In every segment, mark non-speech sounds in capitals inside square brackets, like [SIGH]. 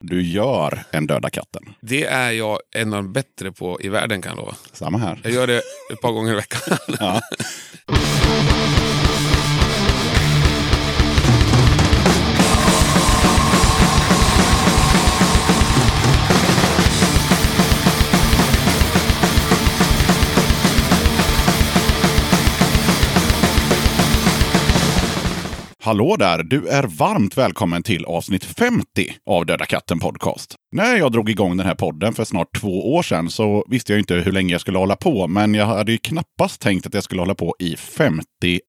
Du gör en Döda katten. Det är jag en av de bättre på i världen kan jag lova. Samma här. Jag gör det ett par gånger i veckan. Ja. [LAUGHS] Hallå där! Du är varmt välkommen till avsnitt 50 av Döda katten Podcast. När jag drog igång den här podden för snart två år sedan så visste jag inte hur länge jag skulle hålla på, men jag hade ju knappast tänkt att jag skulle hålla på i 50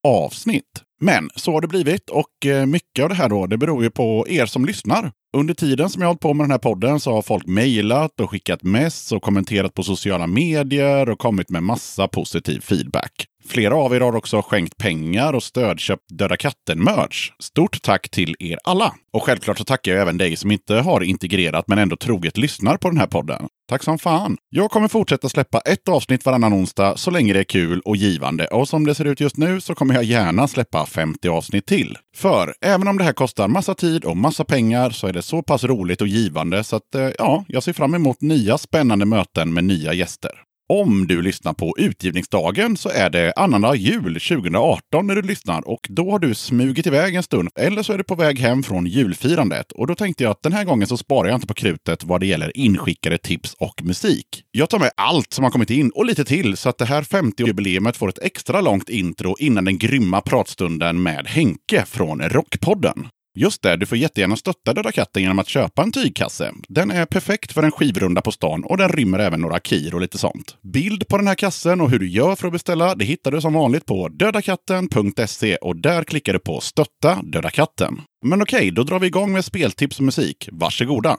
avsnitt. Men så har det blivit och eh, mycket av det här då, det beror ju på er som lyssnar. Under tiden som jag har hållit på med den här podden så har folk mejlat och skickat mess och kommenterat på sociala medier och kommit med massa positiv feedback. Flera av er har också skänkt pengar och stödköpt Döda katten-merch. Stort tack till er alla! Och självklart så tackar jag även dig som inte har integrerat men ändå troget lyssnar på den här podden. Tack som fan! Jag kommer fortsätta släppa ett avsnitt varannan onsdag så länge det är kul och givande. Och som det ser ut just nu så kommer jag gärna släppa 50 avsnitt till. För även om det här kostar massa tid och massa pengar så är det så pass roligt och givande så att eh, ja, jag ser fram emot nya spännande möten med nya gäster. Om du lyssnar på utgivningsdagen så är det annandag jul 2018 när du lyssnar och då har du smugit iväg en stund. Eller så är du på väg hem från julfirandet. Och då tänkte jag att den här gången så sparar jag inte på krutet vad det gäller inskickade tips och musik. Jag tar med allt som har kommit in och lite till så att det här 50-jubileumet får ett extra långt intro innan den grymma pratstunden med Henke från Rockpodden. Just det, du får jättegärna stötta Döda katten genom att köpa en tygkasse. Den är perfekt för en skivrunda på stan och den rymmer även några kir och lite sånt. Bild på den här kassen och hur du gör för att beställa, det hittar du som vanligt på dödakatten.se och där klickar du på stötta Döda katten. Men okej, då drar vi igång med speltips och musik. Varsågoda!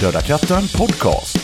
Döda katten Podcast.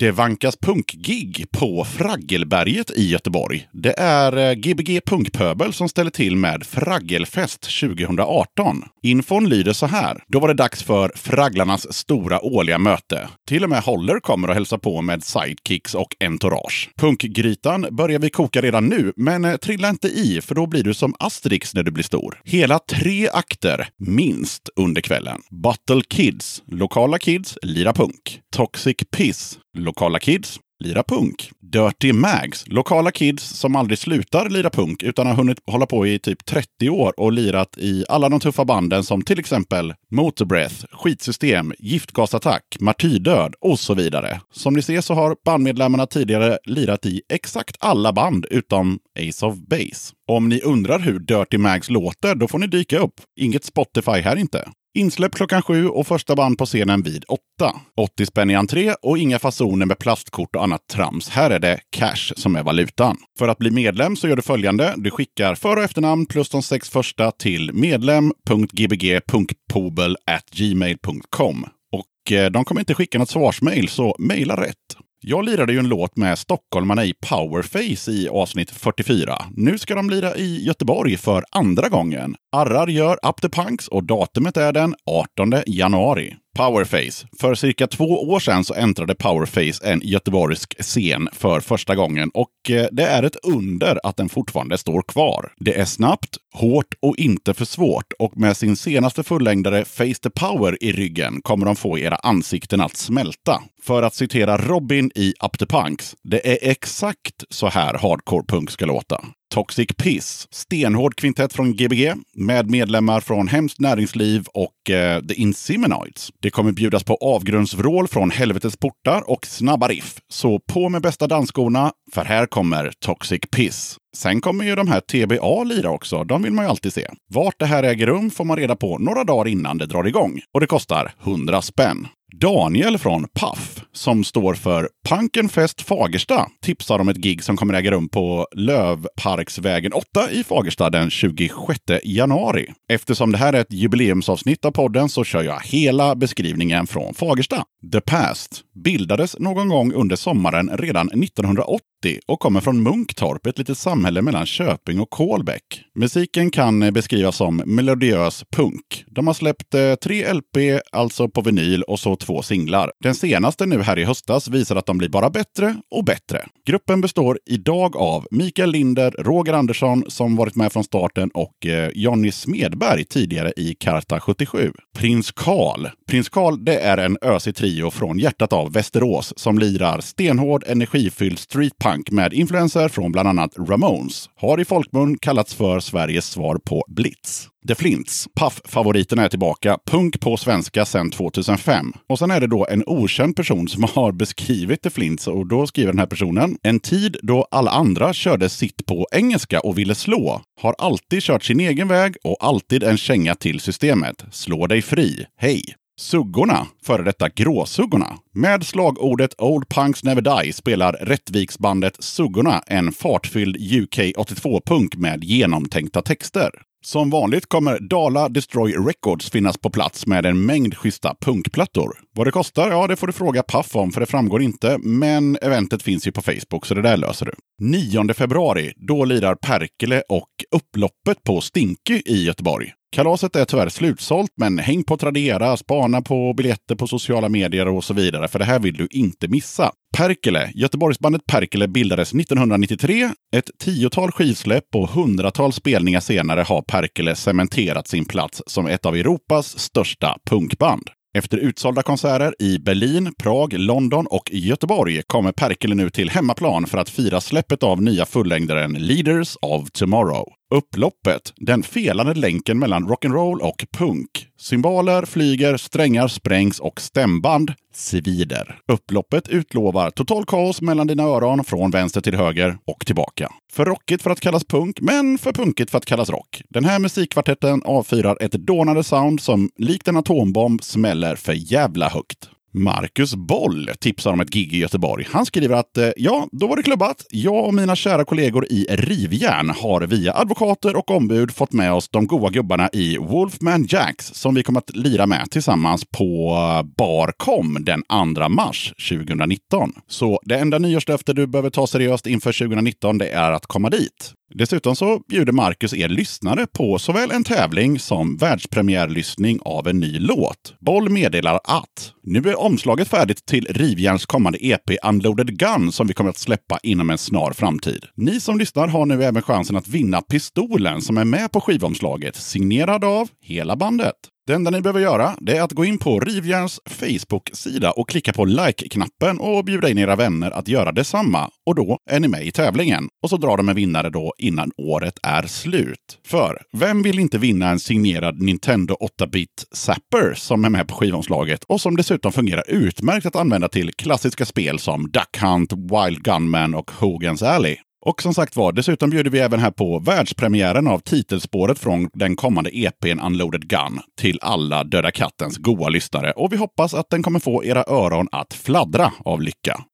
Det vankas punkgig på Fraggelberget i Göteborg. Det är eh, Gbg Punkpöbel som ställer till med Fraggelfest 2018. Infon lyder så här. Då var det dags för Fragglarnas stora årliga möte. Till och med Holler kommer och hälsa på med sidekicks och entourage. Punkgrytan börjar vi koka redan nu, men eh, trilla inte i, för då blir du som Asterix när du blir stor. Hela tre akter, minst, under kvällen. Battle Kids, lokala kids, lira punk. Toxic Piss, lokala kids, lira punk. Dirty Mags, lokala kids som aldrig slutar lira punk utan har hunnit hålla på i typ 30 år och lirat i alla de tuffa banden som till exempel Motorbreath, Skitsystem, Giftgasattack, Martyrdöd och så vidare. Som ni ser så har bandmedlemmarna tidigare lirat i exakt alla band utom Ace of Base. Om ni undrar hur Dirty Mags låter, då får ni dyka upp. Inget Spotify här inte. Insläpp klockan sju och första band på scenen vid åtta. 80 spänn i entré och inga fasoner med plastkort och annat trams. Här är det cash som är valutan. För att bli medlem så gör du följande. Du skickar för och efternamn plus de sex första till medlem.gbg.pobel.gmail.com. Och eh, de kommer inte skicka något svarsmail, så mejla rätt. Jag lirade ju en låt med stockholmarna i Powerface i avsnitt 44. Nu ska de lira i Göteborg för andra gången. Arrar gör Up the Punks och datumet är den 18 januari. Powerface. För cirka två år sedan så äntrade Powerface en göteborgsk scen för första gången och eh, det är ett under att den fortfarande står kvar. Det är snabbt, hårt och inte för svårt och med sin senaste fullängdare Face the Power i ryggen kommer de få era ansikten att smälta. För att citera Robin i Up the Punks, det är exakt så här hardcore punk ska låta. Toxic Piss. Stenhård kvintett från Gbg med medlemmar från Hemskt Näringsliv och eh, The Inseminoids. Det kommer bjudas på avgrundsvrål från helvetets portar och snabba riff. Så på med bästa dansskorna, för här kommer Toxic Piss. Sen kommer ju de här TBA lira också. De vill man ju alltid se. Vart det här äger rum får man reda på några dagar innan det drar igång. Och det kostar 100 spänn. Daniel från Paf, som står för Punkenfest Fagersta, tipsar om ett gig som kommer äga rum på Lövparksvägen 8 i Fagersta den 26 januari. Eftersom det här är ett jubileumsavsnitt av podden så kör jag hela beskrivningen från Fagersta. The Past bildades någon gång under sommaren redan 1980 och kommer från Munktorp, ett litet samhälle mellan Köping och Kolbäck. Musiken kan eh, beskrivas som melodiös punk. De har släppt eh, tre LP, alltså på vinyl, och så två singlar. Den senaste nu här i höstas visar att de blir bara bättre och bättre. Gruppen består idag av Mikael Linder, Roger Andersson som varit med från starten och eh, Jonny Smedberg tidigare i Karta 77. Prins Karl. Prins Karl det är en ösig trio från hjärtat av Västerås som lirar stenhård, energifylld punk med influenser från bland annat Ramones. Har i folkmun kallats för Sveriges svar på Blitz. The Flints, Puff-favoriterna är tillbaka. Punk på svenska sedan 2005. Och sen är det då en okänd person som har beskrivit The Flints och då skriver den här personen. En tid då alla andra körde sitt på engelska och ville slå. Har alltid kört sin egen väg och alltid en känga till systemet. Slå dig fri. Hej! Suggorna, före detta Gråsuggorna. Med slagordet Old Punks Never Die spelar Rättviksbandet Suggorna en fartfylld UK 82-punk med genomtänkta texter. Som vanligt kommer Dala Destroy Records finnas på plats med en mängd schyssta punkplattor. Vad det kostar? Ja, det får du fråga Paff om, för det framgår inte. Men eventet finns ju på Facebook, så det där löser du. 9 februari, då lirar Perkele och upploppet på Stinky i Göteborg. Kalaset är tyvärr slutsålt, men häng på Tradera, spana på biljetter på sociala medier och så vidare, för det här vill du inte missa. Perkele, Göteborgsbandet Perkele bildades 1993. Ett tiotal skivsläpp och hundratals spelningar senare har Perkele cementerat sin plats som ett av Europas största punkband. Efter utsålda konserter i Berlin, Prag, London och Göteborg kommer Perkele nu till hemmaplan för att fira släppet av nya fullängdaren Leaders of Tomorrow. Upploppet, den felande länken mellan rock'n'roll och punk. Symboler flyger, strängar sprängs och stämband svider. Upploppet utlovar total kaos mellan dina öron från vänster till höger och tillbaka. För rockigt för att kallas punk, men för punkigt för att kallas rock. Den här musikkvartetten avfyrar ett dånande sound som likt en atombomb smäller för jävla högt. Marcus Boll tipsar om ett gig i Göteborg. Han skriver att eh, ja, då var det klubbat. Jag och mina kära kollegor i Rivjärn har via advokater och ombud fått med oss de goa gubbarna i Wolfman Jacks som vi kommer att lira med tillsammans på eh, Barcom den 2 mars 2019. Så det enda nyårslöfte du behöver ta seriöst inför 2019 det är att komma dit. Dessutom så bjuder Marcus er lyssnare på såväl en tävling som världspremiärlyssning av en ny låt. Boll meddelar att nu är omslaget färdigt till Rivjärns kommande EP Unloaded Gun som vi kommer att släppa inom en snar framtid. Ni som lyssnar har nu även chansen att vinna pistolen som är med på skivomslaget, signerad av hela bandet. Det enda ni behöver göra det är att gå in på Rivjärns Facebook-sida och klicka på like-knappen och bjuda in era vänner att göra detsamma. Och då är ni med i tävlingen. Och så drar de en vinnare då innan året är slut. För vem vill inte vinna en signerad Nintendo 8-bit Zapper som är med på skivomslaget och som dessutom fungerar utmärkt att använda till klassiska spel som Duck Hunt, Wild Gunman och Hogan's Alley. Och som sagt var, dessutom bjuder vi även här på världspremiären av titelspåret från den kommande EPn Unloaded Gun till alla Döda Kattens goa lyssnare. Och vi hoppas att den kommer få era öron att fladdra av lycka.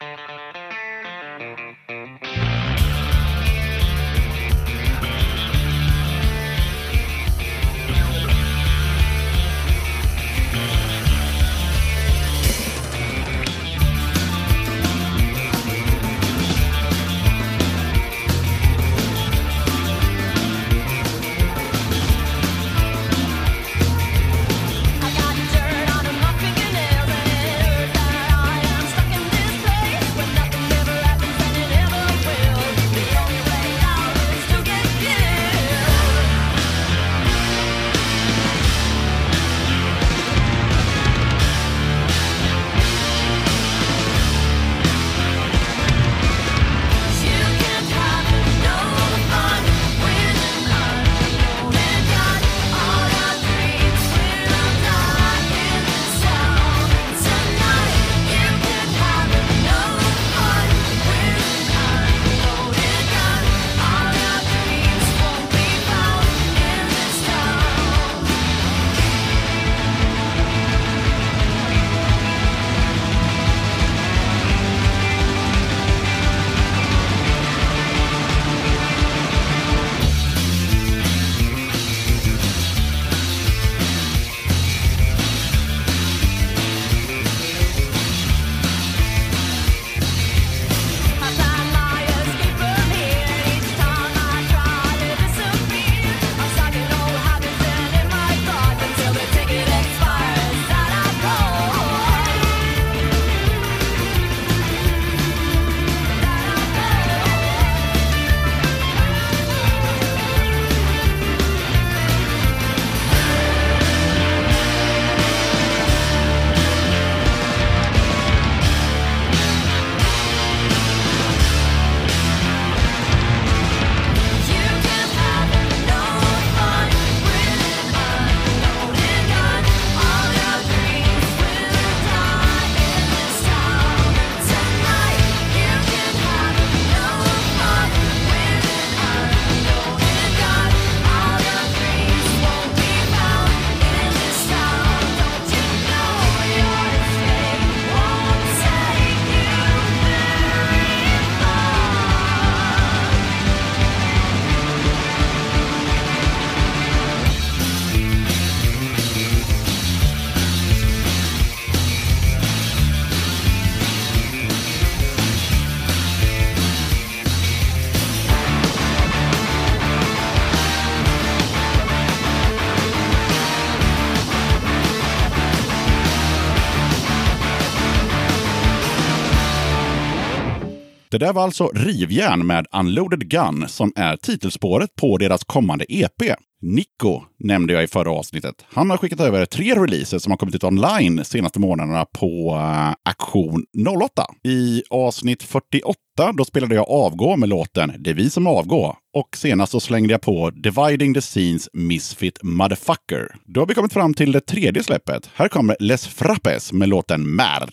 Det där var alltså Rivjärn med Unloaded Gun som är titelspåret på deras kommande EP. Nico nämnde jag i förra avsnittet. Han har skickat över tre releaser som har kommit ut online de senaste månaderna på eh, uh, Aktion 08. I avsnitt 48 då spelade jag Avgå med låten Det är vi som avgår. Och senast så slängde jag på Dividing the Scenes Misfit Motherfucker. Då har vi kommit fram till det tredje släppet. Här kommer Les Frappes med låten Merd.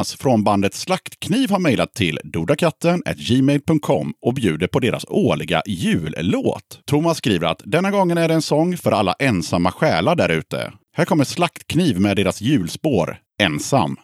Jonas från bandet Slaktkniv har mejlat till dodakatten.gmail.com och bjuder på deras årliga jullåt. Thomas skriver att denna gången är det en sång för alla ensamma själar där ute. Här kommer Slaktkniv med deras julspår Ensam.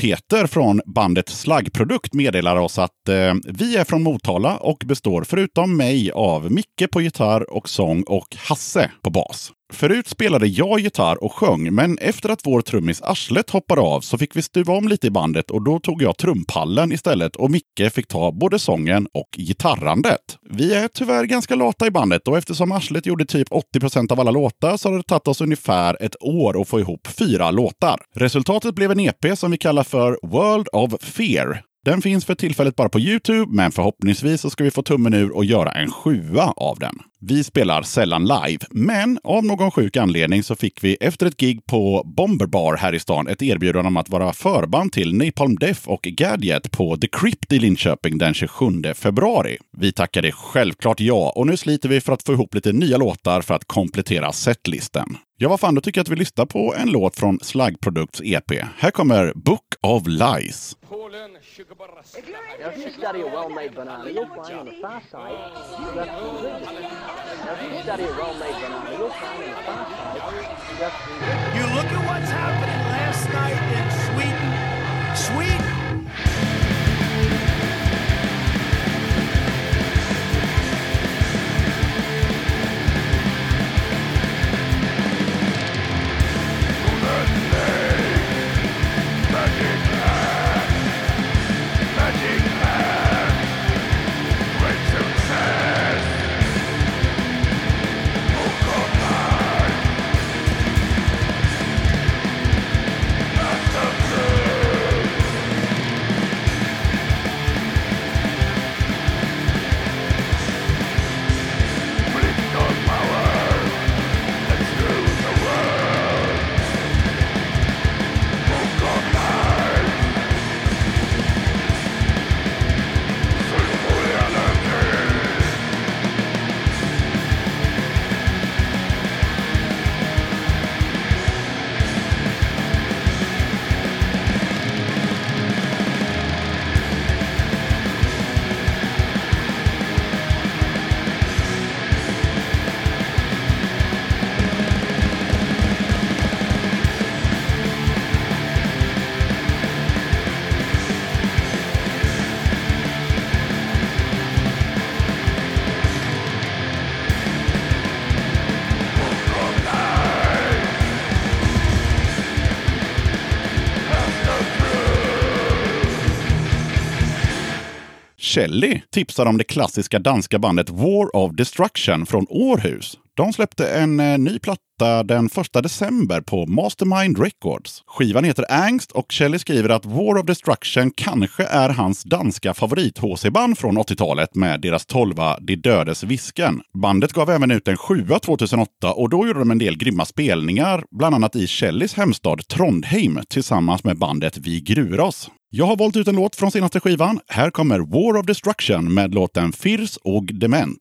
Peter från bandet Slaggprodukt meddelar oss att eh, vi är från Motala och består förutom mig av Micke på gitarr och sång och Hasse på bas. Förut spelade jag gitarr och sjöng, men efter att vår trummis Arslet hoppade av så fick vi stuva om lite i bandet och då tog jag trumpallen istället och Micke fick ta både sången och gitarrandet. Vi är tyvärr ganska lata i bandet och eftersom Arslet gjorde typ 80% av alla låtar så har det tagit oss ungefär ett år att få ihop fyra låtar. Resultatet blev en EP som vi kallar för World of Fear. Den finns för tillfället bara på Youtube, men förhoppningsvis så ska vi få tummen ur och göra en sjua av den. Vi spelar sällan live, men av någon sjuk anledning så fick vi efter ett gig på Bomber Bar här i stan ett erbjudande om att vara förband till Napalm Death och Gadget på The Crypt i Linköping den 27 februari. Vi tackade självklart ja och nu sliter vi för att få ihop lite nya låtar för att komplettera setlisten. Ja, vad fan, då tycker jag att vi lyssnar på en låt från Slaggprodukts EP. Här kommer Book of Lies. You study a well-made banana, you'll find Shelley tipsar om det klassiska danska bandet War of Destruction från Århus. De släppte en eh, ny platta den 1 december på Mastermind Records. Skivan heter Angst och Shelley skriver att War of Destruction kanske är hans danska favorit-HC-band från 80-talet med deras tolva De dödes visken. Bandet gav även ut en sjua 2008 och då gjorde de en del grymma spelningar, bland annat i Shelleys hemstad Trondheim tillsammans med bandet Vi Gruros. Jag har valt ut en låt från senaste skivan. Här kommer War of Destruction med låten Firs och Dement.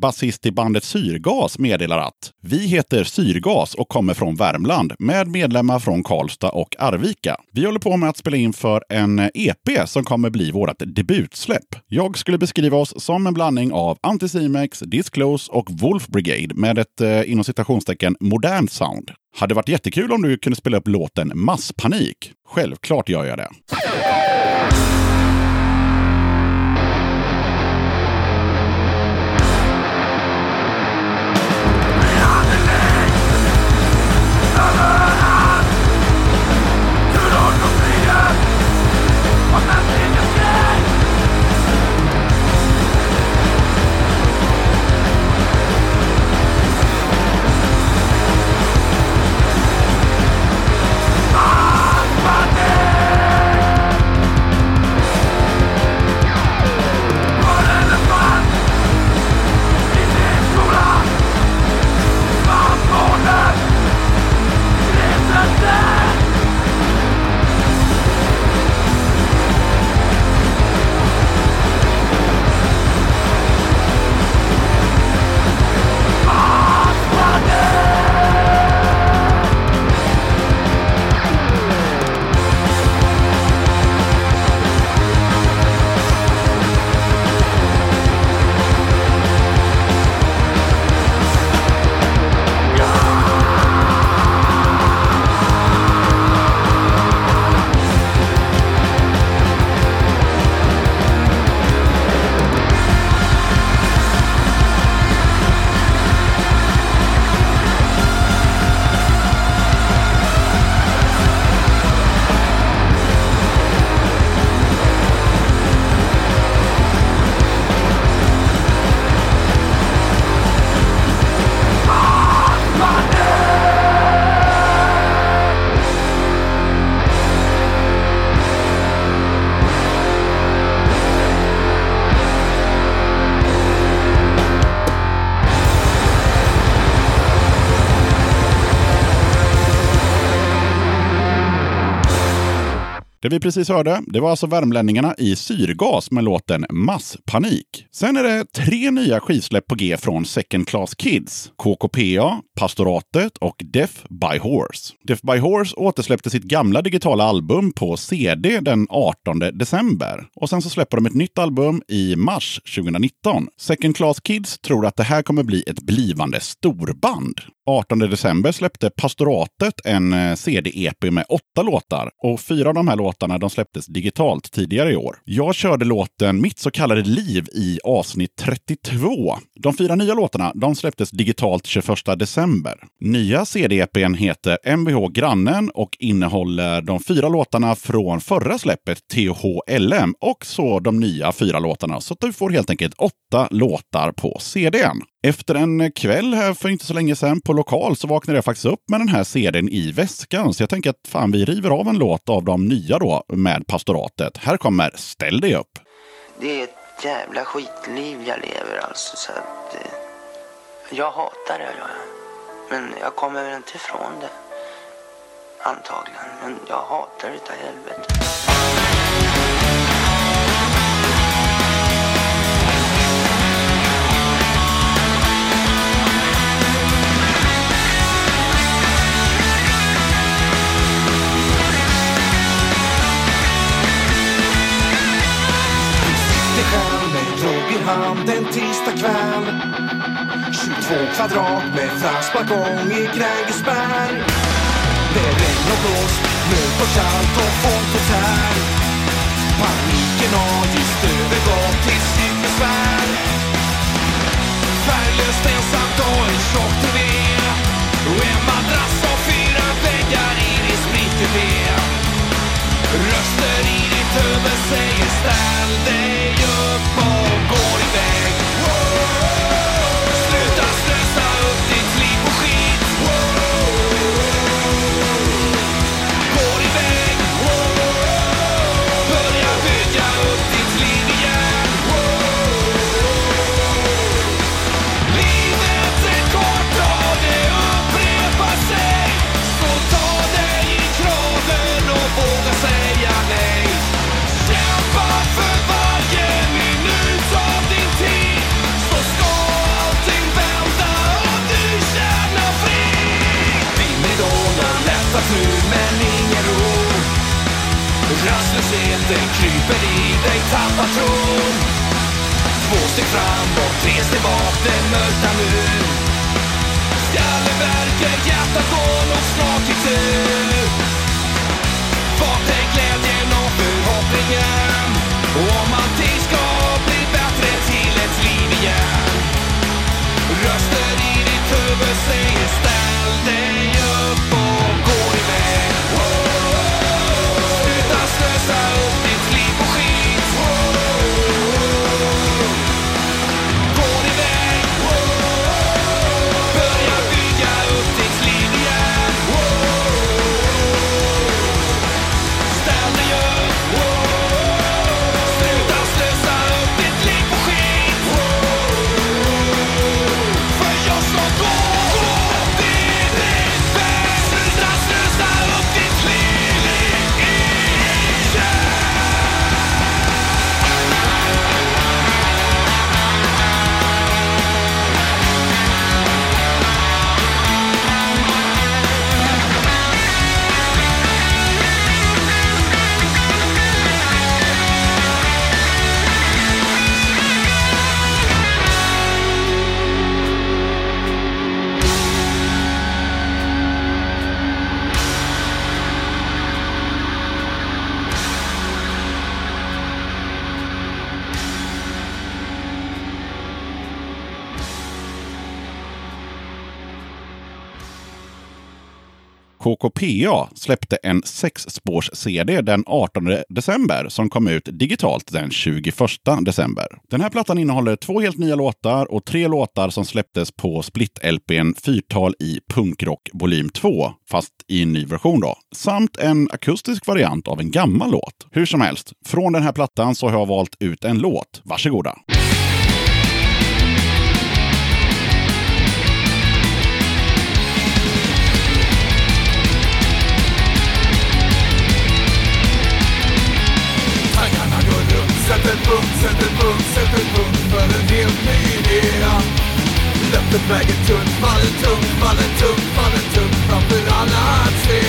Basist i bandet Syrgas, meddelar att vi heter Syrgas och kommer från Värmland med medlemmar från Karlstad och Arvika. Vi håller på med att spela in för en eh, EP som kommer bli vårt debutsläpp. Jag skulle beskriva oss som en blandning av Anticimex, Disclose och Wolf Brigade med ett eh, inom citationstecken modernt sound. Hade varit jättekul om du kunde spela upp låten Masspanik. Självklart gör jag det. Det vi precis hörde, det var alltså värmlänningarna i Syrgas med låten Masspanik. Sen är det tre nya skivsläpp på G från Second Class Kids. KKPA, Pastoratet och Death by Horse. Death by Horse återsläppte sitt gamla digitala album på CD den 18 december. Och sen så släpper de ett nytt album i mars 2019. Second Class Kids tror att det här kommer bli ett blivande storband. 18 december släppte Pastoratet en eh, CD-EP med åtta låtar och fyra av de här låtarna de släpptes digitalt tidigare i år. Jag körde låten Mitt så kallade liv i avsnitt 32. De fyra nya låtarna de släpptes digitalt 21 december. Nya CD-EPn heter Mvh Grannen och innehåller de fyra låtarna från förra släppet THLM och så de nya fyra låtarna. Så du får helt enkelt åtta låtar på CDn. Efter en kväll här för inte så länge sedan på lokal så vaknade jag faktiskt upp med den här CDn i väskan. Så jag tänker att fan, vi river av en låt av de nya då med pastoratet. Här kommer Ställ dig upp. Det är ett jävla skitliv jag lever alltså. Så att, eh, jag hatar det, jag. Men jag kommer väl inte ifrån det. Antagligen. Men jag hatar det utav helvete. I hand en tisdag kväll 22 kvadrat med fransbalkong i Grängesberg Det är regn och blåst, mörkt och kallt och folk och tär. Paniken har just övergått till cykelbesvär Färglöst ensamt och en tjock TV. Och en madrass och fyra väggar i din splitter Röster i ditt säger ställ dig upp och gå din väg. Rastlösheten kryper i dig, tappar tron. Två steg framåt, tre steg bak, den mörka nu. Skallen värker, hjärtat går nog snart i tur Vart är glädjen och förhoppningen? Och om allting ska bli bättre till ett liv igen? Röster i ditt huvud säger ställ dig upp KKPA släppte en sexspårs-CD den 18 december som kom ut digitalt den 21 december. Den här plattan innehåller två helt nya låtar och tre låtar som släpptes på split-LPn Fyrtal i punkrock volym 2, fast i en ny version då. Samt en akustisk variant av en gammal låt. Hur som helst, från den här plattan så har jag valt ut en låt. Varsågoda! Sätter punkt, sätter punkt, sätter punkt för en helt ny idé. Löftet väger tungt, faller tungt, faller tungt, faller tungt framför alla att se.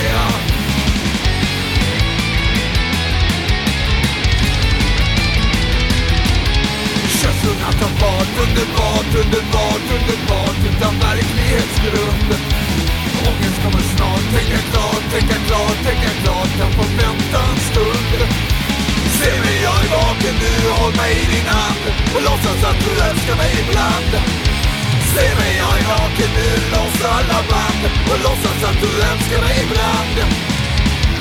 Känslorna tar fart, underbart, underbart, underbart utan verklighetsgrund. Ångest kommer snart, tänka klart, tänka klart, tänka klart kan få vänta en stund Se mig, jag är vaken nu, håll mig i din hand. Och låtsas att du älskar mig ibland. Se mig, jag är vaken nu, loss alla band. Och låtsas att du älskar mig ibland.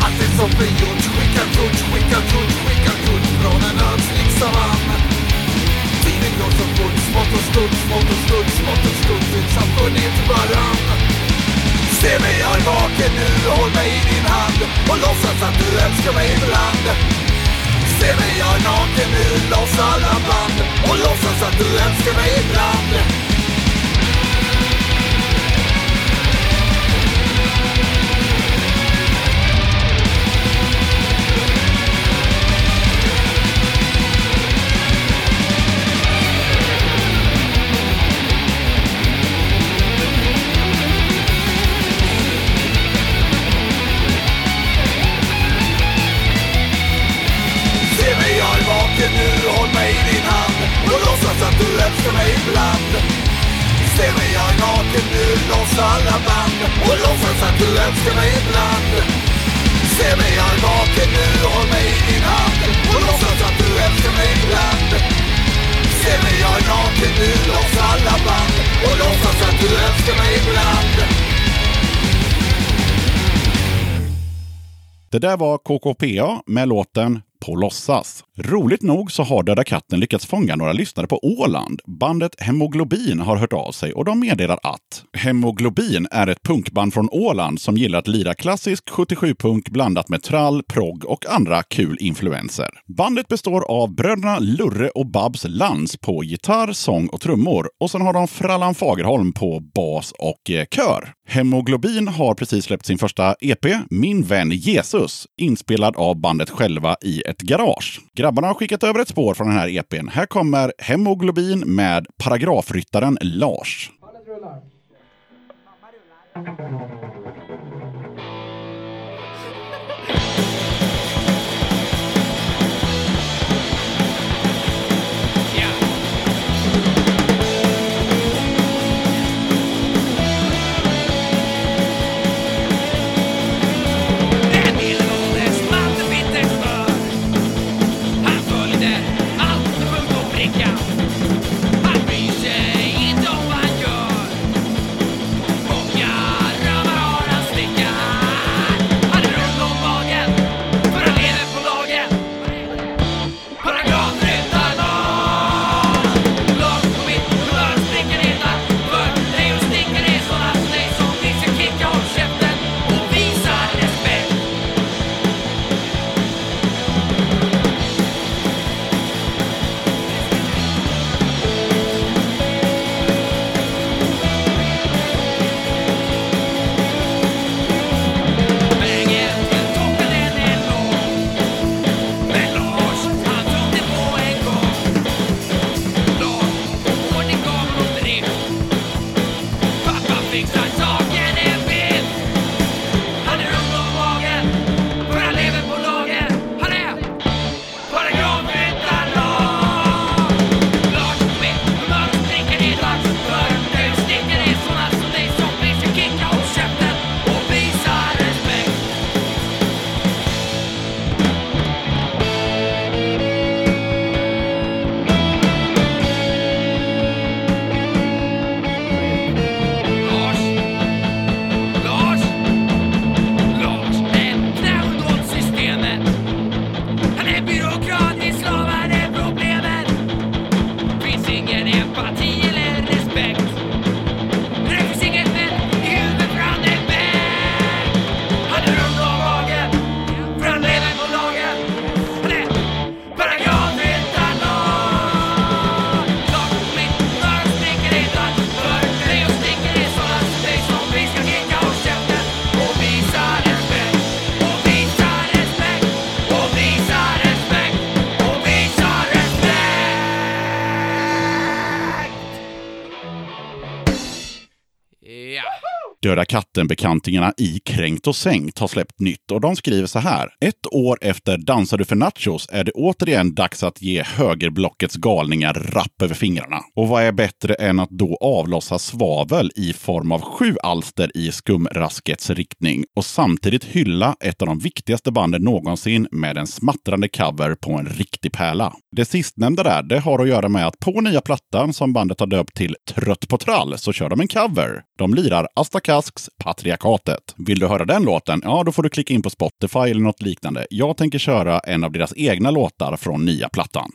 Allt är som gjort, skicka kort, skicka kort, skicka kort från en ödslig savann. Tiden går så fort, smått och stort, smått och stort, smått och stort. Vi har funnit varann Se mig, jag är vaken. Nu, håll mig i din hand. Och låtsas att du älskar mig ibland. Se mig, jag är naken nu, loss alla band och låtsas att du älskar mig ibland. Och att du älskar mig ibland. Se mig, jag är naken nu, loss alla band. Och låtsas att du älskar mig ibland. Se mig, jag är vaken nu, håll mig i din hand. Och låtsas att du älskar mig ibland. Se mig, jag är naken nu, loss alla band. Och låtsas att du älskar mig ibland. Det där var KKPA med låten På låtsas. Roligt nog så har Döda katten lyckats fånga några lyssnare på Åland. Bandet Hemoglobin har hört av sig och de meddelar att Hemoglobin är ett punkband från Åland som gillar att lira klassisk 77-punk blandat med trall, progg och andra kul influenser. Bandet består av bröderna Lurre och Babs Lans på gitarr, sång och trummor och sen har de Frallan Fagerholm på bas och eh, kör. Hemoglobin har precis släppt sin första EP, Min vän Jesus, inspelad av bandet själva i ett garage. Grabbarna har skickat över ett spår från den här EPn. Här kommer Hemoglobin med paragrafryttaren Lars. Döda katten-bekantingarna i Kränkt och sänkt har släppt nytt och de skriver så här. Ett år efter Dansar du för nachos är det återigen dags att ge högerblockets galningar rapp över fingrarna. Och vad är bättre än att då avlossa svavel i form av sju alster i skumraskets riktning och samtidigt hylla ett av de viktigaste banden någonsin med en smattrande cover på en riktig pärla. Det sistnämnda där, det har att göra med att på nya plattan som bandet har döpt till Trött på trall så kör de en cover. De lirar Asta Kask Patriarkatet. Vill du höra den låten? Ja, då får du klicka in på Spotify eller något liknande. Jag tänker köra en av deras egna låtar från nya plattan.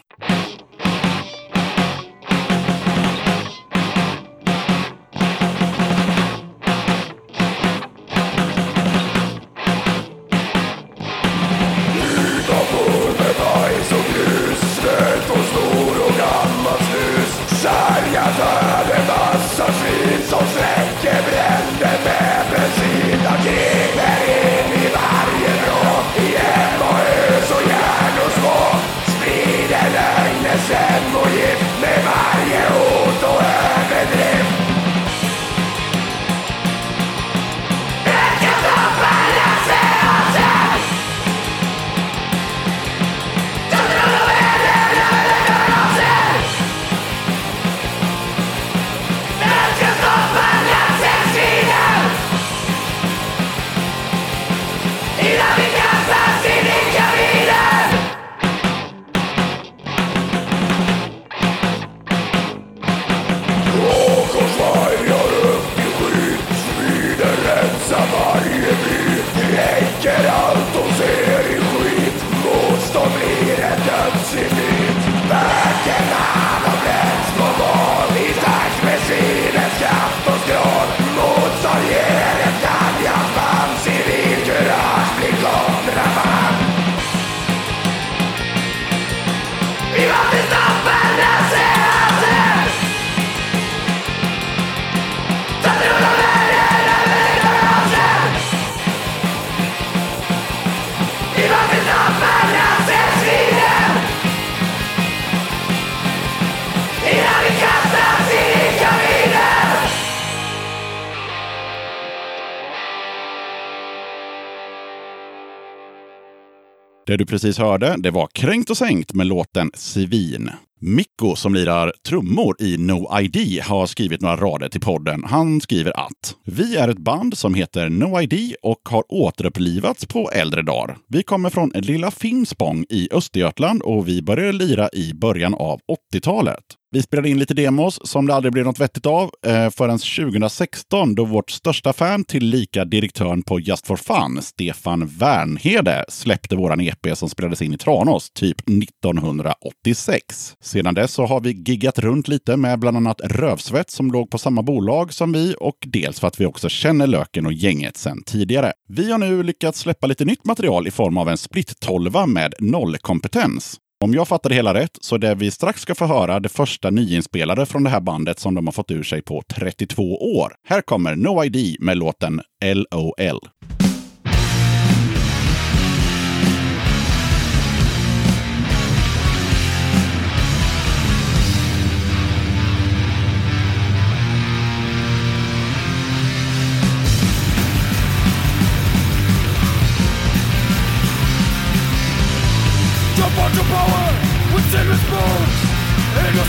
Det du precis hörde, det var Kränkt och sänkt med låten Svin. Mikko som lirar trummor i No ID har skrivit några rader till podden. Han skriver att Vi är ett band som heter No ID och har återupplivats på äldre dagar. Vi kommer från Lilla Finspång i Östergötland och vi började lira i början av 80-talet. Vi spelade in lite demos som det aldrig blev något vettigt av eh, förrän 2016 då vårt största fan tillika direktören på Just for Fun, Stefan Wernhede, släppte våran EP som spelades in i Tranås typ 1986. Sedan dess så har vi giggat runt lite med bland annat Rövsvett som låg på samma bolag som vi och dels för att vi också känner Löken och gänget sedan tidigare. Vi har nu lyckats släppa lite nytt material i form av en split-tolva med nollkompetens. Om jag fattar det hela rätt så är det vi strax ska få höra det första nyinspelade från det här bandet som de har fått ur sig på 32 år. Här kommer No ID med låten LOL.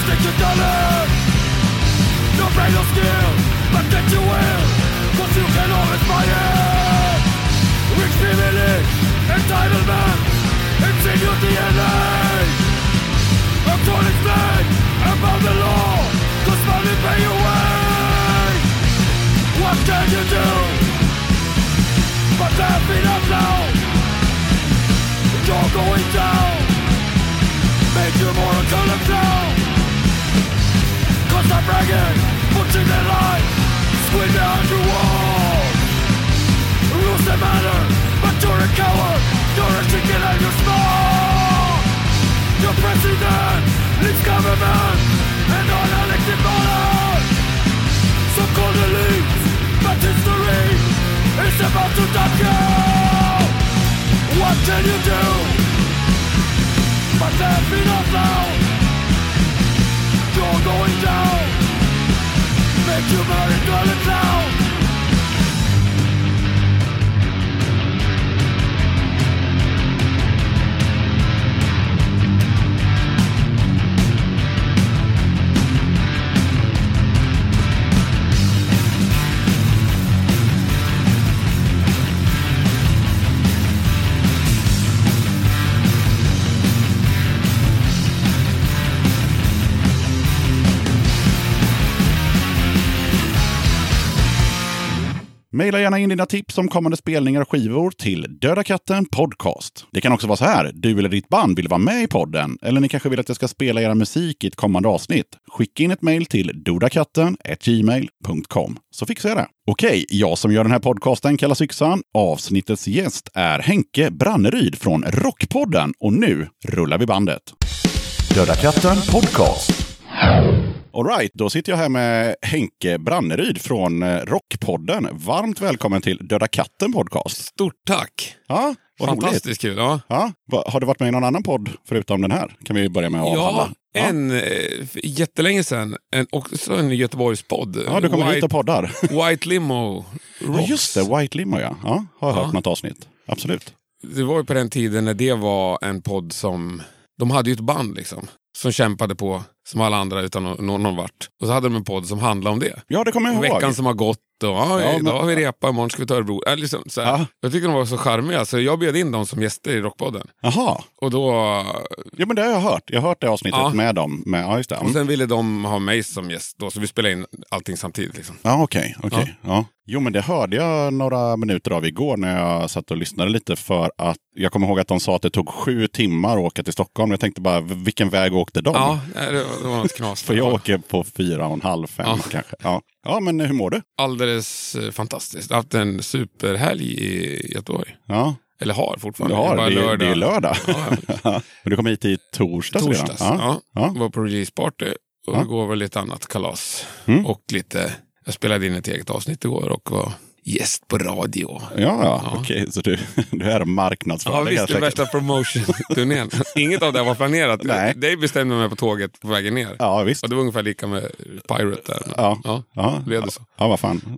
In your. No brain, no skill, but that you will, cause you can always buy it. Rich privilege, entitlement, it's in your DNA. I'm torn explain about the law, cause money pay your way. What can you do? But laughing out loud. You're going down Make you more a color down Cause I'm bragging? Putting their life? Squid behind your wall Rules that matter. But you're a coward. You're a chicken and you're small Your president Leads government And unelected ballot So-called elite But history Is about to dump you what can you do? But laughing out loud you're going down. Make your married darling now Maila gärna in dina tips om kommande spelningar och skivor till Döda katten podcast. Det kan också vara så här, du eller ditt band vill vara med i podden, eller ni kanske vill att jag ska spela era musik i ett kommande avsnitt. Skicka in ett mejl till dodakatten.gmail.com så fixar jag det. Okej, jag som gör den här podcasten kallas Yxan. Avsnittets gäst är Henke Branneryd från Rockpodden och nu rullar vi bandet. Döda katten podcast. Alright, då sitter jag här med Henke Branneryd från eh, Rockpodden. Varmt välkommen till Döda katten podcast. Stort tack! Ja, vad roligt. Fantastiskt kul. Ja, Ja, har du varit med i någon annan podd förutom den här? Kan vi börja med att ja avhandla. Ja. en eh, jättelänge sedan. En, också en Göteborgspodd. ja, du kommer hit White, och poddar. White Limo Ja, Rocks. just det, White Limo ja. ja har jag Ja. hört något avsnitt. Absolut. Det var ju på den tiden när det var en podd som... De hade ju ett band liksom. Som kämpade på som alla andra utan att nå någon vart. Och så hade de en podd som handlade om det. Ja, det kommer jag ihåg. Veckan som har gått och ja, Ja, idag men- har vi repa, imorgon ska vi ta Örebro. Äh, liksom, så. Ja. Jag tycker de var så charmiga så jag bjöd in dem som gäster i Rockpodden. Jaha, Och då ja, men det har jag hört. Jag har hört det avsnittet Ja. med dem. Med, ja, just det. Och sen ville de ha mig som gäst då, så vi spelade in allting samtidigt. Liksom. Ja, okej. okej. Ja. Jo, men det hörde jag några minuter av igår när jag satt och lyssnade lite för att jag kommer ihåg att de sa att det tog sju timmar att åka till Stockholm. Jag tänkte bara, vilken väg åkte de? Ja, det det var något knas. För jag åker på fyra och en halv, fem Ja. kanske. Ja. ja, men hur mår du? Alldeles eh, fantastiskt. Jag har haft en superhelg i Göteborg. Ja, Eller har fortfarande. har, Bara det, är, det är lördag. [LAUGHS] Ja, Men du kom hit i torsdags, Torsdags. redan? Ja. Ja. Var på releaseparty. Och Ja. igår var det lite annat kalas. Mm. Och lite... Jag spelade in ett eget avsnitt igår och var gäst på radio. Ja, ja. Ja. okej. Så du, du är marknadsför. Ja visst, det värsta promotion-turnén. [LAUGHS] Inget av det var planerat. Nej. Det bestämde jag mig på tåget på vägen ner. Ja, visst. Och det var ungefär lika med Pirate där. Ja. Ja. Ja, Blev det så? Ja, vad fan.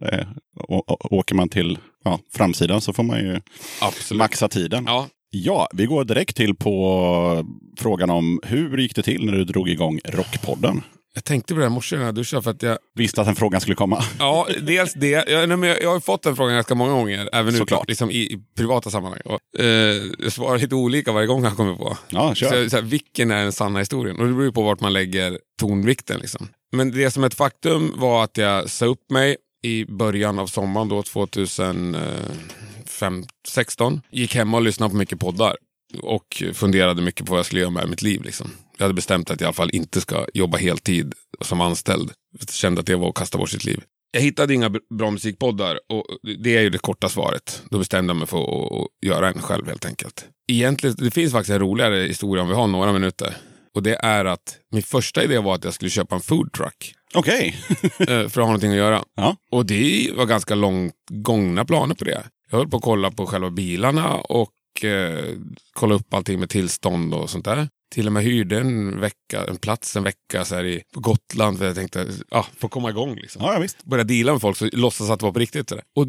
Å, å, åker man till ja, framsidan så får man ju Absolut. maxa tiden. Ja. Ja, vi går direkt till på frågan om hur gick det till när du drog igång Rockpodden? Jag tänkte på det här morse när jag duschade för att jag... Visste att den frågan skulle komma. Ja, dels det. Jag, nej, men jag, jag har fått den frågan ganska många gånger, även Såklart. Såklart. Liksom i, i privata sammanhang. Och, eh, jag svarar lite olika varje gång jag kommer på. Ja, Så, kör. så här, vilken är den sanna historien? Och det beror på vart man lägger tonvikten. Liksom. Men det som är ett faktum var att jag sa upp mig i början av sommaren då, 2016. Eh, gick hemma och lyssnade på mycket poddar. Och funderade mycket på vad jag skulle göra med mitt liv. Liksom. Jag hade bestämt att jag i alla fall inte ska jobba heltid som anställd. Jag kände att det var att kasta bort sitt liv. Jag hittade inga bra musikpoddar och det är ju det korta svaret. Då bestämde jag mig för att att göra en själv helt enkelt. Egentligen, det finns faktiskt en roligare historia om vi har några minuter. Och det är att min första idé var att jag skulle köpa en food truck. Okej. eh, för att ha någonting att göra. Ja. Och det var ganska långt gångna planer på det. Jag höll på att kolla på själva bilarna och eh, kolla upp allting med tillstånd och sånt där. Till och med hyrde en vecka, en plats en vecka så här i, på Gotland för jag tänkte, ah, få komma igång liksom. Ja, ja, visst. Börja deala med folk så låtsas att det var på riktigt. Så där. Och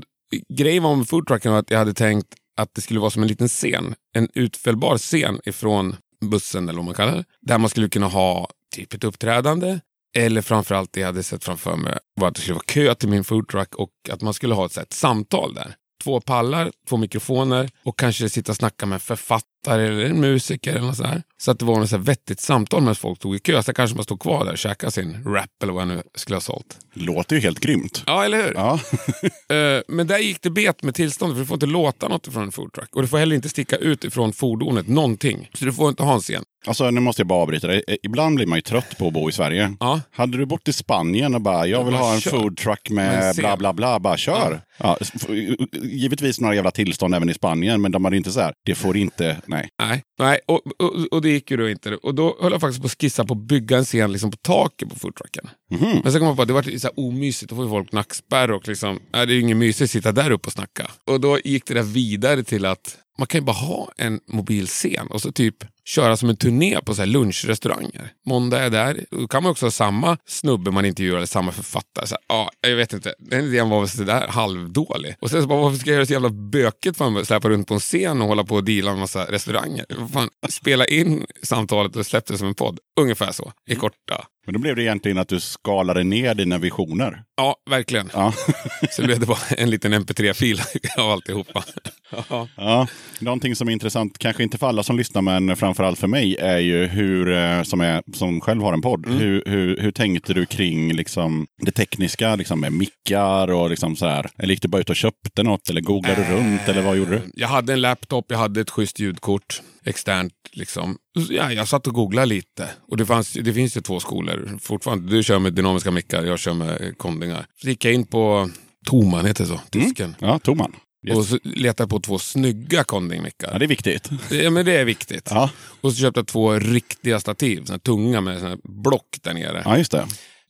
grejen var med foodtrucken var att jag hade tänkt att det skulle vara som en liten scen. En utfällbar scen ifrån bussen eller vad man kallar det. Där man skulle kunna ha typ ett uppträdande. Eller framförallt det jag hade sett framför mig var att det skulle vara kö till min foodtruck och att man skulle ha ett, så här, ett samtal där. Två pallar, två mikrofoner och kanske sitta och snacka med en författare eller en musiker eller något så här. Så att det var något så vettigt samtal medan folk stod i kö. Så kanske man stod kvar där och käkade sin rap eller vad jag nu skulle ha sålt. Låter ju helt grymt. Ja, eller hur? Ja. [LAUGHS] Eh, men där gick det bet med tillståndet för du får inte låta något från en foodtruck. Och du får heller inte sticka ut ifrån fordonet, någonting. Så du får inte ha en scen. Alltså, nu måste jag bara avbryta dig. Eh, Ibland blir man ju trött på att bo i Sverige. Ja. Hade du bott i Spanien och bara, jag vill bara ha en kör. food truck Med bla bla bla, bara kör. Ja. f- givetvis några jävla tillstånd även i Spanien, men de hade inte så här, det får inte, nej. Nej, nej och, och, och det gick ju då inte. Och då höll jag faktiskt på att skissa på att bygga en scen liksom på taket på foodtrucken. Mm. Men sen kom jag på att det var så här omysigt. Då får ju folk nackspärr och liksom, nej, det är ju inget mysigt att sitta där uppe och snacka. Och då gick det där vidare till att man kan ju bara ha en mobilscen och så typ köra som en turné på så här lunchrestauranger. Måndag är där. Då kan man också ha samma snubbe man intervjuar eller samma författare. Så här, ah, jag vet inte. Den idén var väl sådär halvdålig. Och sen så bara, varför ska jag göra det så jävla bökigt för mig? Släpa runt på en scen och hålla på och deala med massa restauranger. Fan, spela in samtalet och släpp det som en podd. Ungefär så, i korta men då blev det egentligen att du skalade ner dina visioner. Ja, verkligen. Ja. [LAUGHS] Så blev det bara en liten mp3-fil av alltihopa. Ja. Ja, någonting som är intressant, kanske inte för alla som lyssnar, men framförallt för mig, är ju hur, eh, som, är, som själv har en podd, hur, hur, hur tänkte du kring liksom, det tekniska, liksom, med mickar och liksom så här? Eller gick du bara ut och köpte något, eller googlade du runt, eller vad gjorde du? Jag hade en laptop, jag hade ett schysst ljudkort. Externt liksom. Ja, jag satt och googlade lite. Och det, fanns, det finns ju två skolor fortfarande. Du kör med dynamiska mickar, jag kör med kondingar. Så gick jag in på Toman, heter det så? Tysken. Ja, Toman. Yes. Och så letade på två snygga kondingmickar. Ja, det är viktigt. Ja, men det är viktigt. Ja, Och så köpte jag två riktiga stativ, såna tunga med såna block där nere. ja just det.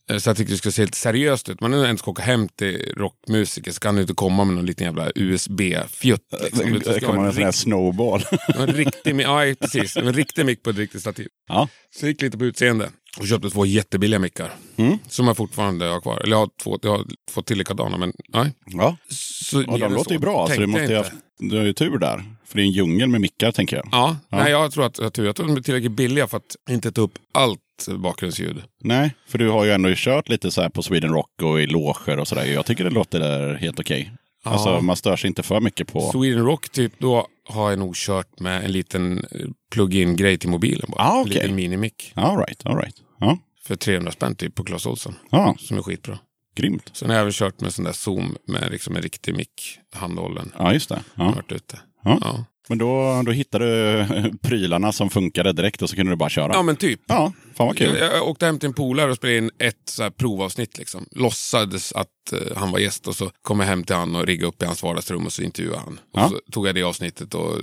Eh, Så jag tyckte det skulle se lite seriöst ut. Man ens ska åka hem till rockmusiker så kan du inte komma med någon liten jävla USB-fjutt. Liksom. Det ska Det kommer en en, sån här rikt, snowball. en riktig, [LAUGHS] ja, precis, en riktig mick på ett riktigt stativ. ja. Så jag gick lite på utseende och köpte två jättebilliga mickar. Mm. Som jag fortfarande har kvar. Eller jag har, två, jag har fått till likadana, men nej. ja. Så blev de låter ju bra, så du, måste haft, du har ju tur där. För det är en djungel med mickar, tänker jag. Ja, Ja. Nej, jag tror att jag tror att de är tillräckligt billiga för att inte ta upp allt bakgrundsljud. Nej, för du har ju ändå kört lite så här på Sweden Rock och i loger och sådär. Jag tycker det låter helt okej. Ja. Alltså man stör sig inte för mycket på... Sweden Rock, typ, då har jag nog kört med en liten eh, plug-in-grej till mobilen bara. Ah, En okej. liten minimick. All right, all right. Ja, För 300 spänn typ på Clas Ohlson. ja Som är skitbra. grymt. Sen har jag även kört med sån där Zoom med liksom en riktig mick, handhållen. Ja, just det. Ja. Varit ute. Ja. Ja. Men då, då hittade du [LAUGHS] prylarna som funkade direkt och så kunde du bara köra. ja, men typ. Ja, fan vad kul. Jag, jag åkte hem till en polare och spelade in ett så här provavsnitt. Liksom. Låtsades att eh, han var gäst och så kom jag hem till han och riggade upp i hans vardagsrum och så intervjuade han. Och Ja. så tog jag det avsnittet och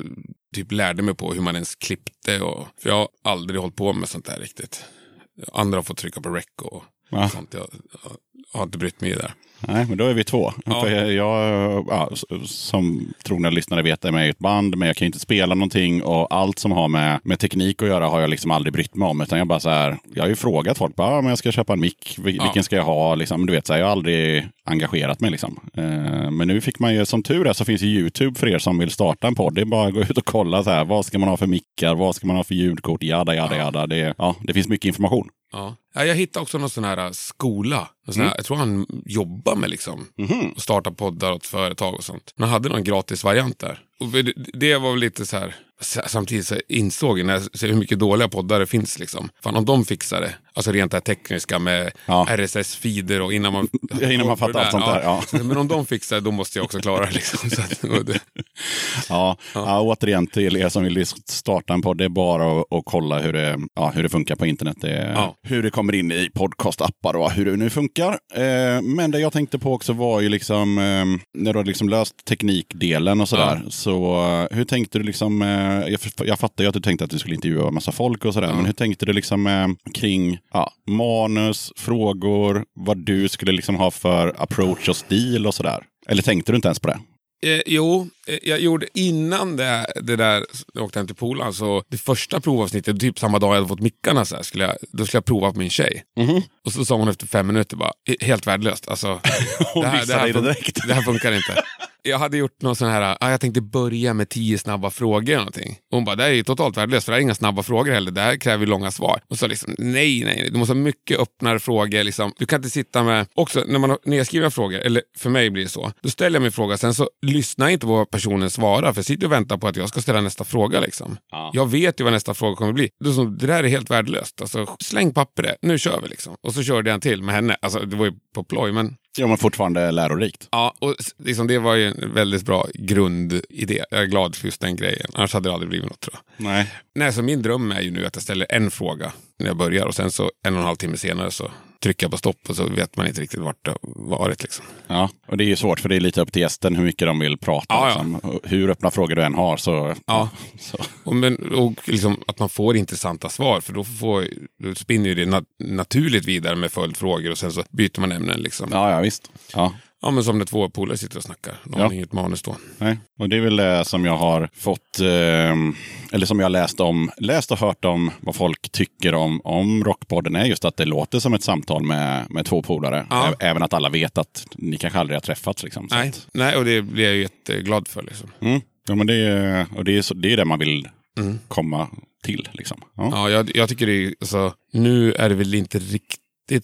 typ lärde mig på hur man ens klippte. Och, för jag har aldrig hållit på med sånt där riktigt. Andra har fått trycka på rec och Ja. sånt. Jag, jag har inte brytt mig det. Nej, men då är vi två. Ja. För jag, jag, ja, som trogna lyssnare vet är med i ett band, men jag kan inte spela någonting och allt som har med, med teknik att göra har jag liksom aldrig brytt mig om. Utan jag bara så här, jag har ju frågat folk, bara, ah, men jag ska köpa en mick, Vil- Ja. vilken ska jag ha? Liksom, du vet, så här, jag har aldrig engagerat mig. Liksom. Eh, men nu fick man ju, som tur är, så finns ju YouTube för er som vill starta en podd. Det är bara att gå ut och kolla, så här, vad ska man ha för mickar, vad ska man ha för ljudkort, jada, jada, Ja. jada. Det, ja, det finns mycket information. Ja. Ja, jag hittade också någon sån här äh, skola. Någon sån här, Jag tror han jobbar med liksom Mhm. och starta poddar åt företag och sånt. Men han hade någon gratis variant där. Och det, det var lite så här, samtidigt så insåg jag när jag ser hur mycket dåliga poddar det finns. Liksom. Fan om de fixar det, alltså rent det här tekniska med Ja. RSS-feeder och innan man... [LAUGHS] Ja, innan man fattar allt sånt där, ja. Men om de fixar det, då måste jag också klara det. Liksom. [LAUGHS] Ja, ja. återigen till er som vill starta en podd, det är bara att, kolla hur det, hur det funkar på internet. Det. Hur det kommer in i podcastappar och hur det nu funkar. Eh, men det jag tänkte på också var ju liksom, eh, när du har liksom löst teknikdelen och sådär. Så eh, hur tänkte du liksom, eh, jag, jag fattar ju att du tänkte att du skulle intervjua en massa folk och sådär. Men hur tänkte du liksom eh, kring ja, manus, frågor, vad du skulle liksom ha för approach och stil och sådär? Eller tänkte du inte ens på det? Eh, jo, eh, jag gjorde innan det, det där, jag åkte hem till polaren, så det första provavsnittet, typ samma dag jag hade fått mickarna, så här, skulle jag, då skulle jag prova på min tjej. Och så sa hon efter fem minuter bara, "Eh, helt värdelöst. Alltså, [LAUGHS] Hon missade dig fun- direkt. det här funkar inte. [LAUGHS] Jag hade gjort någon sån här, ah, jag tänkte börja med tio snabba frågor eller någonting. Och hon bara, det här är ju totalt värdelöst för det här är inga snabba frågor heller. Det här kräver ju långa svar. Och så liksom, nej, nej, du måste ha mycket öppnare frågor. Liksom. Du kan inte sitta med, också när man har nedskrivna frågor, eller för mig blir det så, då ställer jag min fråga, sen så lyssnar jag inte på vad personen svarar, för jag sitter och väntar på att jag ska ställa nästa fråga. Liksom. Ja. Jag vet ju vad nästa fråga kommer bli. Då så, det där är helt värdelöst. Alltså, släng pappret, nu kör vi. Liksom. Och så körde jag en till med henne. Alltså, det var ju på ploj, men Ja, men fortfarande lärorikt. Ja, och liksom det var ju en väldigt bra grundidé. Jag är glad för just den grejen. Annars hade det aldrig blivit något tror jag. Nej. Nej, så min dröm är ju nu att jag ställer en fråga när jag börjar och sen så en och en halv timme senare så trycker jag på stopp och så vet man inte riktigt vart det har varit. Liksom. Ja, och det är ju svårt för det är lite upp till gästen hur mycket de vill prata. Ja, ja. Liksom. Och Hur öppna frågor du än har så... Ja. [LAUGHS] så. Och, men, och liksom att man får intressanta svar för då, får, då spinner ju det nat- naturligt vidare med följdfrågor och sen så byter man ämnen. Liksom. Ja. Ja, ja visst. Ja. Men som när två polare sitter och snackar. De Ja. har inget manus då. Nej. Och det är väl det som jag har fått, eh, eller som jag har läst om, läst och hört om vad folk tycker om, om Rockpodden är just att det låter som ett samtal med, med två polare. Ja. Även att alla vet att ni kanske aldrig har träffats. Liksom. Nej. att- Nej, och det blir jag jätteglad för. Liksom. Mm. Ja, men det, är- och det är, så, det är det man vill Mm. komma till. Liksom. Ja. Ja, jag, jag tycker det är, alltså, nu är det väl inte riktigt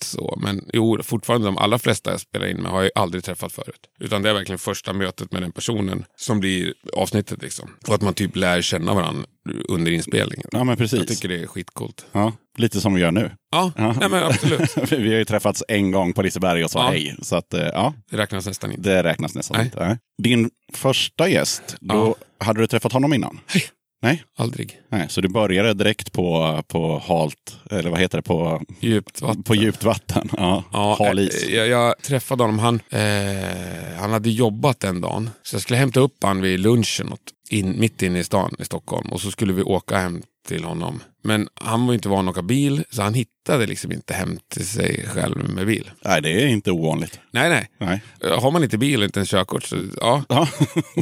så, men jo, fortfarande de allra flesta jag spelar in med har jag aldrig träffat förut. Utan det är verkligen första mötet med den personen som blir avsnittet. Liksom. Och att man typ lär känna varandra under inspelningen. ja, men precis. Jag tycker det är skitcoolt. Ja, lite som vi gör nu. Ja, Ja. Nej, men absolut. [LAUGHS] vi har ju träffats en gång på Liseberg och sa Ja. hej. Så att, eh, ja, Det räknas nästan inte. det räknas nästan Nej. inte. Din första gäst, då hade du träffat honom innan? Nej. Nej? Aldrig. Nej, så du började direkt på, på halt, eller vad heter det, på, Djupt vatten. på djupt vatten? Ja, Ja, hal is. eh, Jag, jag träffade honom. Han, eh, han hade jobbat den dagen. Så jag skulle hämta upp han vid lunchen in, mitt inne i stan i Stockholm. Och så skulle vi åka hem till honom. Men han var inte van att åka bil. Så han hittade liksom inte hem till sig själv med bil. Nej, det är inte ovanligt. Nej, nej. Nej. Eh, Har man inte bil och inte en körkort så ja. Ja.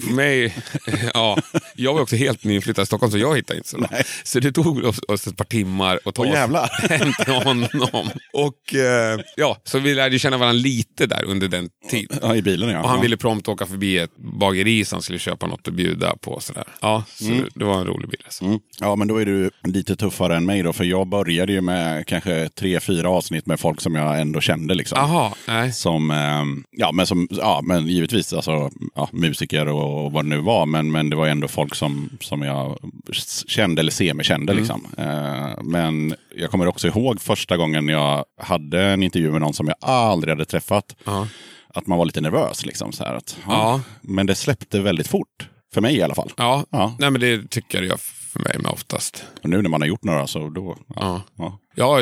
[LAUGHS] Mig, [LAUGHS] ja. Jag var också helt nyinflyttad i Stockholm så jag hittade inte så bra. Så det tog oss, oss ett par timmar att ta Åh, oss [LAUGHS] hem till honom. Och eh, ja, så vi lärde känna varandra lite där under den tiden. ja, i bilen ja. Och han ja. ville prompt åka förbi ett bageri han skulle köpa något att bjuda på. Sådär. Ja, så det, det var en rolig bilresa. Mm. Ja, men då är du lite tuffare än mig då, för jag började ju med kanske tre, fyra avsnitt med folk som jag ändå kände. Liksom. Jaha, nej. Som, ehm, ja men som, ja men givetvis alltså, ja, musiker och vad det nu var, men, men det var ändå folk som, som jag kände eller semikände liksom. Eh, men jag kommer också ihåg första gången jag hade en intervju med någon som jag aldrig hade träffat. Ja. Att man var lite nervös liksom. Så här, att, Ja. Men det släppte väldigt fort. För mig i alla fall. Ja. Ja. nej men det tycker jag för mig med oftast. Och nu när man har gjort några så då... Ja, Ja. Ja.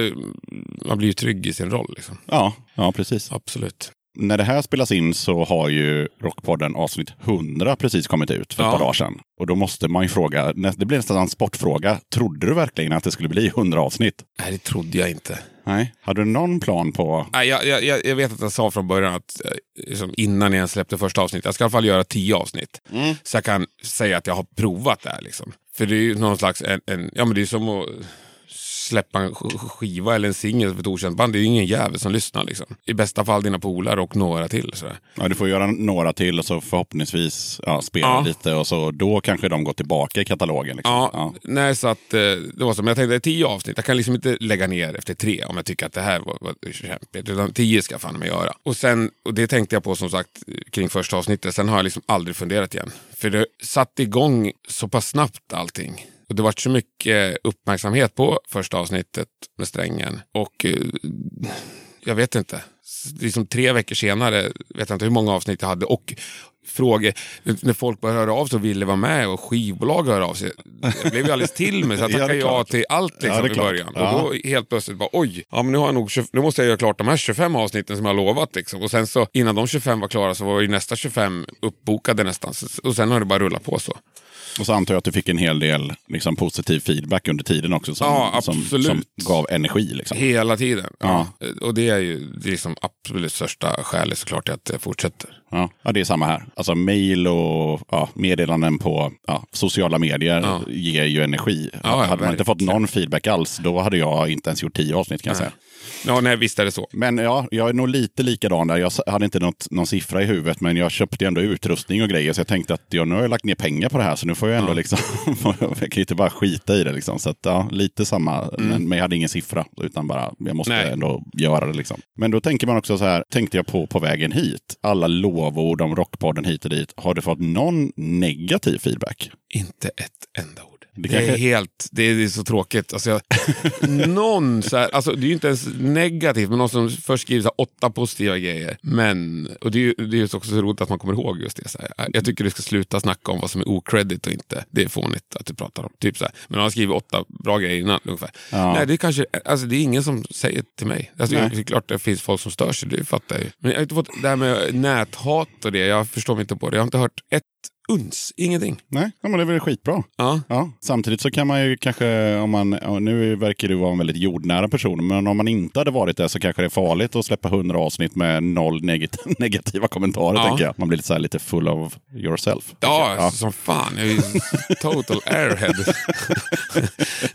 Man blir ju trygg i sin roll. Liksom. ja, ja precis. Absolut. När det här spelas in så har ju Rockpodden avsnitt 100 precis kommit ut för ett Ja. par dagar sedan. Och då måste man ju fråga, det blir nästan en sportfråga. Trodde du verkligen att det skulle bli 100 avsnitt? Nej, det trodde jag inte. Nej. Hade du någon plan på... Nej, jag, jag, jag vet att jag sa från början att eh, liksom innan jag ens släppte första avsnittet, jag ska i alla fall göra tio avsnitt. Så jag kan säga att jag har provat det här. Liksom. För det är ju någon slags, en, en, ja men det är som att släppa en sk- skiva eller en singel för ett okänt band. Det är ju ingen jävel som lyssnar. Liksom. I bästa fall dina polare och några till. Sådär. Ja, du får göra några till och så förhoppningsvis ja, spela Ja. lite och så då kanske de går tillbaka i katalogen. Liksom. Ja, Ja. Nej, så att, eh, det var som jag tänkte, tio avsnitt. Jag kan liksom inte lägga ner efter tre om jag tycker att det här var, var kämpigt. Utan tio ska jag fan med göra. Och, sen, och det tänkte jag på som sagt kring första avsnittet. Sen har jag liksom aldrig funderat igen. För det satte igång så pass snabbt allting. Och det var så mycket uppmärksamhet på första avsnittet med strängen. Och eh, jag vet inte. Liksom tre veckor senare, vet jag inte hur många avsnitt jag hade. Och frågor, när folk började höra av sig och ville vara med och skivbolag hörde av sig. Jag blev ju alldeles till mig så jag [LAUGHS] Ja, tackade ja till allt Ja, liksom, är i början. Ja. Och då helt plötsligt bara oj, ja, men nu, har jag nog, 20 nu måste jag göra klart de här 25 avsnitten som jag har lovat. Liksom. Och sen så innan de 25 var klara så var ju nästa 25 uppbokade nästan. Och sen har det bara rullat på så. Och så antar jag att du fick en hel del liksom, positiv feedback under tiden också som, Ja, som, som gav energi. Liksom. Hela tiden. Ja. Och det är ju det liksom absolut största skälet såklart att det fortsätter. Ja, ja, det är samma här. Alltså mejl och ja, meddelanden på ja, sociala medier Ja. ger ju energi. ja, hade man inte fått någon feedback alls, då hade jag inte ens gjort tio avsnitt kan jag säga. Ja, nej, visst är det så. Men ja, jag är nog lite likadan där. Jag hade inte något, någon siffra i huvudet, men jag köpte ändå utrustning och grejer. Så jag tänkte att ja, nu har jag lagt ner pengar på det här, så nu får jag ändå liksom... [LAUGHS] jag kan ju inte bara skita i det liksom. Så att, ja, lite samma. Men, men jag hade ingen siffra, utan bara jag måste Mm. Nej. ändå göra det liksom. Men då tänker man också så här, tänkte jag på på vägen hit. Alla lovord om Rockpodden hit och dit. Har du fått någon negativ feedback? Inte ett enda ord. Det Det, är helt, det är, det är så tråkigt. Alltså jag, [LAUGHS] någon så här, alltså det är ju inte ens negativt, men någon som först skriver så åtta positiva grejer. Men, och det är ju det är ju också så roligt att man kommer ihåg just det. Så här. Jag tycker du ska sluta snacka om vad som är okredit och inte. Det är fånigt att du pratar om. Typ så här. Men han har skrivit åtta bra grejer innan ungefär. Ja. Nej, det är kanske, alltså det är ingen som säger till mig. Alltså, Nej. det är klart det finns folk som stör sig, det fattar jag ju. Men jag har inte fått det här med näthat och det, jag förstår mig inte på det. Jag har inte hört ett uns, ingenting. Nej, ja, men det är väl skitbra. Ja. Ja, samtidigt så kan man ju kanske, om man, nu verkar du vara en väldigt jordnära person, men om man inte hade varit det så kanske det är farligt att släppa hundra avsnitt med noll negat- [LAUGHS] negativa kommentarer, Ja. tänker jag. Man blir lite, så här, lite full of yourself. Ja, ja. som fan. Jag är ju total airhead.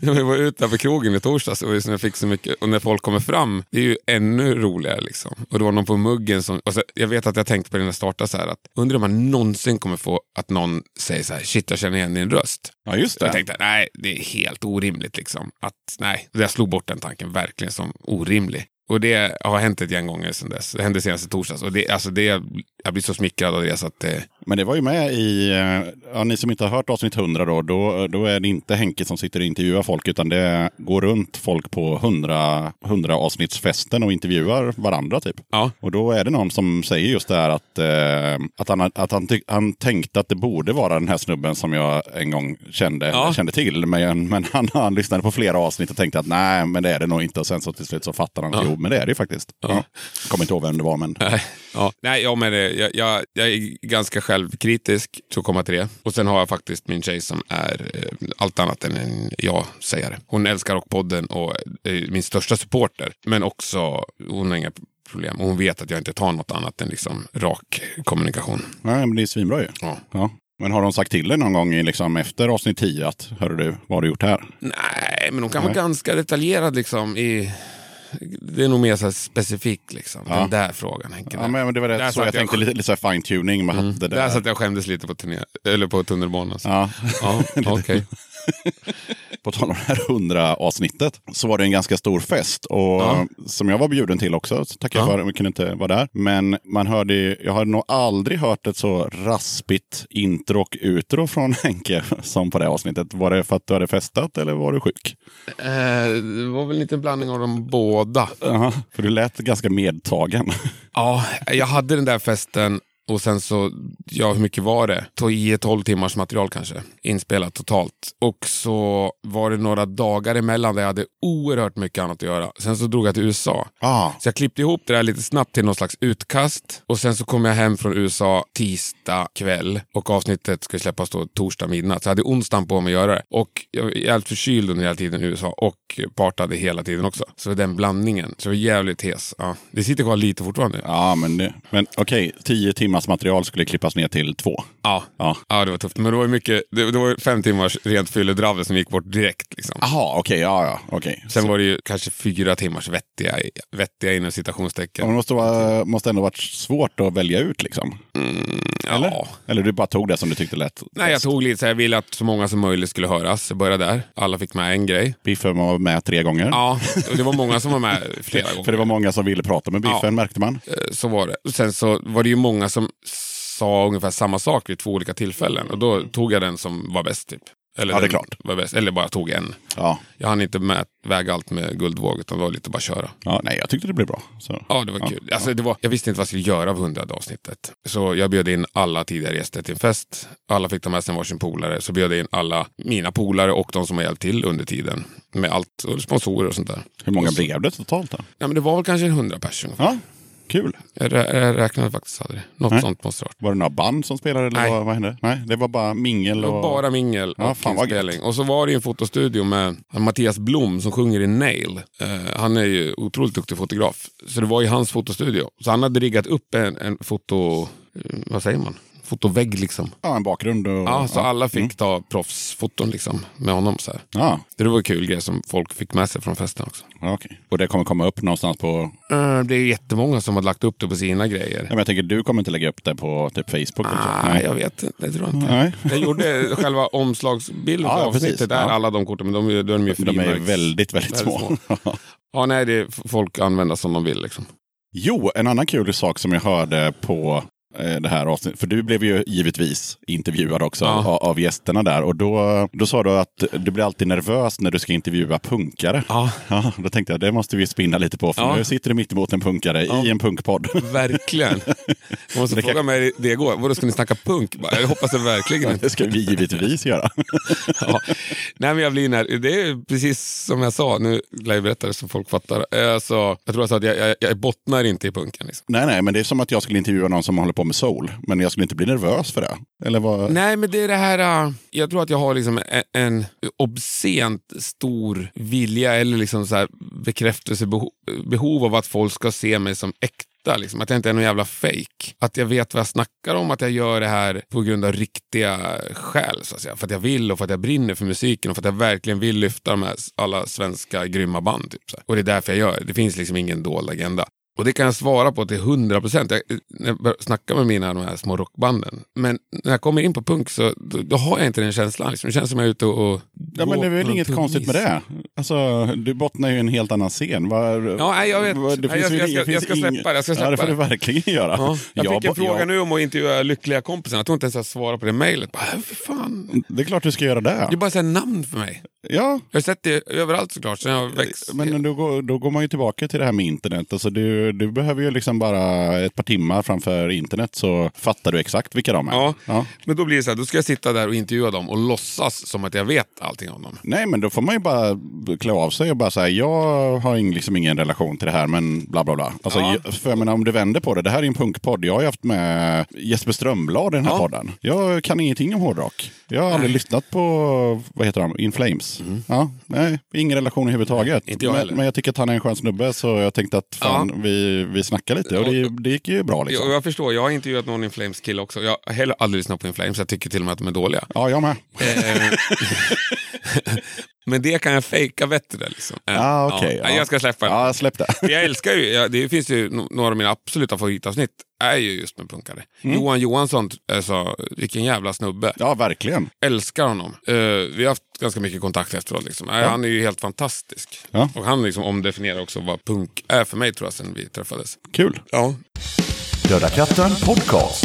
[LAUGHS] jag var ute på krogen i torsdags och jag fick så mycket, och när folk kommer fram, det är ju ännu roligare. Liksom. Och det var någon på muggen som, så, jag vet att jag tänkte på det när jag startade så här, att undrar om man någonsin kommer få att att någon säger så här, shit jag känner igen din röst. Ja, just Jag det. tänkte, nej, det är helt orimligt. Liksom. Att, nej, jag slog bort den tanken verkligen som orimlig. Och det har hänt ett gäng gånger sedan dess. Det hände senast i torsdags. Och det, alltså det, jag blir så smickrad av det så att det... Men det var ju med i, eh, ja, ni som inte har hört avsnitt 100 då, då, då är det inte Henke som sitter och intervjuar folk, utan det går runt folk på 100, 100 avsnittsfesten och intervjuar varandra typ. Ja. Och då är det någon som säger just det här att, eh, att, han, att han, ty- han tänkte att det borde vara den här snubben som jag en gång kände, Ja. kände till. Men, men han, han lyssnade på flera avsnitt och tänkte att nej, men det är det nog inte. Och sen så till slut så fattar han att jo, men det är det ju faktiskt. Ja. Kommer inte ihåg vem det var, men Nej, ja. Nej ja, men det, jag, jag, jag är ganska självkritisk, så komma till det. Och sen har jag faktiskt min tjej som är eh, allt annat än en ja-sägare. Hon älskar Rockpodden och är min största supporter. Men också, hon har inga problem. Och hon vet att jag inte tar något annat än liksom rak kommunikation. nej, men det är svinbra ju. Ja. Ja. Men har de sagt till dig någon gång i, liksom, efter avsnitt 10 att hörru du, vad har du gjort här? Nej, men hon kan vara Nej. ganska detaljerad liksom i... Det är nog mer så specifikt liksom. Ja. Den där frågan Henke. Ja, men det var rätt så jag jag tänkte lite, lite fine-tuning. Att det Där där. satt jag och skämdes lite på, turné, eller på tunnelbanan. så. Ja. Ja, [LAUGHS] okej. [LAUGHS] På tal om det här 100 avsnittet så var det en ganska stor fest. Och Ja. som jag var bjuden till också. Så tackar jag Ja. för. Jag kunde inte vara där. Men man hörde, jag har nog aldrig hört ett så raspigt intro och utro från [LAUGHS] Henke som på det avsnittet. Var det för att du hade festat eller var du sjuk? Eh, det var väl en blandning av de båda. Jaha, för du lät ganska medtagen. [LAUGHS] Ja, jag hade den där festen och sen så, ja hur mycket var det? 10-12 timmars material kanske, inspelat totalt. Och så var det några dagar emellan där jag hade oerhört mycket annat att göra. Sen så drog jag till USA. Ah, Så jag klippte ihop det där lite snabbt till någon slags utkast. Och sen så kom jag hem från USA tisdag kväll. Och avsnittet ska släppas då torsdag midnatt. Så jag hade onsdagen på mig att göra det. Och jag var jävligt förkyld under hela tiden i USA. Och partade hela tiden också. Så den blandningen. Så jag var jävligt hes. Ja. Det sitter kvar lite fortfarande. ja, men, det- men okej. Tio timmars material skulle klippas ner till två. Ja. Ja. ja, det var tufft. Men det var mycket, det, det var fem timmars rent fylledravel som gick bort direkt. Liksom. Jaha, okej. ja, ja, okej. Sen Så- var det ju kanske fyra timmars vettiga, vettiga inom citationstecken. Ja, men Det måste, vara, måste ändå varit svårt att välja ut liksom. Eller? Ja. Eller du bara tog det som du tyckte lät Nej, jag tog lite så här, jag ville att så många som möjligt skulle höras. Jag började där. Alla fick med en grej. Biffen var med tre gånger. Ja, det var många som var med [LAUGHS] flera gånger. För det var många som ville prata med Biffen Ja. märkte man. Eh, Så var det. Sen så var det ju många som sa ungefär samma sak vid två olika tillfällen. Och då tog jag den som var bäst. Typ. Eller Ja, det är klart. Var bäst. Eller bara tog en. Ja. Jag hann inte med, väga allt med guldvåg, utan det var lite bara köra. ja, nej jag tyckte det blev bra. Så. Ja, det var kul. Alltså, det var, jag visste inte vad jag skulle göra av hundrade avsnittet. Så jag bjöd in alla tidigare gäster till en fest. Alla fick ta med sig varsin polare. Så bjöd jag in alla mina polare och de som har hjälpt till under tiden. Med allt, och sponsorer och sånt där. Hur många blev det totalt då? Ja, men det var väl kanske en hundra personer. Ja, kul. Jag, rä- jag räknade faktiskt aldrig. Något Nej. sånt måste det. Var det några band som spelade eller Nej. vad, vad hände? Nej, det var bara mingel och... bara mingel Ja, och fan inspelning. Och så var det en fotostudio med Mattias Blom som sjunger i Nail. Eh, han är ju otroligt duktig fotograf. Så det var ju hans fotostudio. Så han hade riggat upp en, en foto... eh, Vad säger man? Fotovägg liksom. Ja, en bakgrund och... Ja, så alla fick Mm. ta proffsfoton liksom med honom. Så här. Ja, Det var en kul grej som folk fick med sig från festen också. ja, okej. Och det kommer komma upp någonstans på... Eh, det är jättemånga som har lagt upp det på sina grejer. Ja, men jag tänker, du kommer inte lägga upp det på typ Facebook? så? Nej, jag vet inte. Det tror jag inte. Nej. Jag gjorde själva omslagsbilden [LAUGHS] Ja, ja, precis. avsnittet. Där Ja. alla de korten, men de, är- då är de ju De är väldigt, väldigt små. [LAUGHS] Ja, nej, det är folk använder som de vill. Liksom. Jo, en annan kul sak som jag hörde på det här avsnittet. För du blev ju givetvis intervjuad också Ja. av, av gästerna där. Och då, då sa du att du blir alltid nervös när du ska intervjua punkare. Ja, Ja, då tänkte jag det måste vi spinna lite på. För Ja. nu sitter du mitt emot en punkare i en punkpodd. verkligen. [LAUGHS] Jag måste Det fråga kan- mig det igår. Vadå, ska ni snacka punk? Jag hoppas det verkligen inte. [LAUGHS] Det ska vi givetvis göra. [LAUGHS] Nej, men jag blir när, det är precis som jag sa, nu lär jag berätta det så folk fattar. Alltså, jag tror jag sa att jag, jag, jag bottnar inte i punken. Liksom. nej, nej, men det är som att jag skulle intervjua någon som håller på med soul. Men jag skulle inte bli nervös för det. Eller vad? Nej, men det är det här... Äh, jag tror att jag har liksom e-, en, obscent stor vilja eller liksom så här bekräftelsebehov av att folk ska se mig som äkta. Liksom. Att jag inte är någon jävla fake. Att jag vet vad jag snackar om, att jag gör det här på grund av riktiga skäl. Så att säga. För att jag vill och för att jag brinner för musiken och för att jag verkligen vill lyfta de här alla svenska grymma band. Typ, så här. Och det är därför jag gör det. Det finns liksom ingen dold agenda. Och det kan jag svara på till 100 procent. Jag börjar snacka med mina de här små rockbanden. Men när jag kommer in på punk så då, då har jag inte den känslan. Liksom. Det känns som jag är ute och, och Ja, men det är väl inget konstigt med det. Alltså, du bottnar ju i en helt annan scen. Var, Ja, nej, jag vet. var- det Nej, jag- jag finns jag ska släppa det, jag ska Ja, det släppa får du verkligen göra. Ja, jag fick en fråga jag- nu om att intervjua lyckliga kompisar. Jag tror inte ens jag svarade på det mejlet. "Äh, fan. Det är klart du ska göra det. Det är bara så här namn för mig. Ja, Jag har sett det överallt såklart. Så jag växt. men då går, då går man ju tillbaka till det här med internet. Alltså du, du behöver ju liksom bara ett par timmar framför internet så fattar du exakt vilka de är. Ja. Ja. Men då blir det så här, då ska jag sitta där och intervjua dem och låtsas som att jag vet allting om dem. Nej, men då får man ju bara klä av sig och bara säga jag har liksom ingen relation till det här, men bla bla bla. Alltså, Ja. För jag menar, om du vänder på det, det här är en punkpodd. Jag har ju haft med Jesper Strömblad i den här Ja. podden. Jag kan ingenting om hårdrock. Jag har aldrig lyssnat på, vad heter de, In Flames. Ja, nej, ingen relation överhuvudtaget. Mm. Inte jag men, heller. men jag tycker att han är en skön snubbe, så jag tänkte att fan, vi, vi snackar lite. Och det, det gick ju bra liksom. Jag, jag förstår, jag har intervjuat någon In Flames kille också. Jag har heller aldrig lyssnat på In Flames, jag tycker till och med att de är dåliga. Ja, jag med. Eh, [LAUGHS] [LAUGHS] Men det kan jag fejka bättre. Liksom. Ah, okej, ja. ja. Jag ska släppa det. Ja, släpp det. Jag älskar ju, jag, det finns ju några av mina absoluta favoritavsnitt är ju just med punkare. Johan Johansson, alltså, vilken jävla snubbe. Ja, verkligen. Älskar honom. Eh, vi har haft ganska mycket kontakt efteråt. Liksom. Eh, Han är ju helt fantastisk. Ja. Och han liksom omdefinierar också vad punk är för mig tror jag sen vi träffades. Kul. Ja. Döda katten podcast.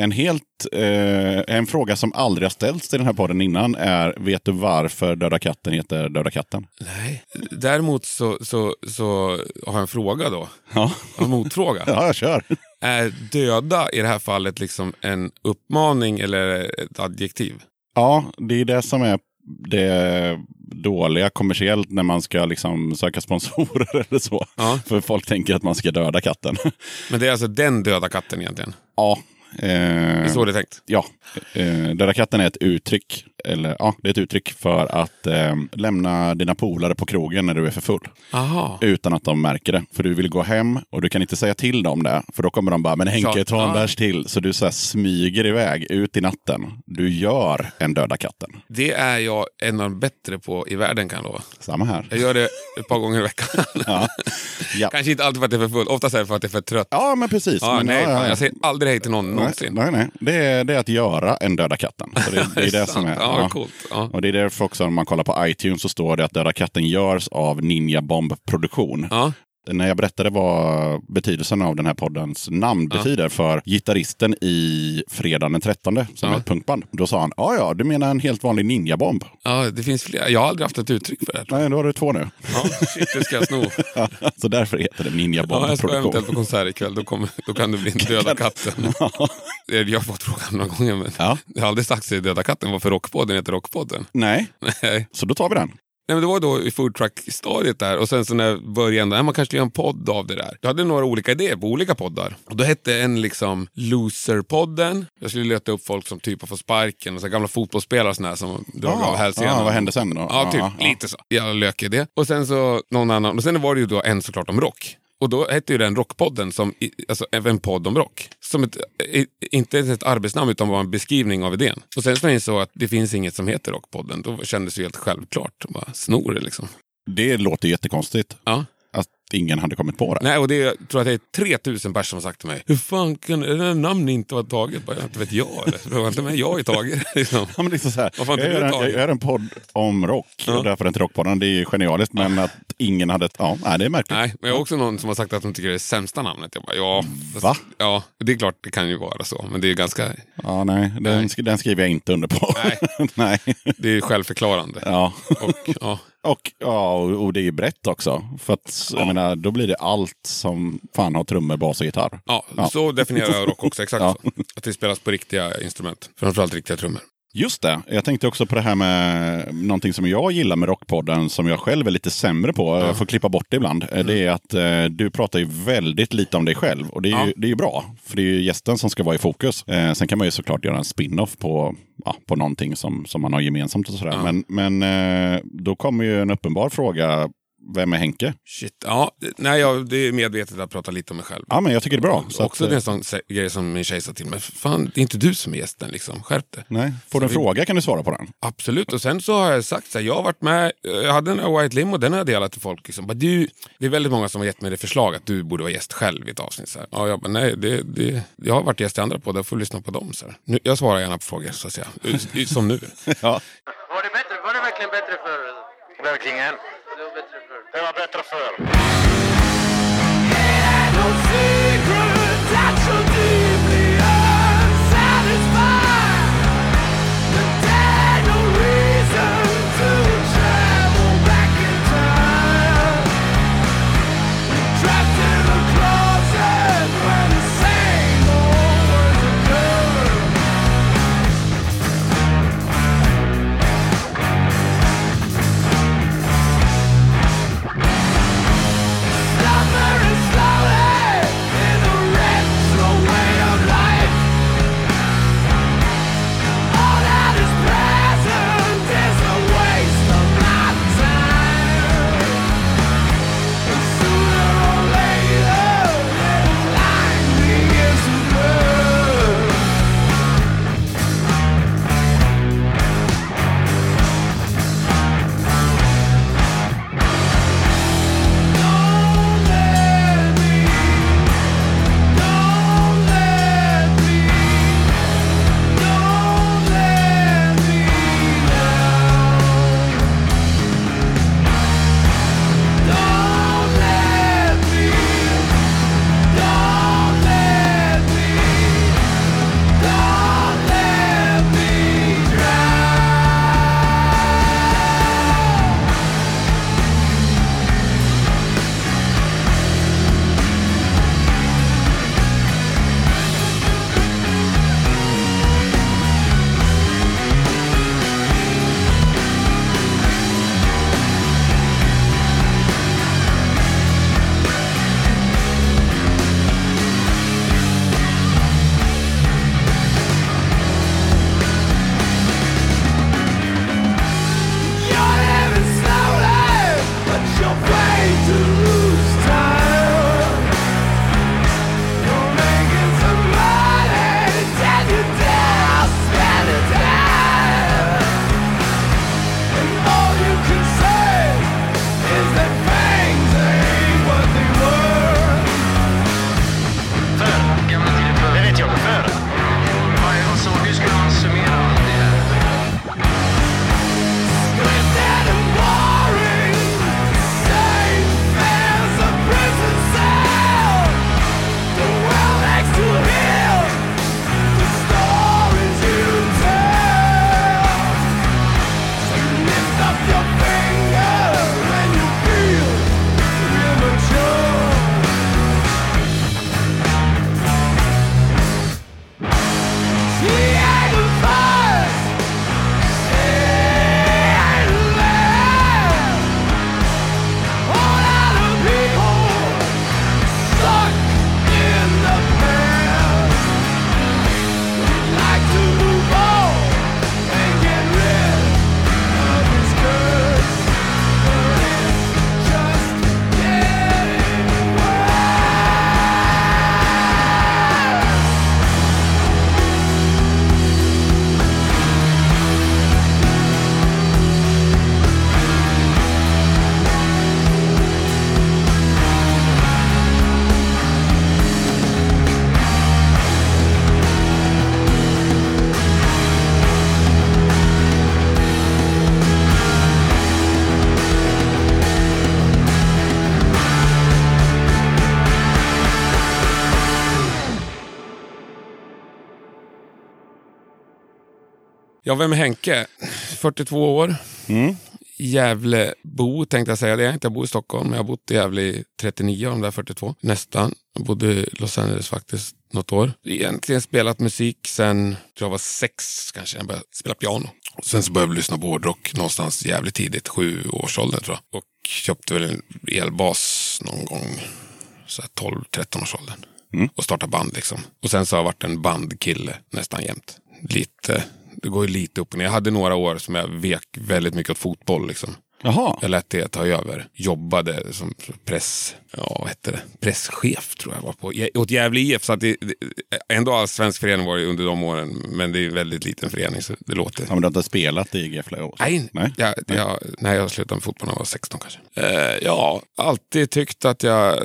En helt eh, en fråga som aldrig har ställts i den här podden innan är, vet du varför Döda katten heter Döda katten? Nej. Däremot så, så, så har jag en fråga då. Ja, En motfråga. [LAUGHS] ja jag kör. Är döda i det här fallet liksom en uppmaning eller ett adjektiv? Ja, det är det som är det dåliga kommersiellt när man ska liksom söka sponsorer [LAUGHS] eller så. Ja. För folk tänker att man ska döda katten. Men det är alltså den döda katten egentligen? ja. Det är Eh, så det är tänkt? ja. Eh, döda katten är ett uttryck. Eller ja, det är ett uttryck för att eh, lämna dina polare på krogen när du är för full. Aha. Utan att de märker det. För du vill gå hem och du kan inte säga till dem det. För då kommer de bara, men Henke, ta en bärs till. Så du så här smyger iväg ut i natten. Du gör en döda katten. Det är jag en av de bättre på i världen kan jag lova. Samma här. Jag gör det ett par gånger i veckan. Ja. [LAUGHS] Ja. Kanske inte alltid för att jag är för full, oftast är det för att jag är för trött. ja, men precis. Ja, men, nej, ja, ja, fan, ja. Jag säger aldrig hej till någon Nej, någonsin. nej, nej. Det, är, det är att göra en döda katten. Så det, det är det [LAUGHS] som är. Ja, coolt. Ja. Och det är därför också om man kollar på iTunes så står det att Döda katten görs av Ninja Bomb Produktion. Ja. När jag berättade vad betydelsen av den här poddens namn betyder för gitarristen i Fredagen den 13 som Ja. är ett punkband. Då sa han, ja ja, du menar en helt vanlig ninjabomb? ja, det finns flera. Jag har aldrig haft ett uttryck för det. Nej, då har du två nu. Ja, shit, det ska jag sno. [LAUGHS] så därför heter det Ninja Bomb Ja, jag ska eventuellt på konsert ikväll. Då, kommer, då kan [LAUGHS] det bli en döda katten. Jag har fått frågan några gånger, men Ja. jag har aldrig sagt till döda katten varför Rockpodden heter Rockpodden. Nej, Nej. så då tar vi den. Nej, men det var då i foodtruck-stadiet där och sen så när jag började "Nej, man kanske göra en podd av det där. Jag hade några olika idéer på olika poddar. Och då hette en liksom Loser-podden. Jag skulle leta upp folk som typ har fått sparken och så gamla fotbollsspelare och såna här som drog av hälsenan. ja, vad hände sen då? Ja, typ Ja, ja. lite så. Jag lök i det. Och sen så någon annan. Och sen var det ju då en såklart om rock. Och då hette ju den Rockpodden, som, alltså en podd om rock. Som ett, inte ett arbetsnamn utan var en beskrivning av idén. Och sen så jag insåg att det finns inget som heter Rockpodden. Då kändes det ju helt självklart. Bara snor det liksom. Det låter jättekonstigt. Ja. Att ingen hade kommit på det. Nej, och det jag tror att det är 3000 personer som har sagt till mig, hur fan kan det där namnet inte vara taget? Bara, inte vet jag. Eller? Var inte med jag i taget. [LAUGHS] Liksom. Ja, men liksom så här, jag, gör en, jag gör en podd om rock, Ja. och därför är inte Rockpodden. Det är genialiskt, men att ingen hade... Ja, nej, det är märkligt. Nej, men jag har också någon som har sagt att de tycker det är det sämsta namnet. Jag bara, ja, fast- Va? Ja, det är klart det kan ju vara så. Men det är ganska, Ja, nej, den, Nej. den skriver jag inte under på. Nej. [LAUGHS] nej. det är självförklarande. Ja. Och, ja. Och, ja, och det är ju brett också. För att, jag menar, då blir det allt som fan har trummor, bas och gitarr. Ja, Ja. så definierar jag rock också. Exakt Ja. så. Att det spelas på riktiga instrument. Framförallt riktiga trummor. Just det, jag tänkte också på det här med någonting som jag gillar med Rockpodden som jag själv är lite sämre på. Jag får klippa bort det ibland. Mm. Det är att eh, du pratar ju väldigt lite om dig själv. Och det är, ju, Ja. det är ju bra, för det är ju gästen som ska vara i fokus. Eh, sen kan man ju såklart göra en spin-off på, ja, på någonting som, som man har gemensamt och sådär. Ja. Men, men eh, då kommer ju en uppenbar fråga. Vem är Henke? Shit. Ja, nej, jag, det är medvetet att prata lite om mig själv. Ja, men jag tycker det är bra. Så också att, det är eh, en sån grej som min tjej sa till mig. Fan, det är inte du som är gästen. Liksom. Skärp dig. Nej, får du en vi- fråga kan du svara på den. Absolut. Och sen så har jag sagt så här, jag har varit med, jag hade här White Limo, den har jag delat till folk. Liksom. Bara, du, det är väldigt många som har gett mig det förslag att du borde vara gäst själv i ett avsnitt. Så här. Ja, jag bara, nej, det, det, jag har varit gäst i andra poddar, jag får lyssna på dem. Så här. Nu, jag svarar gärna på frågor, så att säga. Som nu. [LAUGHS] Ja. Var det, bättre, var det verkligen bättre förr? Verkligen. Det var bättre förr. Det var bättre Ja, vem är Henke? 42 år. Mm. Gävlebo tänkte jag säga det. Jag bor i Stockholm, men jag har bott i Gävle i 39 av de där 42. Nästan. Jag bodde i Los Angeles faktiskt något år. Egentligen spelat musik sen jag var sex kanske. Jag började spela piano. Och sen så började jag lyssna på hårdrock någonstans jävligt tidigt, sju årsåldern tror jag. Och köpte väl en elbas någon gång, så här 12-13 årsåldern. Och startade band liksom. Och sen så har jag varit en bandkille nästan jämt. Lite, det går ju lite upp och ner. Jag hade några år som jag vek väldigt mycket åt fotboll liksom. Jaha. Jag lät det ta över. Jobbade som press, ja, vad hette det? presschef tror jag var på. Åt Gävle IF. Så att det, det, ändå har svensk förening varit under de åren. Men det är en väldigt liten förening så det låter. Ja, men du har inte spelat i GIF flera år? Nej, Nej. Jag, jag, nej, jag slutade med fotboll när jag var 16 kanske. Eh, ja, alltid tyckt att jag...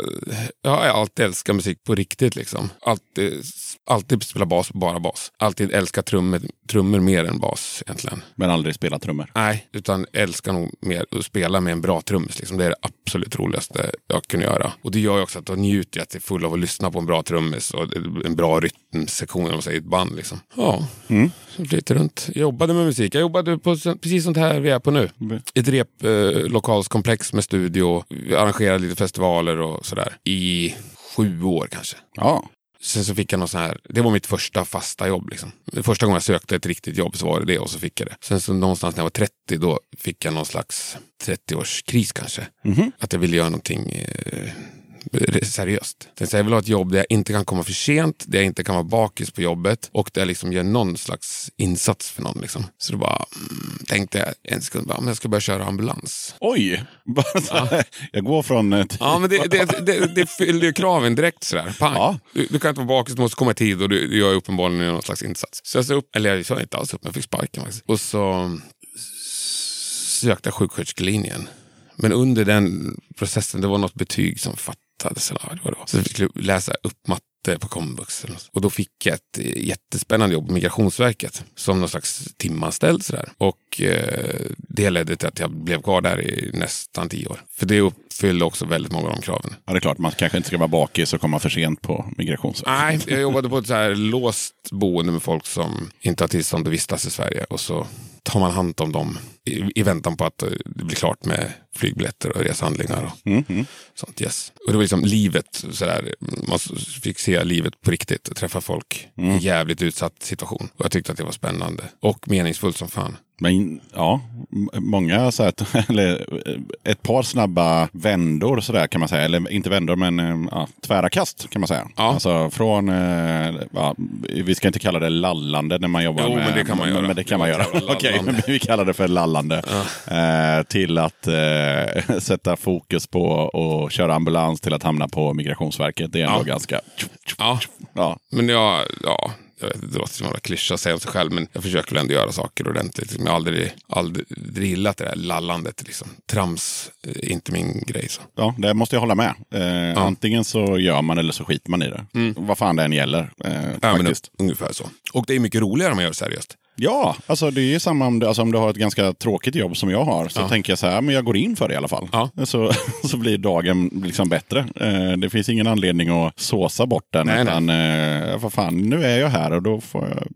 Jag har alltid älskat musik på riktigt. liksom. Alltid, alltid spelat bas, bara bas. Alltid älskat trummor, trummor mer än bas egentligen. Men aldrig spelat trummor? Nej, utan älskar nog mer att spela med en bra trummis. Liksom. Det är det absolut roligaste jag kunde göra. Och det gör ju också att jag njuter jag till full av att lyssna på en bra trummis och en bra rytmsektion om man säger, i ett band. Liksom. Ja, Mm. så lite runt. Jag jobbade med musik. Jag jobbade på precis sånt här vi är på nu. Ett replokalskomplex med studio. Vi arrangerade lite festivaler och sådär. I sju år kanske. Ja. Sen så fick jag något sån här, det var mitt första fasta jobb. Liksom. Första gången jag sökte ett riktigt jobb så var det det och så fick jag det. Sen så någonstans när jag var 30 då fick jag någon slags 30-årskris kanske. Att jag ville göra någonting eh, seriöst. Sen jag vill ha ett jobb där jag inte kan komma för sent, där jag inte kan vara bakis på jobbet och där jag liksom gör någon slags insats för någon. Liksom. Så då bara mm, tänkte jag en sekund, bara, jag ska börja köra ambulans. Oj! [LAUGHS] Här, Jag går från... eh, Ja, men det, det, det, det fyllde ju kraven direkt sådär. Pang. Ja. Du, du kan inte vara bakis, du måste komma i tid och du, du gör uppenbarligen någon slags insats. Så jag sa upp, eller jag sa inte alls upp, men jag fick sparken faktiskt. Och så sökte jag sjuksköterskelinjen. Men under den processen, det var något betyg som fattades. Eller vad det var. Så jag fick läsa upp matte på komvux. Och då fick jag ett eh, jättespännande jobb på Migrationsverket som någon slags timanställd. Sådär. Och eh, det ledde till att jag blev kvar där i nästan tio år. För det uppfyllde också väldigt många av de kraven. Ja, det är klart, man kanske inte ska vara bakis och komma för sent på Migrationsverket. Nej, jag jobbade på ett så här låst boende med folk som inte har tillstånd att vistas i Sverige. Och så tar man hand om dem i, i väntan på att eh, det blir klart med flygbiljetter och reshandlingar. Och Mm, mm. sånt, yes. Och det var liksom livet, så där, man fick se livet på riktigt och träffa folk i en jävligt utsatt situation. Och jag tyckte att det var spännande och meningsfullt som fan. Men ja, många så här, [LAUGHS] eller eh, ett par snabba vändor så där kan man säga. Eller inte vändor men eh, ja, tvära kast kan man säga. Ja. Alltså från, eh, ja, vi ska inte kalla det lallande när man jobbar Jo, med. men det kan man göra. Men det kan man göra. [LAUGHS] Okej, vi kallar det för lallande. Eh, till att eh, [LAUGHS] sätta fokus på att köra ambulans till att hamna på Migrationsverket. Det är ändå Ja. ganska... Ja, Ja. men jag, ja, jag vet, det låter som en klyscha att säga om sig själv, men jag försöker väl ändå göra saker ordentligt. Jag har aldrig, aldrig gillat det där lallandet. Liksom. Trams är inte min grej. Så. Ja, det måste jag hålla med. Eh, Antingen så gör man eller så skiter man i det. Vad fan det än gäller. Eh, Ja, men ungefär så. Och det är mycket roligare om man gör det seriöst. Ja, alltså det är ju samma om du, alltså om du har ett ganska tråkigt jobb som jag har. Så Ja. tänker jag så här, men jag går in för det i alla fall. Ja. Så, [LAUGHS] så blir dagen liksom bättre. Eh, det finns ingen anledning att såsa bort den. Nej, utan, eh, vad fan, nu är jag här och då får jag...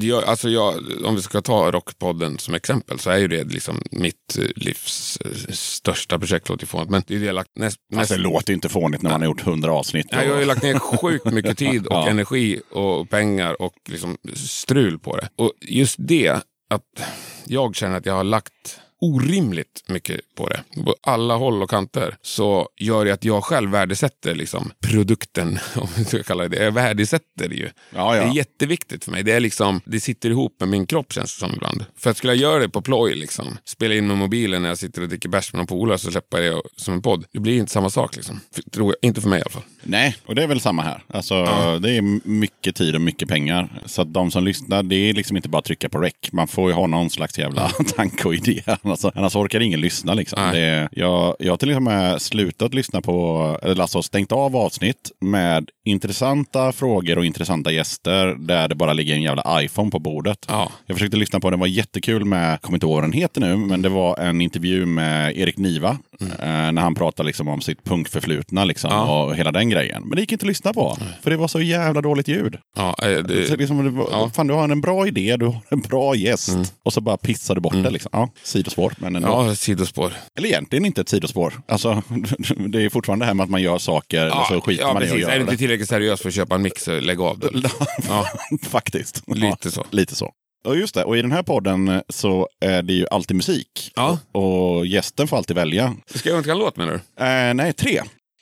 Ja. Alltså jag, om vi ska ta Rockpodden som exempel så är ju det liksom mitt eh, livs eh, största projekt. Låter fånigt, men det är det jag lagt näst, Alltså, näst, det låter inte fånigt när man har gjort hundra avsnitt. Nej, jag har ju lagt ner sjukt mycket tid och [LAUGHS] energi och pengar och liksom strul på det. Och just det, att jag känner att jag har lagt orimligt mycket på det. På alla håll och kanter. Så gör det att jag själv värdesätter liksom produkten, [LAUGHS] om vi ska kalla det det. Jag värdesätter det ju. Ja, ja. Det är jätteviktigt för mig. Det, är liksom, det sitter ihop med min kropp känns det som ibland. För att skulle jag göra det på ploj, liksom, spela in med mobilen när jag sitter och dricker bärs med någon polare så släpper jag det som en podd. Det blir inte samma sak. Liksom. För, tror jag. Inte för mig i alla fall. Nej, och det är väl samma här. Alltså, Det är mycket tid och mycket pengar. Så att de som lyssnar, det är liksom inte bara att trycka på rec. Man får ju ha någon slags jävla [LAUGHS] tanke och idé. Alltså, annars orkar ingen lyssna. Liksom. Det, jag, jag har till och med slutat lyssna på, eller alltså stängt av avsnitt med intressanta frågor och intressanta gäster där det bara ligger en jävla iPhone på bordet. Ja. Jag försökte lyssna på den, det var jättekul med, kommer inte ihåg vad den heter nu, men det var en intervju med Erik Niva Eh, när han pratar liksom om sitt punkförflutna liksom, Ja. och hela den grejen. Men det gick inte att lyssna på. För det var så jävla dåligt ljud. Ja, eh, Så det, liksom, det var, ja. Fan, du har en bra idé, du har en bra gäst. Och så bara pissar du bort det. Liksom. Ja, sidospår, men ändå. ja, sidospår. Eller egentligen inte ett sidospår. Alltså, [LAUGHS] det är fortfarande det här med att man gör saker och så skiter ja, man i att precis. Är göra du inte det. tillräckligt seriös för att köpa en mix, lägg av det. [LAUGHS] Ja. Faktiskt. Lite så. Lite så. Och just det, och i den här podden så är det ju alltid musik. Ja. Och gästen får alltid välja. Ska jag önska en låt menar du? Eh, nej, tre.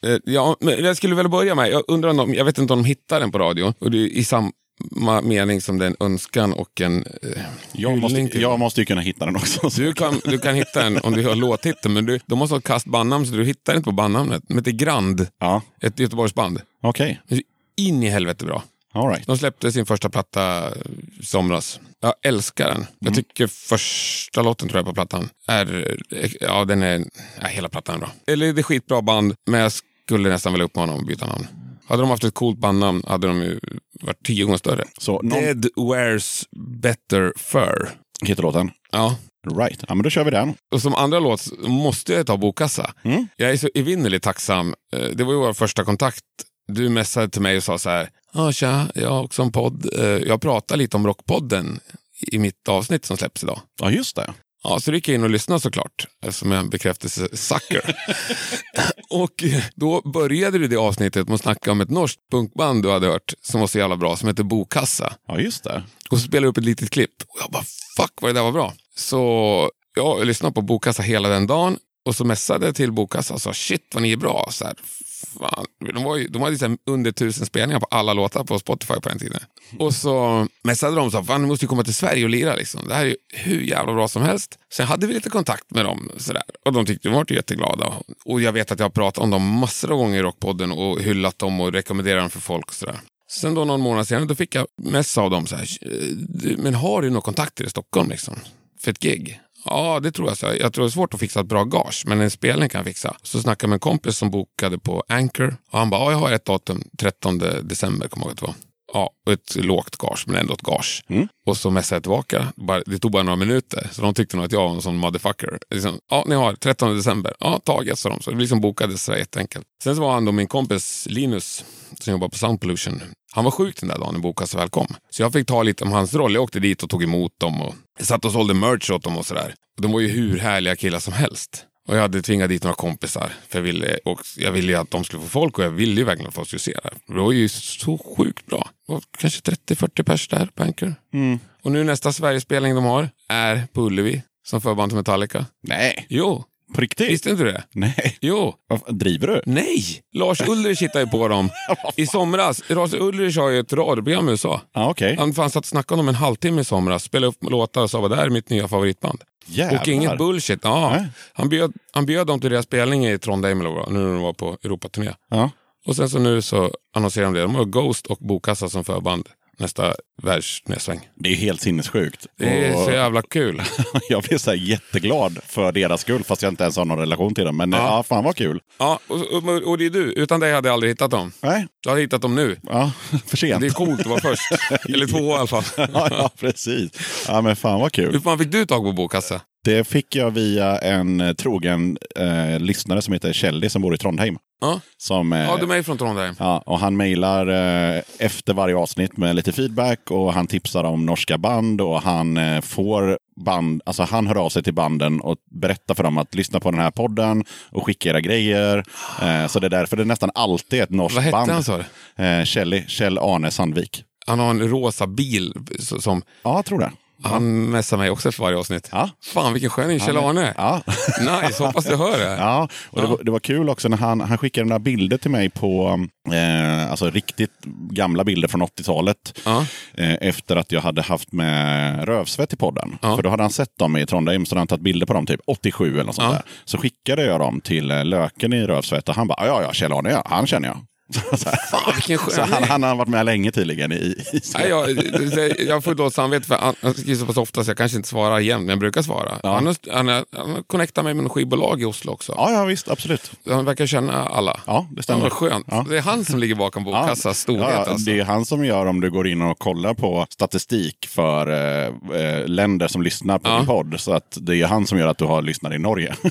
Eh, Ja, men jag skulle väl börja med, jag undrar om de, jag vet inte om de hittar den på radio. Och det är i samma mening som den önskan och en eh, Jag måste, till jag måste ju kunna hitta den också. Du kan, du kan hitta den om du har låttiteln, men du, de måste ha ett kast bandnamn så du hittar inte på bandnamnet. De heter Grand, Ja, ett Göteborgsband. okej. Det är In i helvete bra. All right. De släppte sin första platta i somras. Jag älskar den. Jag tycker första låten tror jag på plattan är, ja den är, ja, hela plattan är bra. Eller det är skitbra band, men jag skulle nästan vilja uppmana dem att byta namn. Hade de haft ett coolt bandnamn hade de ju varit tio gånger större. Så någon Dead wears better fur. heter låten. Ja. Right. Ja, men då kör vi den. Och som andra låt måste jag ta Bokassa. Mm. Jag är så evinnerligt tacksam. Eh, Det var ju vår första kontakt. Du messade till mig och sa så här. Ja, tja, jag har också en podd. Eh, Jag pratar lite om Rockpodden i mitt avsnitt som släpps idag. Ja, just det. Ja, så gick jag in och lyssnade såklart, eftersom jag är en bekräftelse-sucker. [LAUGHS] och eh, då började du det avsnittet med att snacka om ett norskt punkband du hade hört som var så jävla bra, som heter Bokassa. Ja, just det. Och så spelade jag upp ett litet klipp. Och jag bara, fuck vad det där var bra. Så jag lyssnade på Bokkassa hela den dagen. Och så messade jag till Bokkassa och sa, shit vad ni är bra. Så här, fan. De, var ju, de hade ju under tusen spelningar på alla låtar på Spotify på den tiden. Och så messade de och sa, fan ni måste ju komma till Sverige och lira. Liksom. Det här är ju hur jävla bra som helst. Sen hade vi lite kontakt med dem. sådär. Och de tyckte de var jätteglada. Och jag vet att jag har pratat om dem massor av gånger i Rockpodden och hyllat dem och rekommenderat dem för folk. och sådär. Sen då någon månad senare då fick jag mess av dem. Så här, men har du några kontakter i Stockholm liksom, för ett gig? Ja, det tror jag. Så. Jag tror det är svårt att fixa ett bra gage, men en spelning kan jag fixa. Så snackade jag med en kompis som bokade på Anchor. Och han bara, ja, jag har ett datum, 13 december kommer jag ihåg att det var. Ja, ett lågt gage, men ändå ett gage. Och så messade jag tillbaka. Det tog bara några minuter, så de tyckte nog att jag var en sån motherfucker. Liksom, ja, ni har 13 december. Ja, taget, sa de. Så det liksom bokades så jätteenkelt. Sen så var han då min kompis Linus, som jobbar på Sound Pollution. Han var sjuk den där dagen när Bokas väl kom. Så jag fick ta lite om hans roll. Jag åkte dit och tog emot dem och satt och sålde merch åt dem och sådär. De var ju hur härliga killar som helst. Och jag hade tvingat dit några kompisar. För jag ville, och jag ville ju att de skulle få folk och jag ville ju verkligen att folk skulle se det. Det var ju så sjukt bra. Det var kanske 30-40 pers där på Anchor. Och nu nästa Sverigespelning de har är på Ullevi som förband till Metallica. Nej, Jo, på riktigt? visste inte du det? Nej. Jo, Vad fan, Driver du? nej! Lars Ulrich hittade ju på dem [LAUGHS] i somras. Lars Ulrich har ju ett radioprogram i USA. Ja, okej. Han fanns att snacka om dem en halvtimme i somras, spelade upp låtar och sa vad det här är mitt nya favoritband. Jävlar. Och inget bullshit. Ja, han, bjöd, han bjöd dem till deras spelning i Trondheim nu när de var på Europaturné. Ja. Och sen så nu så annonserar de det. De har Ghost och Bokassa som förband nästa världsturnesväng. Det är helt sinnessjukt. Det är Och så jävla kul. [LAUGHS] jag blev så jätteglad för deras skull, fast jag inte ens har någon relation till dem. Men ja, fan vad kul. Ja, och, och, och det är du. Utan dig hade jag aldrig hittat dem. Nej, Du har hittat dem nu. ja, [LAUGHS] för sent. Det är coolt att vara först. [LAUGHS] Eller två i alla fall. ja, ja, precis. Ja, men fan vad Hur kul. fan fick du tag på Bokassa? Det fick jag via en trogen eh, lyssnare som heter Kjelly som bor i Trondheim. Ja, Som, eh, ja de är från Trondheim. Ja, och han mejlar eh, efter varje avsnitt med lite feedback och han tipsar om norska band och han eh, får band, alltså han hör av sig till banden och berättar för dem att lyssna på den här podden och skicka era grejer. Eh, så det är därför det nästan alltid är ett norskt Vad hette band. han sa du? Kjell Arne Sandvik. Han har en rosa bil som Ja, jag tror det. Han messar mig också efter varje avsnitt. Ja. Fan vilken skön Kjell-Arne. Ja. Nice, hoppas du hör det. [LAUGHS] Ja, och det, var, det var kul också när han, han skickade några bilder till mig på eh, alltså riktigt gamla bilder från 80-talet. Ja. Eh, efter att jag hade haft med Rövsvett i podden. Ja. För då hade han sett dem i Trondheim, så hade han tagit bilder på dem typ 87 eller något sånt Ja. där. Så skickade jag dem till eh, Löken i Rövsvett och han bara, ja ja, Kjell-Arne, ja, han känner jag. Fan vilken skön Så han, han har varit med länge tydligen i, i Nej, jag, jag får dåligt samvete för han han skriver så pass ofta så jag kanske inte svarar igen, men jag brukar svara. Han, har, han, har, han har connectat mig med något skivbolag i Oslo också. Ja, ja visst, absolut. Han verkar känna alla. Ja, det stämmer. Ja, skönt. Ja. Det är han som ligger bakom Bokassas storhet. Ja, alltså. Det är han som gör om du går in och kollar på statistik för eh, eh, länder som lyssnar på Ja. din podd. Så att det är han som gör att du har lyssnare i Norge. [LAUGHS]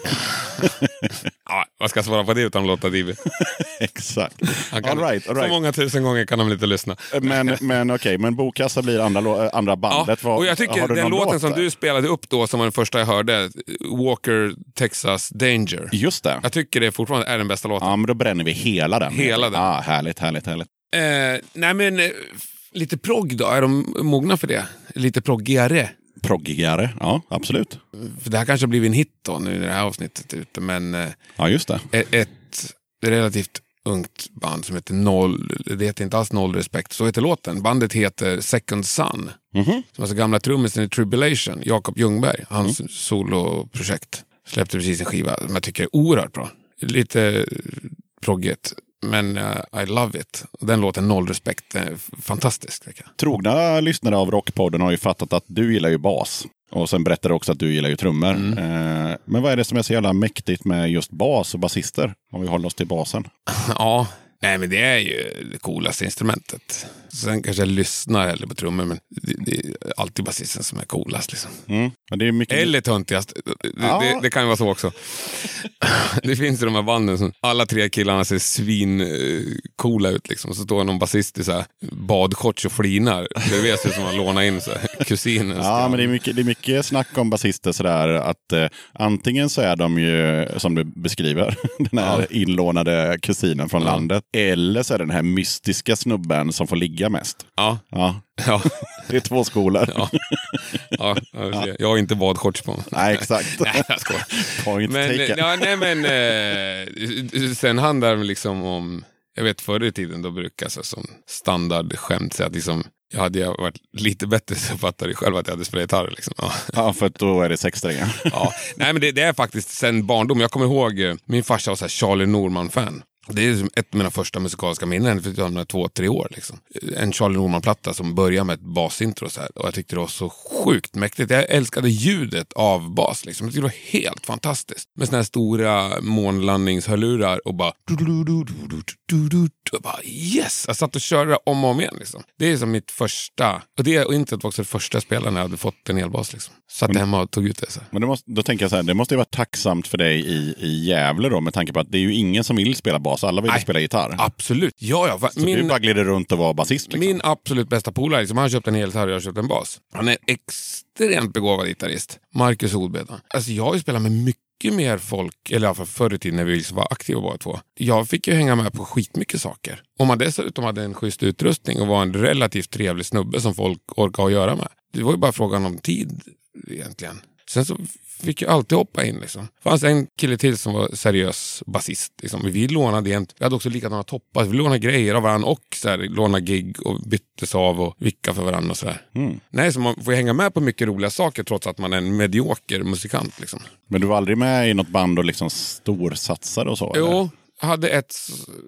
Ja, vad ska jag svara på det utan att låta Divi? [LAUGHS] Exakt. Han kan, All right, all Så right. många tusen gånger kan väl inte lyssna. Men, men okej, men Bokkassa blir andra, eh, andra bandet. Vad- och jag tycker den låten låt som du spelade upp då, som var den första jag hörde, Walker Texas Danger. Just det. Jag tycker det fortfarande är den bästa låten. Ja, men då bränner vi hela den. Hela den. Ja, härligt, härligt, härligt. Eh, nej men, eh, lite progg då, är de mogna för det? Lite proggigare? Proggigare, ja absolut. För det här kanske har blivit en hit då nu när det här avsnittet är ute, men eh, Ja, just det. ett, ett relativt ungt band som heter Noll, det heter inte alls Noll Respekt, så heter låten. Bandet heter Second Sun. Mhm. Som alltså gamla trummisen i Tribulation, Jakob Ljungberg, hans soloprojekt. Släppte precis en skiva som jag tycker är oerhört bra. Lite proggigt, men eh, I love it. Den låten Noll Respekt är f- fantastisk. Trogna lyssnare av Rockpodden har ju fattat att du gillar ju bas. Och sen berättar du också att du gillar ju trummor. Mm. Eh, men vad är det som är så jävla mäktigt med just bas och basister? Om vi håller oss till basen. [LAUGHS] Ja, nej men det är ju det coolaste instrumentet. Sen kanske jag lyssnar hellre på trummor, men det, det är alltid basisten som är coolast. Liksom. Mm. Är mycket... Eller töntigast. Det, Ja. det, det kan ju vara så också. [LAUGHS] det finns ju de här banden som alla tre killarna ser svin eh, ut. Liksom. Så står någon basist i så här badshorts och flinar. Det vet sig som att låna in så här, kusinen. Ja, men det är, mycket, det är mycket snack om basister sådär att eh, antingen så är de ju, som du beskriver, [LAUGHS] den här inlånade kusinen från Ja. landet. Eller så är det den här mystiska snubben som får ligga mest. Ja, Ja, ja, det är två skolor. ja. ja, jag ser. jag har inte badshorts på mig. Nej, exakt. Nej, jag skojar. Point Men, taken. ja, nej, men eh, sen handlar det liksom om, jag vet förr i tiden då brukar jag som standardskämt säga att liksom, jag hade jag varit lite bättre så fattade jag själv att jag hade spelat gitarr. Liksom. Ja. Ja, för då är det sexsträngar. Ja. Nej, men det, det är faktiskt sen barndom. Jag kommer ihåg, eh, min farsa var så Charlie Norman-fan. Det är liksom ett av mina första musikaliska minnen för jag var två, tre år. Liksom. En Charlie Norman-platta som börjar med ett basintro. Så här. Och jag tyckte det var så sjukt mäktigt. Jag älskade ljudet av bas. Liksom. Jag tyckte det var helt fantastiskt. Med såna här stora månlandningshörlurar och bara... Och bara yes! Jag satt och körde om och om igen. Liksom. Det är som mitt första... Och det och inte var också det första när jag hade fått en elbas. Liksom. Satt hemma och tog ut det. Så. här. Men det måste, då tänker jag så här, det måste ju vara tacksamt för dig i, i Gävle då med tanke på att det är ju ingen som vill spela bas, alla vill ju Nej. spela gitarr. Absolut. Ja, ja. va- Så du Min, bara glider runt och var basist. Liksom. min absolut bästa polare, liksom, han köpte en elgitarr och jag köpte en bas. Han är extremt begåvad gitarrist. Marcus Holbeda. Alltså jag har ju spelat med mycket mer folk, eller i alla fall förr i tiden när vi liksom var aktiva båda två. Jag fick ju hänga med på skitmycket saker. Om man dessutom hade en schysst utrustning och var en relativt trevlig snubbe som folk orkade att göra med. Det var ju bara frågan om tid egentligen. Sen så fick jag alltid hoppa in. Liksom. Det fanns en kille till som var seriös basist. Liksom. Vi lånade jämt. Vi hade också likadana toppar. Vi lånade grejer av varandra och så här, lånade gig och byttes av och vicka för varandra. Och så här. Mm. Nej, så man får ju hänga med på mycket roliga saker trots att man är en medioker musikant. Liksom. Men du var aldrig med i något band och liksom storsatsade och så? Jo, jag hade ett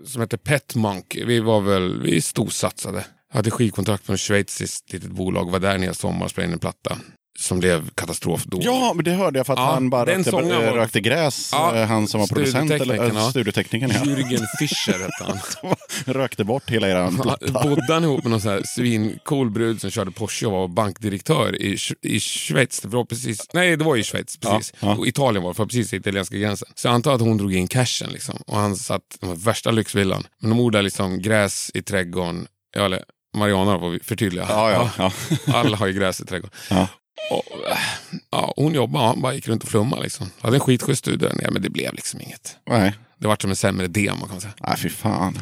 som hette Pet Monk. Vi var väl, vi storsatsade. Jag hade skivkontrakt med ett schweiziskt litet bolag. Var där en hel sommar och spelade in en platta. Som blev katastrof då. Ja, men det hörde jag för att Ja, han bara den rökte, var- rökte gräs. Ja, eh, han som var producent, eller äh, ja. studioteknikern. Ja. Jürgen [LAUGHS] Fischer hette han. rökte bort hela eran Ja, platta. [LAUGHS] Bodde han ihop med någon sån här svincool brud som körde Porsche och var bankdirektör i, i Schweiz. Det var precis, nej, det var i Schweiz. Precis. Ja, ja. Och Italien var för precis italienska gränsen. Så jag antar att hon drog in cashen. Liksom. Och han satt i värsta lyxvillan. Men de odlade liksom gräs i trädgården. Ja, eller Mariana får vi förtydliga. Ja, ja, ja. Alla har ju gräs i trädgården. Och, ja, hon jobbade, han bara gick runt och flummade. Liksom. Hade en skitschysst studio där nere, men det blev liksom inget. Nej, Det var som en sämre demo kan man säga. Nej fy fan.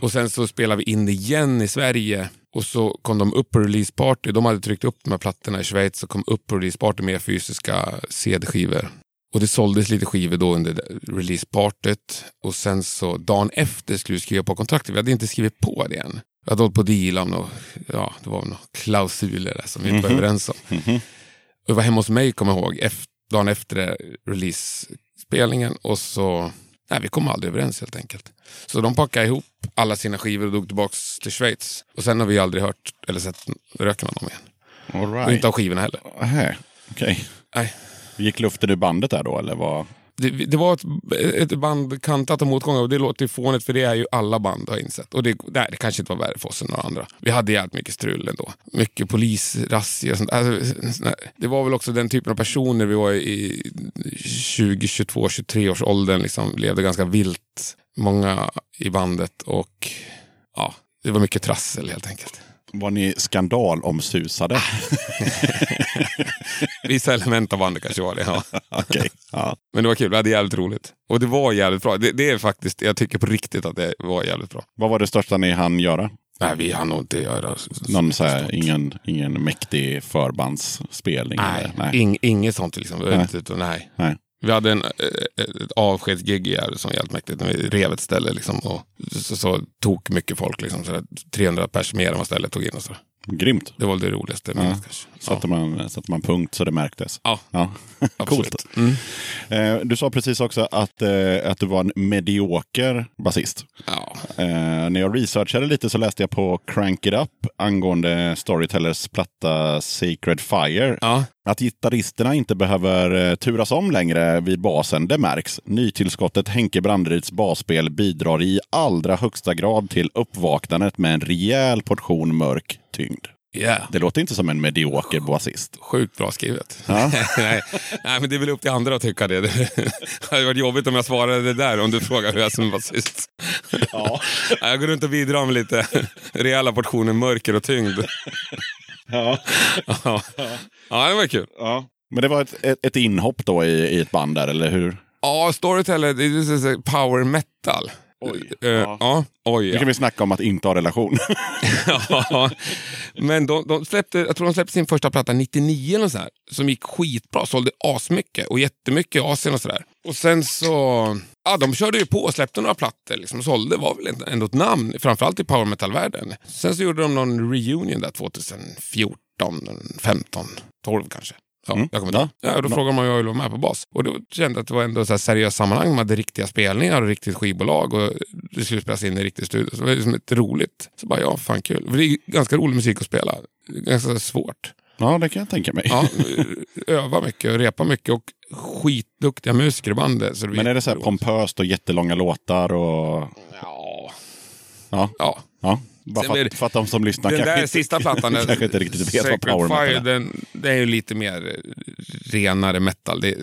Och sen så spelade vi in det igen i Sverige. Och så kom de upp på releaseparty. De hade tryckt upp de här plattorna i Schweiz och kom upp på releaseparty med fysiska CD-skivor. Och det såldes lite skivor då under releasepartyt. Och sen så dagen efter skulle vi skriva på kontraktet. Vi hade inte skrivit på det än. Vi hade hållit på att deala om något, ja, det var några klausuler där som vi inte var överens om. Mhm. Och jag var hemma hos mig, kommer jag ihåg, efter, dagen efter release-spelningen. Och så Nej, vi kom aldrig överens helt enkelt. Så de packade ihop alla sina skivor och drog tillbaka till Schweiz. Och sen har vi aldrig hört eller sett röken av dem igen. All Och right. inte av skivorna heller. Nähä, Okej. Nej. Gick luften ur bandet där då, eller vad? Det, det var ett, ett band kantat av motgångar och det låter ju fånigt för det är ju alla band har insett. Och det, nej, det kanske inte var värre för oss än några andra. Vi hade jävligt mycket strul ändå. Mycket polisrazzior och sånt. Alltså, det var väl också den typen av personer vi var i 20, 22, 23 års åldern. Liksom, levde ganska vilt. Många i bandet och ja, det var mycket trassel helt enkelt. Var ni skandalomsusade? [LAUGHS] Vissa element av bandet kanske var det. Ja. [LAUGHS] Okej. Ja. Men det var kul, vi hade jävligt roligt. Och det var jävligt bra. Det, det är faktiskt, jag tycker på riktigt att det var jävligt bra. Vad var det största ni hann göra? Nej, vi hann nog inte göra Någon så här, ingen, ingen mäktig förbandsspelning? Nej, eller? Nej. ing- inget sånt liksom. Nej. Utan, nej. Nej. Vi hade en, eh, ett avskedsgig i Gärde som var jävligt mäktigt. När vi rev ett ställe liksom, och så, så tog mycket folk. Liksom, så där, 300 pers mer än vad stället tog in. Och så. Grymt. Det var det roligaste. Ja. Satte, man, satte man punkt så det märktes? Ja, Ja. [LAUGHS] absolut. Mm. Eh, du sa precis också att, eh, att du var en medioker basist. Ja. Eh, när jag researchade lite så läste jag på Crank It Up angående Storytellers platta Sacred Fire. Ja. Att gitarristerna inte behöver eh, turas om längre vid basen, det märks. Nytillskottet Henke Branderyds basspel bidrar i allra högsta grad till uppvaknandet med en rejäl portion mörk tyngd. Yeah. Det låter inte som en medioker basist. Sjukt bra skrivet. Ja. [LAUGHS] nej, nej, men det är väl upp till andra att tycka det. [LAUGHS] Det hade varit jobbigt om jag svarade det där om du frågar hur jag är som basist. Ja. [LAUGHS] Jag går runt och bidrar med lite rejäla portioner mörker och tyngd. Ja. Ja, ja det var kul. ja. Men det var ett, ett, ett inhopp då i, i ett band där, eller hur? Ja, Storyteller, det är power metal. Oj. Eh, Ja. ja. Oj, Nu ja. kan vi snacka om att inte ha relation. [LAUGHS] ja. Men de, de släppte, jag tror de släppte sin första platta 99 eller så här, som gick skitbra. Sålde asmycket och jättemycket i Asien och sådär. Och sen så, ja de körde ju på och släppte några plattor. Liksom, och sålde, var väl ändå ett namn, framförallt i power metal-världen. Sen så gjorde de någon reunion där 2014, 15, 12 kanske. Ja, Mm. jag kommer Ja. då frågade man om jag ville vara med på bas. Och då kände jag att det var ändå så seriöst sammanhang. Man hade riktiga spelningar och riktigt skivbolag. Och det skulle spelas in i riktig studio. Så det var liksom ett roligt. Så bara, ja, fan kul. För det är ganska rolig musik att spela. Ganska svårt. ja, det kan jag tänka mig. Ja, öva mycket och repa mycket. Och skitduktiga musiker i bandet. Men är det så här jätteroligt. pompöst och jättelånga låtar? Och... Ja. Ja. ja. ja. Bara för det- för att de som lyssnar Den kanske, där sista plattan, [LAUGHS] den- kanske inte riktigt vet vad power metal är. den, det är ju lite mer renare metal. Det,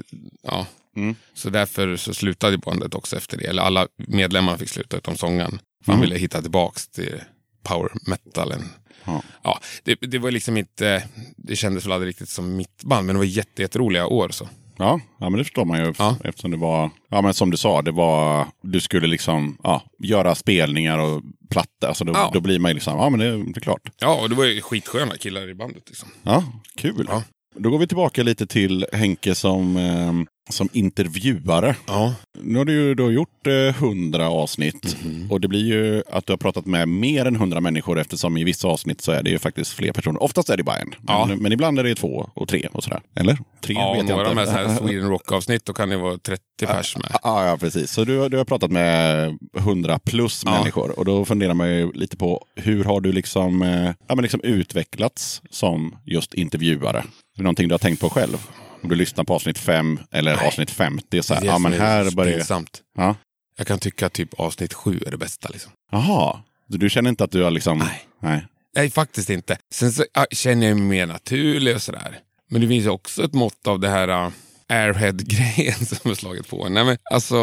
ja. Mm. Så därför så slutade bandet också efter det. Eller alla medlemmar fick sluta utom sångaren. För Mm. han ville hitta tillbaks till power metalen. Ja. Ja, det, det var liksom inte, det kändes väl aldrig riktigt som mitt band, men det var jätte, jätteroliga år. Så. Ja, ja, men det förstår man ju. Ja. Eftersom det var, ja men som du sa, det var, du skulle liksom ja, göra spelningar och plattor. Alltså då, Ja. då blir man ju liksom, ja men det, det är klart. Ja, och det var ju skitsköna killar i bandet. Liksom. Ja, kul. Ja. Då går vi tillbaka lite till Henke som, eh, som intervjuare. Ja. Nu har du ju då gjort eh, 100 avsnitt. Mhm. Och det blir ju att du har pratat med mer än 100 människor eftersom i vissa avsnitt så är det ju faktiskt fler personer. Oftast är det bara en. Ja. Men, men ibland är det två och tre och sådär. Eller? Tre Ja, vet jag några inte. med så här [LAUGHS] Sweden Rock-avsnitt, då kan det vara 30 pers med. Ja, ja, precis. Så du, du har pratat med 100 plus Ja. människor. Och då funderar man ju lite på hur har du liksom, eh, ja, men liksom utvecklats som just intervjuare? Är det någonting du har tänkt på själv? Om du lyssnar på avsnitt 5 eller Nej. avsnitt 50. Så här, Det är ja, men här börjar... pinsamt. Ja. Jag kan tycka att typ avsnitt sju är det bästa. Liksom. Jaha, du känner inte att du har liksom... Nej. Nej. Nej, faktiskt inte. Sen så känner jag mig mer naturlig och sådär. Men det finns ju också ett mått av det här uh, airhead-grejen [LAUGHS] som har slagit på. Nej, men, alltså,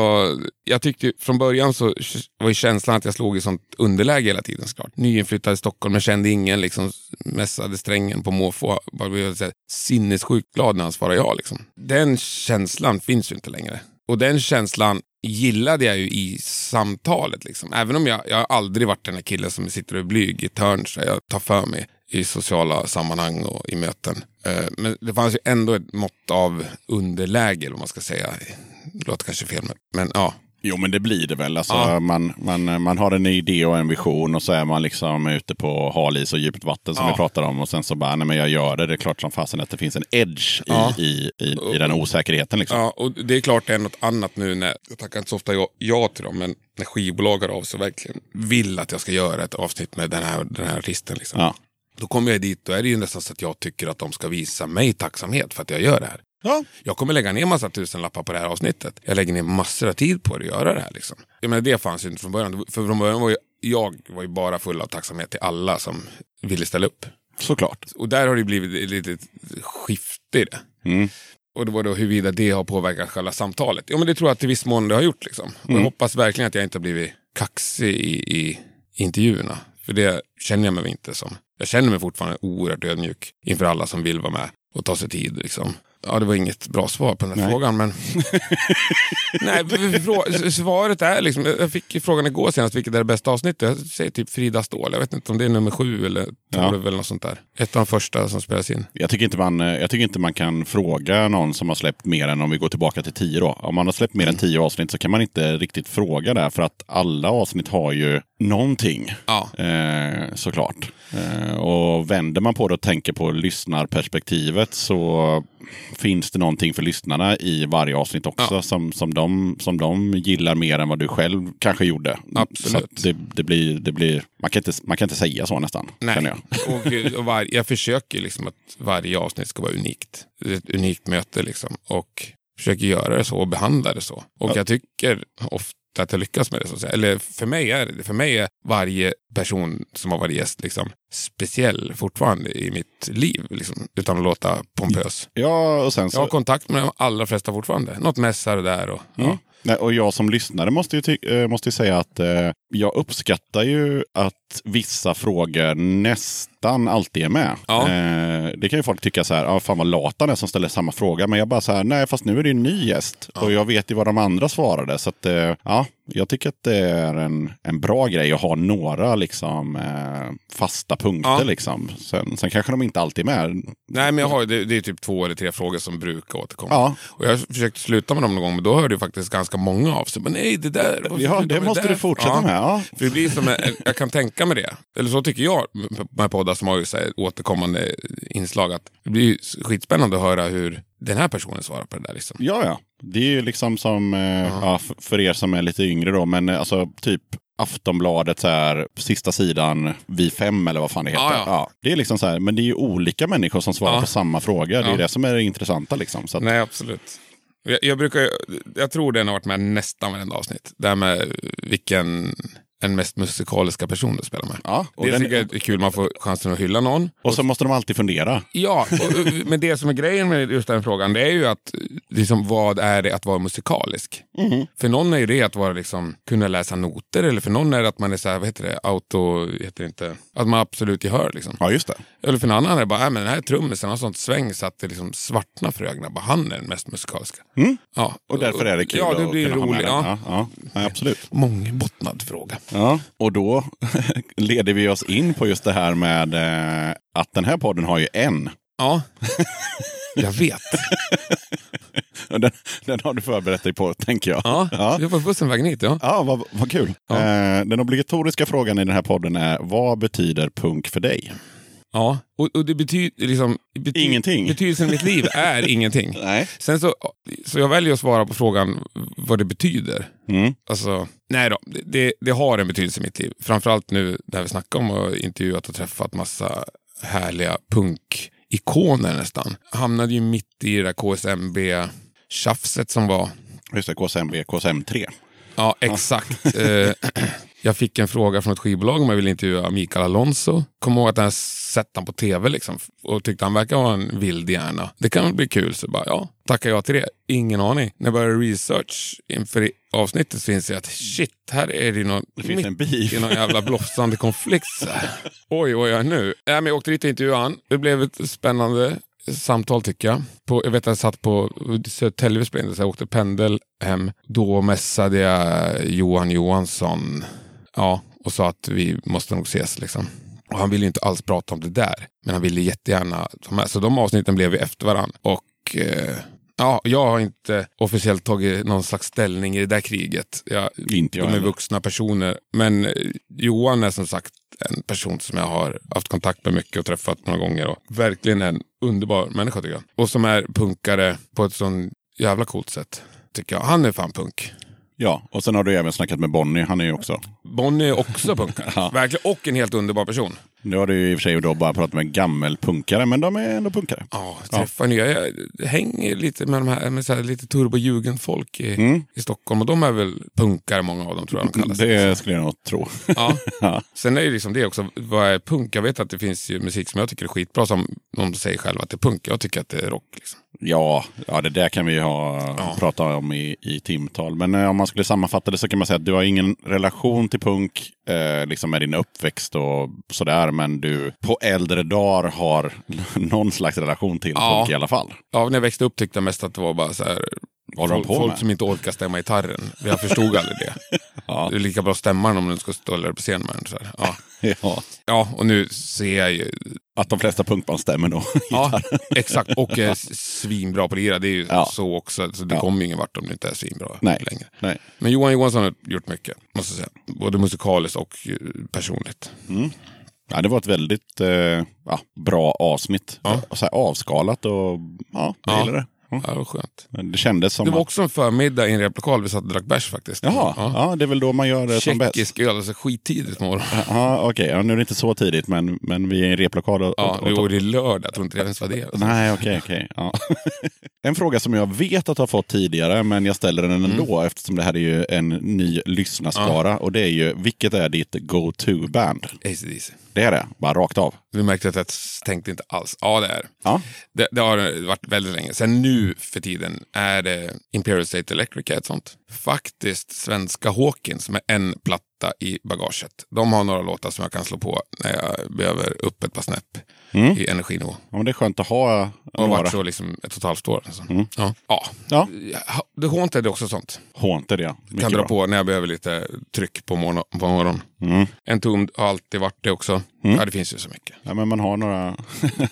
jag tyckte från början så var ju känslan att jag slog i sånt underläge hela tiden såklart. Nyinflyttad i Stockholm, jag kände ingen, liksom mässade strängen på måfå. Bara blev så här sinnessjukt glad när han svarade ja. Liksom. Den känslan finns ju inte längre. Och den känslan gillade jag ju i samtalet. Liksom. Även om jag, jag har aldrig varit den här killen som sitter och är blyg i ett hörn så jag tar för mig i sociala sammanhang och i möten. Eh, Men det fanns ju ändå ett mått av underläge, vad man ska säga. Det låter kanske fel, men- ja. Jo, men det blir det väl. Alltså, Ja. man, man, man har en idé och en vision och så är man liksom ute på halis och djupt vatten som Ja. vi pratar om. Och sen så bara, nej men jag gör det. Det är klart som fasen att det finns en edge i, Ja. i, i, i den osäkerheten. Liksom. Ja, och det är klart det är något annat nu när, jag tackar inte så ofta ja, ja till dem, men när skivbolag hör av sig verkligen vill att jag ska göra ett avsnitt med den här, den här artisten. Liksom. Då kommer jag dit, då är det ju nästan så att jag tycker att de ska visa mig tacksamhet för att jag gör det här. Ja. Jag kommer lägga ner massa tusenlappar på det här avsnittet. Jag lägger ner massor av tid på det att göra det här. Liksom. Jag menar, det fanns ju inte från början. För från början var ju, jag var ju bara full av tacksamhet till alla som ville ställa upp. Såklart. Och där har det blivit ett litet skifte i det. Mm. Och det var då huruvida det har påverkat själva samtalet. Ja men det tror jag att till viss mån det har gjort. Liksom. Och Mm. jag hoppas verkligen att jag inte har blivit kaxig i, i intervjuerna. För det känner jag mig inte som. Jag känner mig fortfarande oerhört ödmjuk inför alla som vill vara med och ta sig tid. Liksom. Ja, det var inget bra svar på den här Nej. frågan. Men... [LAUGHS] Nej, svaret är liksom, jag fick frågan igår senast, vilket är det bästa avsnittet? Jag säger typ Frida Ståhl. Jag vet inte om det är nummer sju eller Ja. tolv eller något sånt där. Ett av de första som spelas in. Jag tycker, inte man, eh, jag tycker inte man kan fråga någon som har släppt mer än, om vi går tillbaka till tio då. Om man har släppt mer än tio avsnitt så kan man inte riktigt fråga där. För att alla avsnitt har ju någonting. Ja. Eh, såklart. Eh, och vänder man på det och tänker på lyssnarperspektivet så finns det någonting för lyssnarna i varje avsnitt också Ja. som, som, de, som de gillar mer än vad du själv kanske gjorde. Absolut. Det, det blir, det blir, man, kan inte, man kan inte säga så nästan. Nej, jag. och, och var, jag försöker liksom att varje avsnitt ska vara unikt. Det är Ett unikt möte liksom. Och försöker göra det så och behandla det så. Och Ja. jag tycker ofta att jag lyckas med det. Så att säga. Eller för mig är För mig är varje person som har varit gäst liksom, speciell fortfarande i mitt liv. Liksom, utan att låta pompös. Ja, och sen så... Jag har kontakt med de allra flesta fortfarande. Något och där. Och, ja. Mm. Nej, och jag som lyssnare måste ju, eh, måste ju säga att eh, jag uppskattar ju att vissa frågor nästan alltid är med. Ja. Eh, det kan ju folk tycka så här, ah, fan vad lat han är som ställer samma fråga. Men jag bara så här, nej fast nu är det ju en ny gäst. Och jag vet ju vad de andra svarade. Så att, eh, ja, jag tycker att det är en, en bra grej att ha några liksom, eh, fasta punkter. Ja. Liksom. Sen, sen kanske de inte alltid är med. Nej, men jag har, det, det är typ två eller tre frågor som brukar återkomma. Ja. Och jag försökte sluta med dem någon gång, men då hörde ju faktiskt ganska många av sig. Men nej, det där... Ja, det måste där? du fortsätta med. Ja. För det blir som, jag kan tänka mig det. Eller så tycker jag med poddar som har ju så här återkommande inslag. Att det blir ju skitspännande att höra hur den här personen svarar på det där. Liksom. Ja, ja. Det är ju liksom som, eh, ja, för er som är lite yngre då, men eh, alltså typ Aftonbladet, så här, sista sidan, vi fem eller vad fan det heter. Ja, ja. det är liksom så här, men det är ju olika människor som svarar Ja. på samma fråga. Det är Ja. det som är det intressanta. Liksom. Så att, Nej, absolut. Jag, jag, brukar, jag tror den har varit med nästan varenda avsnitt. Det här med vilken en mest musikaliska person du spelar med. ja, och, Det den, tycker jag är kul, man får chansen att hylla någon. och så måste de alltid fundera. Ja, och, men det som är grejen med just den frågan, det är ju att liksom, vad är det att vara musikalisk? För någon är ju det att vara, liksom, kunna läsa noter, eller för någon är det att man är så här, vad heter det, auto, heter det inte, att man absolut gehör. Liksom. Ja, just det. Eller för en annan är det bara, nej, men den här trummisen har sånt sväng så att det liksom svartnar för ögonen. Bara han är den mest musikaliska. Mm. Ja. Och därför är det kul Ja, det att blir kunna ha med roligt. den. Ja. Ja, ja, ja, absolut. Mångbottnad fråga. Ja, och då [LAUGHS] leder vi oss in på just det här med eh, att den här podden har ju en. Ja, [LAUGHS] jag vet. Den, den har du förberett dig på, tänker jag. Ja, Ja. jag var på bussen vägen hit. Ja. Ja, vad, vad kul. Ja. Eh, den obligatoriska frågan i den här podden är, vad betyder punk för dig? Ja, och, och det betyder liksom... Bety Ingenting. Betydelsen i mitt liv [LAUGHS] är ingenting. Nej. Sen så, så jag väljer att svara på frågan vad det betyder. Mm. Alltså, nej då, det- det, har en betydelse i mitt liv. Framförallt nu när vi snackar om och intervjuat och träffat massa härliga punkikoner nästan. Hamnade ju mitt i det där KSMB-tjafset som var. Just det, KSMB, KSM3. Ja, exakt. [LAUGHS] Eh, jag fick en fråga från ett skivbolag om jag ville intervjua Mikael Alonso. Kom ihåg att jag sett han på tv liksom, och tyckte han verkar vara en vild hjärna. Det kan väl bli kul, så bara ja, tackar jag till det. Ingen aning. När jag började research inför avsnittet så inser jag att shit, här är det någon, Det finns en beef. i någon jävla blossande konflikt. Så här. [LAUGHS] Oj, vad gör jag nu? Nej, men jag åkte dit och intervjuade han. Det blev ett spännande samtal tycker jag. På, jag vet att jag satt på Södertälje jag åkte pendel hem. Då mässade jag Johan Johansson ja, och sa att vi måste nog ses. Liksom. Och han ville inte alls prata om det där. Men han ville jättegärna ta med. Så de avsnitten blev efter varandra. Och eh, Ja, jag har inte officiellt tagit någon slags ställning i det där kriget. Jag, Inte jag de är heller. vuxna personer. Men eh, Johan är som sagt en person som jag har haft kontakt med mycket och träffat några gånger. Och verkligen en underbar människa tycker jag. Och som är punkare på ett sån jävla coolt sätt. Tycker jag. Han är fan punk. Ja, och sen har du även snackat med Bonnie. Han är ju också... Bonnie är också punkare. [LAUGHS] Ja. Verkligen. Och en helt underbar person. Nu har du ju i och för sig då bara pratat med gammelpunkare, men de är ändå punkare. Ja, träffar nya. Jag hänger lite med de här, med så här lite turbo-jugendfolk i, Mm. i Stockholm. Och de är väl punkare, många av dem tror jag de kallar sig. Det skulle jag nog tro. Ja. [LAUGHS] Ja. Sen är det liksom det också, vad är punk? Jag vet att det finns ju musik som jag tycker är skitbra, som de säger själva att det är punk. Jag tycker att det är rock. Liksom. Ja, ja, det där kan vi ha prata om i, i timtal. Men eh, om man skulle sammanfatta det så kan man säga att du har ingen relation till punk eh, liksom med din uppväxt och sådär. Men du på äldre dagar har [LAUGHS] någon slags relation till Ja. punk i alla fall. Ja, när jag växte upp tyckte jag mest att det var bara så här, folk, folk som inte orkar stämma gitarren. Jag förstod aldrig det. [LAUGHS] Ja. Det är lika bra att stämma den om den ska stå där på scen med den. Så. Ja. [LAUGHS] Ja. ja, och nu ser jag ju Att de flesta punkband stämmer då. Ja, exakt. Och är s- svinbra på att lira. Det är ju Ja. så också. Så det Ja. kommer ju ingen vart om det inte är svinbra Nej. längre. Nej. Men Johan Johansson har gjort mycket, måste jag säga. Både musikaliskt och eh, personligt. Ja, det var ett väldigt eh, ja, bra avsnitt. Ja. Så här avskalat och ja, jag Ja. gillade det. Ja. Ja, det var skönt. Men Det kändes som Det var att... också en förmiddag i en replokal. Vi satt och drack bärs faktiskt. Jaha, ja. det är väl då man gör det som bäst. Tjeckisk öl, alltså skittidigt på morgonen. Ja, okej. Ja, nu är det inte så tidigt, men, men vi är i en replokal. Och, Ja, och, och, var det lördag. Jag tror inte det ens var det. Alltså. Nej, okej, okej. Ja. [LAUGHS] en fråga som jag vet att jag har fått tidigare, men jag ställer den ändå Mm. eftersom det här är ju en ny lyssnarskara. Och det är ju, vilket är ditt go-to-band? ACDC. Det är det, bara rakt av. Du märkte att jag tänkte inte alls. Ja, det är. Ja, Det, det har varit väldigt länge. Sen nu för tiden är det Imperial State Electric ett sånt. Faktiskt svenska Hawkins med en platta i bagaget. De har några låtar som jag kan slå på när jag behöver upp ett par snäpp i energinivå. ja men det är skönt att ha Och har några. varit så liksom ett och ett halvt år. Alltså. Ja. ja. Ja, The Haunted är också sånt. Haunted ja. Mycket Kan dra bra. på när jag behöver lite tryck på, morgon, på morgonen. Mm. Entombed har alltid varit det också. Ja, det finns ju så mycket. Ja, men man har några...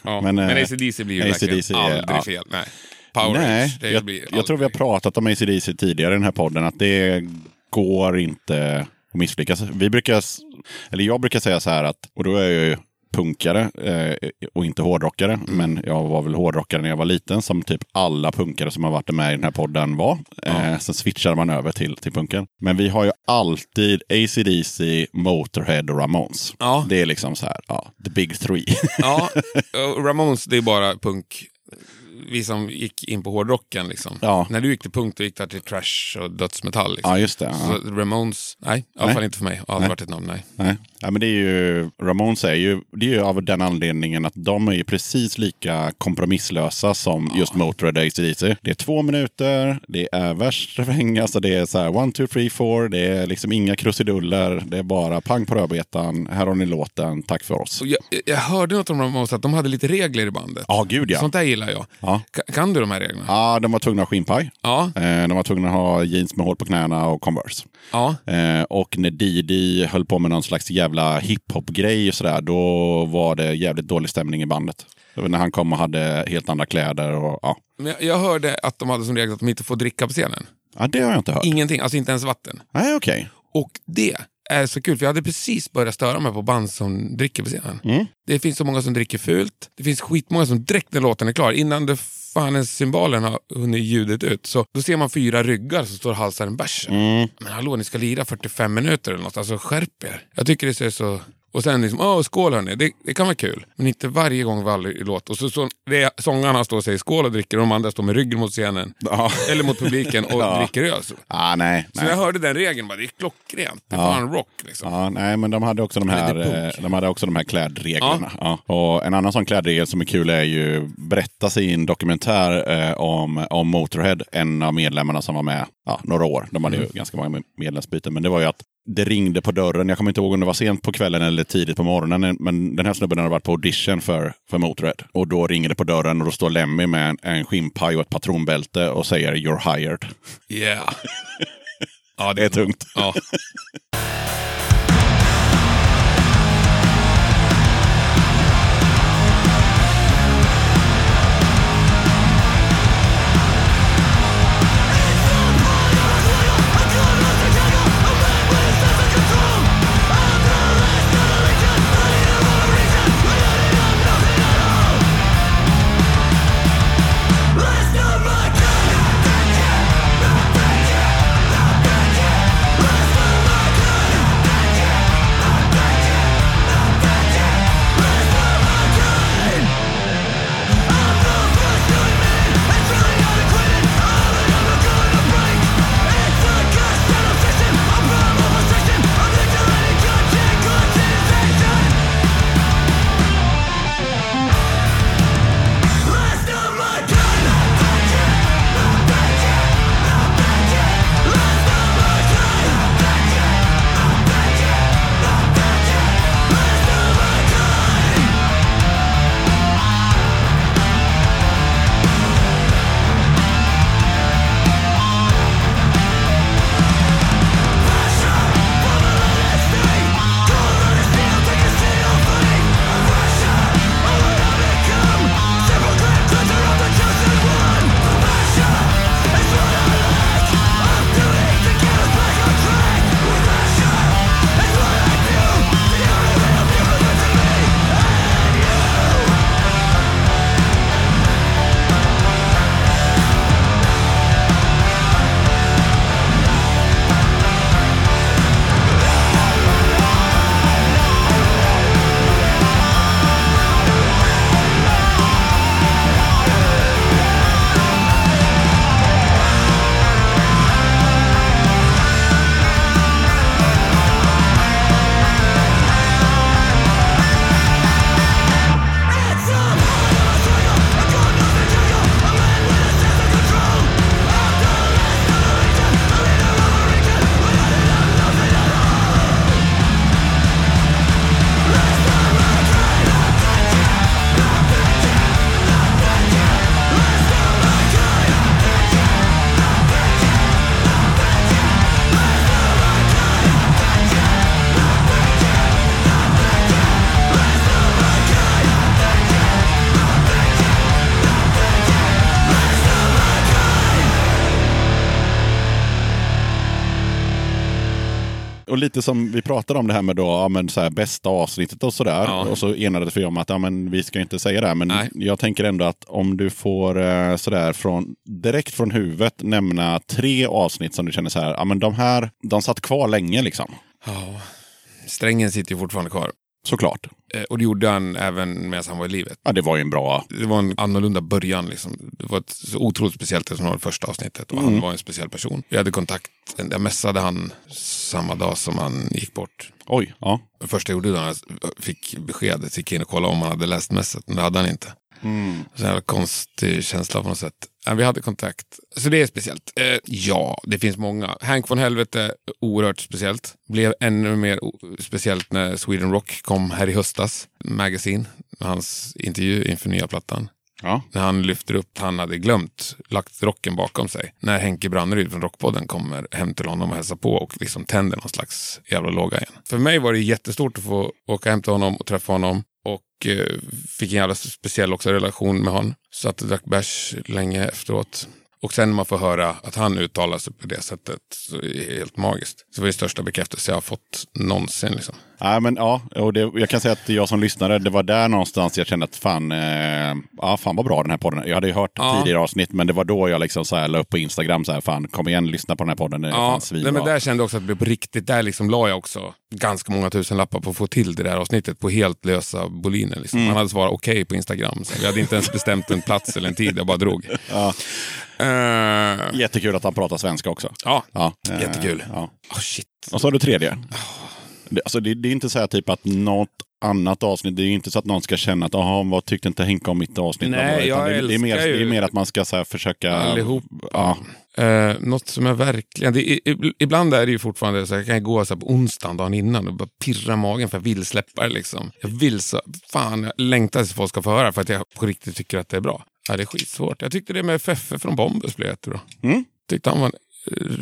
Ja. [LAUGHS] Men, Men, eh, ACDC blir ju AC/DC verkligen är- aldrig ja. fel. Nej. Power Nej, det jag, blir jag tror vi har pratat om ACDC tidigare i den här podden, att det går inte att misslyckas. Vi brukar, eller jag brukar säga så här att, och då är jag ju punkare eh, och inte hårdrockare, Mm. men jag var väl hårdrockare när jag var liten, som typ alla punkare som har varit med i den här podden var. Eh, sen switchade man över till, till punken. Men vi har ju alltid ACDC, Motorhead och Ramones. Ja. Det är liksom så här, ja, the big three. Ja, [LAUGHS] Ramones det är bara punk. Vi som gick in på hårdrocken liksom. Ja. När du gick till punk då gick du till trash och dödsmetall. Liksom. ja, just det. Ja. Så Ramones, nej, i alla fall inte för mig. Har aldrig varit ett namn, nej. Nej. Ja, men det är ju, Ramones är ju, det är ju av den anledningen att de är ju precis lika kompromisslösa som just Motörhead och AC/DC. Det är två minuter, det är vers, refräng, alltså det är så här one, two, three, four, det är liksom inga krusiduller, det är bara pang på rödbetan, här har ni låten, tack för oss. Jag, jag hörde något om Ramones, att de hade lite regler i bandet. Ja, gud ja. Sånt där gillar jag. Ja. Ka- Kan du de här reglerna? Ja, de var tvungna att ha skinnpaj. Ja. Eh, De var tvungna att ha jeans med hål på knäna och Converse. Ja. Eh, och när Didi höll på med någon slags jävla hiphop-grej och sådär, då var det jävligt dålig stämning i bandet. När han kom och hade helt andra kläder och ja. Men jag, hörde att de hade som regel att de inte får dricka på scenen. Ja, det har jag inte hört. Ingenting, alltså inte ens vatten. Nej, okej. Och det är så kul, för jag hade precis börjat störa mig på band som dricker på scenen. Mm. Det finns så många som dricker fult. Det finns skitmånga som direkt när låten är klar, innan det fan ens cymbalen har hunnit ljudet ut, så då ser man fyra ryggar som står och halsar en bärs. Mm. Men hallå, ni ska lira 45 minuter eller något, alltså skärp er. Jag tycker det ser så... Och sen liksom, åh skål hörni, det, det kan vara kul. Men inte varje gång varje låt. Och så, så det sångarna står och säger skål och dricker och de andra står med ryggen mot scenen. Ja. [LAUGHS] Eller mot publiken och Ja. dricker öl. Så, Ah, nej, så när jag nej. hörde den regeln, bara, det är klockrent. Det är Ja. fan rock liksom. Ja, nej, men de hade också de här, eh, de hade också de här klädreglerna. Ja. Och en annan sån klädregel som är kul är ju berättas i en dokumentär eh, om, om Motorhead, en av medlemmarna som var med några år. De hade Mm. ju ganska många medlemsbyten, men det var ju att det ringde på dörren. Jag kommer inte ihåg om det var sent på kvällen eller tidigt på morgonen. Men den här snubben hade varit på audition för, för Motörhead. Och då ringer det på dörren och då står Lemmy med en, en skinnpaj och ett patronbälte och säger “You're hired”. Yeah. [LAUGHS] ja, Det är tungt. Ja. Lite som vi pratade om det här med då, ja, men så här, bästa avsnittet och sådär. Ja. Och så enades vi om att ja, men vi ska inte säga det. här, Men Nej. jag tänker ändå att om du får eh, sådär från, direkt från huvudet nämna tre avsnitt som du känner så här, ja men de här, de satt kvar länge liksom. Ja. Strängen sitter ju fortfarande kvar. Såklart. Eh, Och det gjorde han även medan han var i livet. Ja, det var ju en bra... Det var en annorlunda början. Liksom. Det var ett så otroligt speciellt som var det första avsnittet. Och Mm. han var en speciell person. Jag hade kontakt, jag messade han samma dag som han gick bort. Oj, ja. Det första jag gjorde när jag fick beskedet, gick in och kollade om han hade läst messet. Men det hade han inte. Mm. Så jävla konstig känsla på något sätt. Ja, vi hade kontakt. Så det är speciellt. Eh, ja, det finns många. Hank von Helvete, oerhört speciellt. Blev ännu mer speciellt när Sweden Rock kom här i höstas. Magazine, hans intervju inför nya plattan. Ja. När han lyfter upp att han hade glömt, lagt rocken bakom sig. När Henke Branneryd från Rockpodden kommer hem till honom och hälsar på och liksom tänder någon slags jävla låga igen. För mig var det jättestort att få åka hem till honom och träffa honom. Eh, fick en jävla speciell också relation med honom. Satt och drack bärs länge efteråt. Och sen när man får höra att han uttalar sig på det sättet så är det helt magiskt. Så det var det största bekräftelse jag har fått någonsin. Liksom. Nej, men ja, och det, jag kan säga att jag som lyssnare, det var där någonstans jag kände att fan, eh, ja, fan vad bra den här podden Jag hade ju hört Ja. tidigare avsnitt, men det var då jag liksom så här la upp på Instagram, så här, fan kom igen, lyssna på den här podden. Den är Ja, nej, men där kände jag också att det blev på riktigt. Där liksom la jag också ganska många tusen lappar på att få till det där avsnittet på helt lösa boliner. Liksom. Mm. Han hade svarat okej på Instagram. Så vi hade inte ens bestämt en plats eller en tid, jag bara drog. Ja. Eh, Jättekul att han pratar svenska också. ja, Ja, eh, jättekul. Ja. Oh, shit. Och så har du tredje. Det, alltså, det, det är inte så här typ att något annat avsnitt, det är inte så att någon ska känna att "Jaha, vad tyckte inte Henke om mitt avsnitt? Nej, jag det, det, är mer, ju- det är mer att man ska så försöka... Allihop. Ja. Eh, något som jag verkligen... Det, ibland är det ju fortfarande så jag kan gå så här på onsdagen dagen innan och bara pirra magen för jag vill släppa det. Liksom. Jag vill så... Fan, jag längtar tills folk ska få höra för att jag på riktigt tycker att det är bra. Ja, det är skitsvårt. Jag tyckte det med Feffe från Bombus blev jättebra. Mm. Tyckte han var en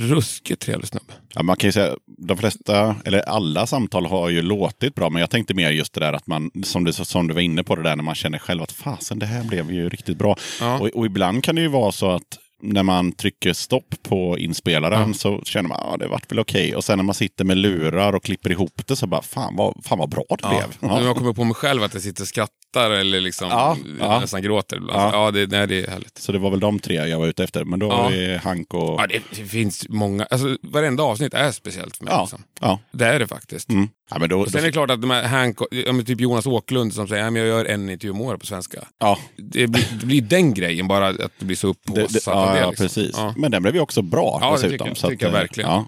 ruskigt trevlig snubbe. Ja, man kan ju säga, de flesta, eller alla samtal har ju låtit bra, men jag tänkte mer just det där att man, som du, som du var inne på det där, när man känner själv att fasen, det här blev ju riktigt bra. Ja. Och, och ibland kan det ju vara så att när man trycker stopp på inspelaren så känner man att ah, det vart väl okej. Och sen när man sitter med lurar och klipper ihop det så bara fan vad, fan vad bra det Ja. blev. Ja. jag kommer på mig själv att jag sitter och skrattar eller liksom Ja, ja. nästan gråter ibland. Ja. Ja, det, nej, det är härligt. Så det var väl de tre jag var ute efter. Men då Ja. det Hank och... Ja, det, det finns många. Alltså, varenda avsnitt är speciellt för mig. Ja. Liksom. ja. Det är det faktiskt. Mm. ja men då, Och sen är det klart att de här Hank, men typ Jonas Åklund som säger att jag gör en intervju om året på svenska. ja, Det blir, det blir den grejen, bara att det blir så upphaussat ja, det. ja, liksom. precis. Ja. Men den blev ju också bra Ja, det dessutom. tycker så tycker jag eh, verkligen. Ja,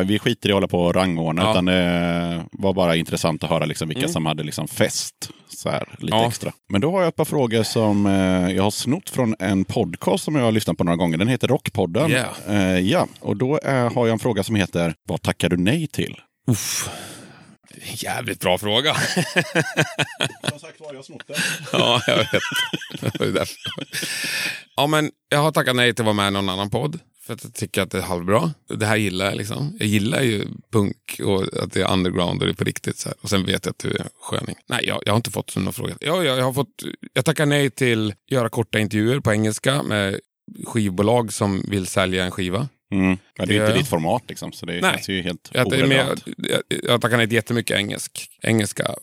äh, vi skiter i att hålla på och rangordna, Ja. utan det var bara intressant att höra liksom vilka som hade liksom fest. Så här, lite Mm. Ja. extra. Men då har jag ett par frågor som eh, jag har snott från en podcast som jag har lyssnat på några gånger. Den heter Rockpodden. Yeah. Eh, ja, och då eh, har jag en fråga som heter Vad tackar du nej till? Uff. Jävligt bra fråga. Som sagt var, jag snott den. ja, jag vet. Det ja, men jag har tackat nej till att vara med i någon annan podd. För att jag tycker att det är halvbra. Det här gillar jag. Liksom. Jag gillar ju punk och att det är underground och det är på riktigt. Så här. Och sen vet jag att du är sköning. Nej, jag, jag har inte fått någon fråga. Ja, jag, jag, har fått, jag tackar nej till att göra korta intervjuer på engelska med skivbolag som vill sälja en skiva. Mm. Ja, det är gör inte ditt format liksom, så det Nej. känns ju helt Jag, orelevant. jag, jag tackar nej till jättemycket engelsk, engelska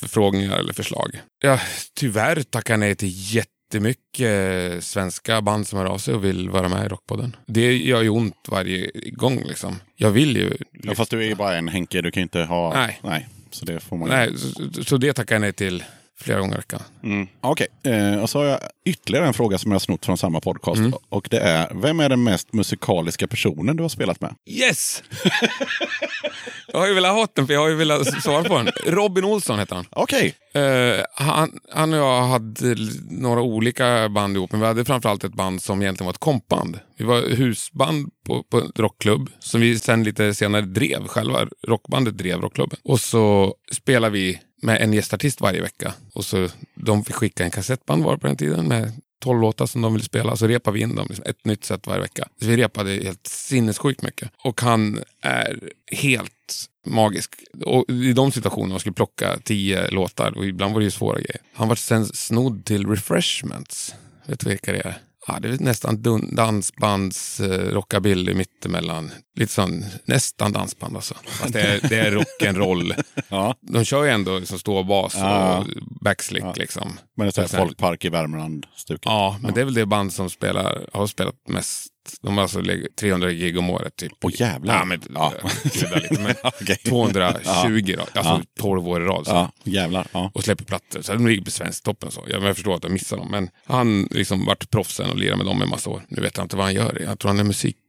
förfrågningar eller förslag. Jag tyvärr tackar nej till jättemycket svenska band som hör av sig och vill vara med i Rockpodden. Det gör ju ont varje gång. Liksom. Jag vill ju... Ja, fast du är ju bara en Henke, du kan ju inte ha... Nej. Nej så det får man ju. Nej, så, så det tackar jag nej till flera gånger i veckan. Mm. Okej, eh, och så har jag ytterligare en fråga som jag har snott från samma podcast. Mm. Och det är, vem är den mest musikaliska personen du har spelat med? Yes! [LAUGHS] jag har ju velat ha den, för jag har ju velat svara på den. Robin Olsson heter han. Okej, Eh, han, han och jag hade några olika band ihop, men vi hade framförallt ett band som egentligen var ett kompband. Vi var husband på, på en rockklubb som vi sen lite senare drev själva. Rockbandet drev rockklubben. Och så spelade vi med en gästartist varje vecka. Och så De fick skicka en kassettband var på den tiden med 12 låtar som de ville spela. Så repade vi in dem, liksom, ett nytt sätt varje vecka. Så vi repade helt sinnessjukt mycket. Och han är helt magisk. Och I de situationerna man skulle plocka tio låtar, och ibland var det ju svåra grejer. Han var sen snodd till Refreshments. Vet du vilka det är? Ja, det är nästan dansbands eh, rockabilly mittemellan. Lite sån, nästan dansband alltså. Fast det är, det är rock'n'roll. [LAUGHS] Ja. De kör ju ändå liksom stå och bas Ja. och backslick Ja. liksom. Men det är folkpark i Värmland-stuket. Ja, men det är väl det band som spelar, har spelat mest. De har alltså lägger 300 gig om året typ. Åh jävlar. Ja, men, Ja. lite, men [LAUGHS] Okej. 220 då, alltså Ja. 12 år i rad. Så. Ja, jävlar. Ja. Och släpper plattor. Så de ligger på Svensktoppen. Så. Jag, jag förstår att jag missar dem. Men han liksom vart proffsen och lirade med dem i massa år. Nu vet jag inte vad han gör. Jag tror han är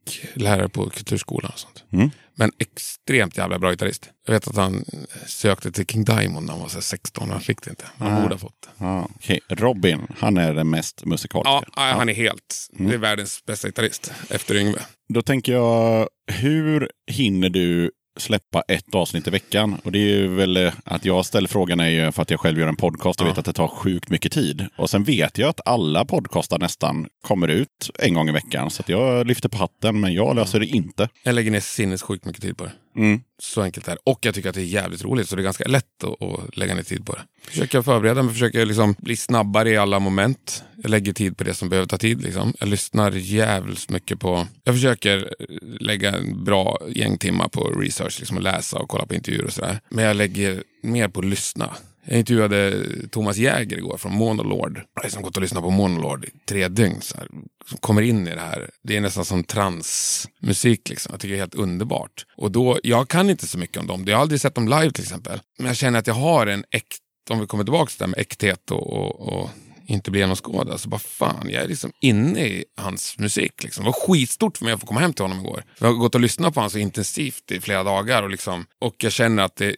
musiklärare på kulturskolan. Och sånt. Mm. Men extremt jävla bra gitarrist. Jag vet att han sökte till King Diamond när han var så här 16 och han fick det inte. Han Ah. borde ha fått det. Ja. Okej, Robin, han är den mest musikaliska. Ja, han är helt... Mm. Det är världens bästa gitarrist. Efter Yngve. Då tänker jag, hur hinner du släppa ett avsnitt i veckan? Och det är ju väl eh, att jag ställer frågan är ju för att jag själv gör en podcast och Ja. vet att det tar sjukt mycket tid. Och sen vet jag att alla podcastar nästan kommer ut en gång i veckan. Så jag lyfter på hatten, men jag löser det inte. Jag lägger ner sinnessjukt mycket tid på det. Mm. Så enkelt är det. Och jag tycker att det är jävligt roligt, så det är ganska lätt att, att lägga ner tid på det. Försöker förbereda mig, försöker liksom bli snabbare i alla moment. Jag lägger tid på det som behöver ta tid. Liksom. Jag lyssnar jävligt mycket på... Jag försöker eh, lägga en bra gäng timmar på research, liksom, och läsa och kolla på intervjuer och sådär. Men jag lägger mer på att lyssna. Jag intervjuade Thomas Jäger igår från Monolord. Jag har liksom gått och lyssnat på Monolord i tre dygn. Så här, som kommer in i det här. Det är nästan som transmusik. Liksom. Jag tycker det är helt underbart. Och då, jag kan inte så mycket om dem. Jag har aldrig sett dem live till exempel. Men jag känner att jag har en äkt, om vi kommer tillbaka till det här med äkthet och, och, och inte bli genomskådad. Alltså bara fan, jag är liksom inne i hans musik. Liksom. Det var skitstort för mig att få komma hem till honom igår. Jag har gått och lyssnat på honom så intensivt i flera dagar. Och, liksom, och jag känner att det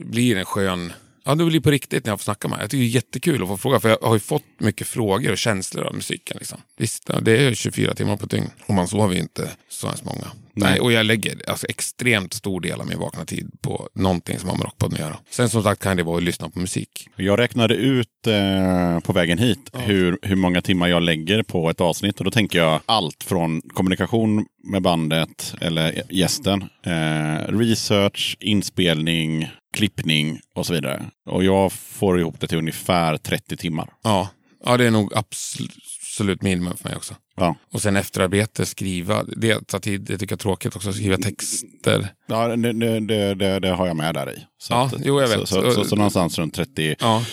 blir en skön... Ja, det blir på riktigt när jag får snacka med. Jag tycker det är jättekul att få fråga. För jag har ju fått mycket frågor och känslor av musiken. Liksom. Visst, ja, det är 24 timmar på dygn. Och man sover ju inte så hemskt många. Nej, och jag lägger alltså, extremt stor del av min vakna tid på någonting som har med Rockpodden att göra. Sen som sagt kan det vara att lyssna på musik. Jag räknade ut eh, på vägen hit hur, hur många timmar jag lägger på ett avsnitt. Och då tänker jag allt från kommunikation med bandet eller gästen, eh, research, inspelning, klippning och så vidare. Och jag får ihop det till ungefär 30 timmar. Ja, ja det är nog absolut, minimum för mig också. Ja. Och sen efterarbete, skriva. Det tar tid. Det tycker jag är tråkigt också. Skriva texter. Ja, det, det, det, det, har jag med där i. Så Ja, jo, jag vet. Så, så, så, så någonstans runt 30, Ja,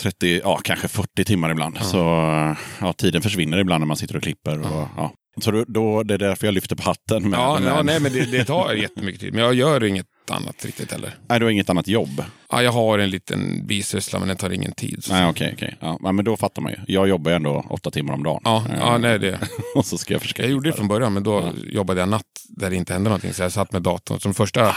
30, ja kanske 40 timmar ibland. Så ja, tiden försvinner ibland när man sitter och klipper. Och, ja. Så då, då, det är därför jag lyfter på hatten. Med, ja, med, ja nej, men det, det tar jättemycket tid. Men jag gör inget annat riktigt heller. Nej, du har inget annat jobb? Ja, jag har en liten bisyssla, men den tar ingen tid. Så. Nej, okej. okej. Ja, men då fattar man ju. Jag jobbar ju ändå åtta timmar om dagen. Ja, Eh, ja, nej, det. [LAUGHS] Och så ska jag försöka Jag gjorde det från början, men då jobbade jag natt där det inte hände någonting. Så jag satt med datorn. Så de första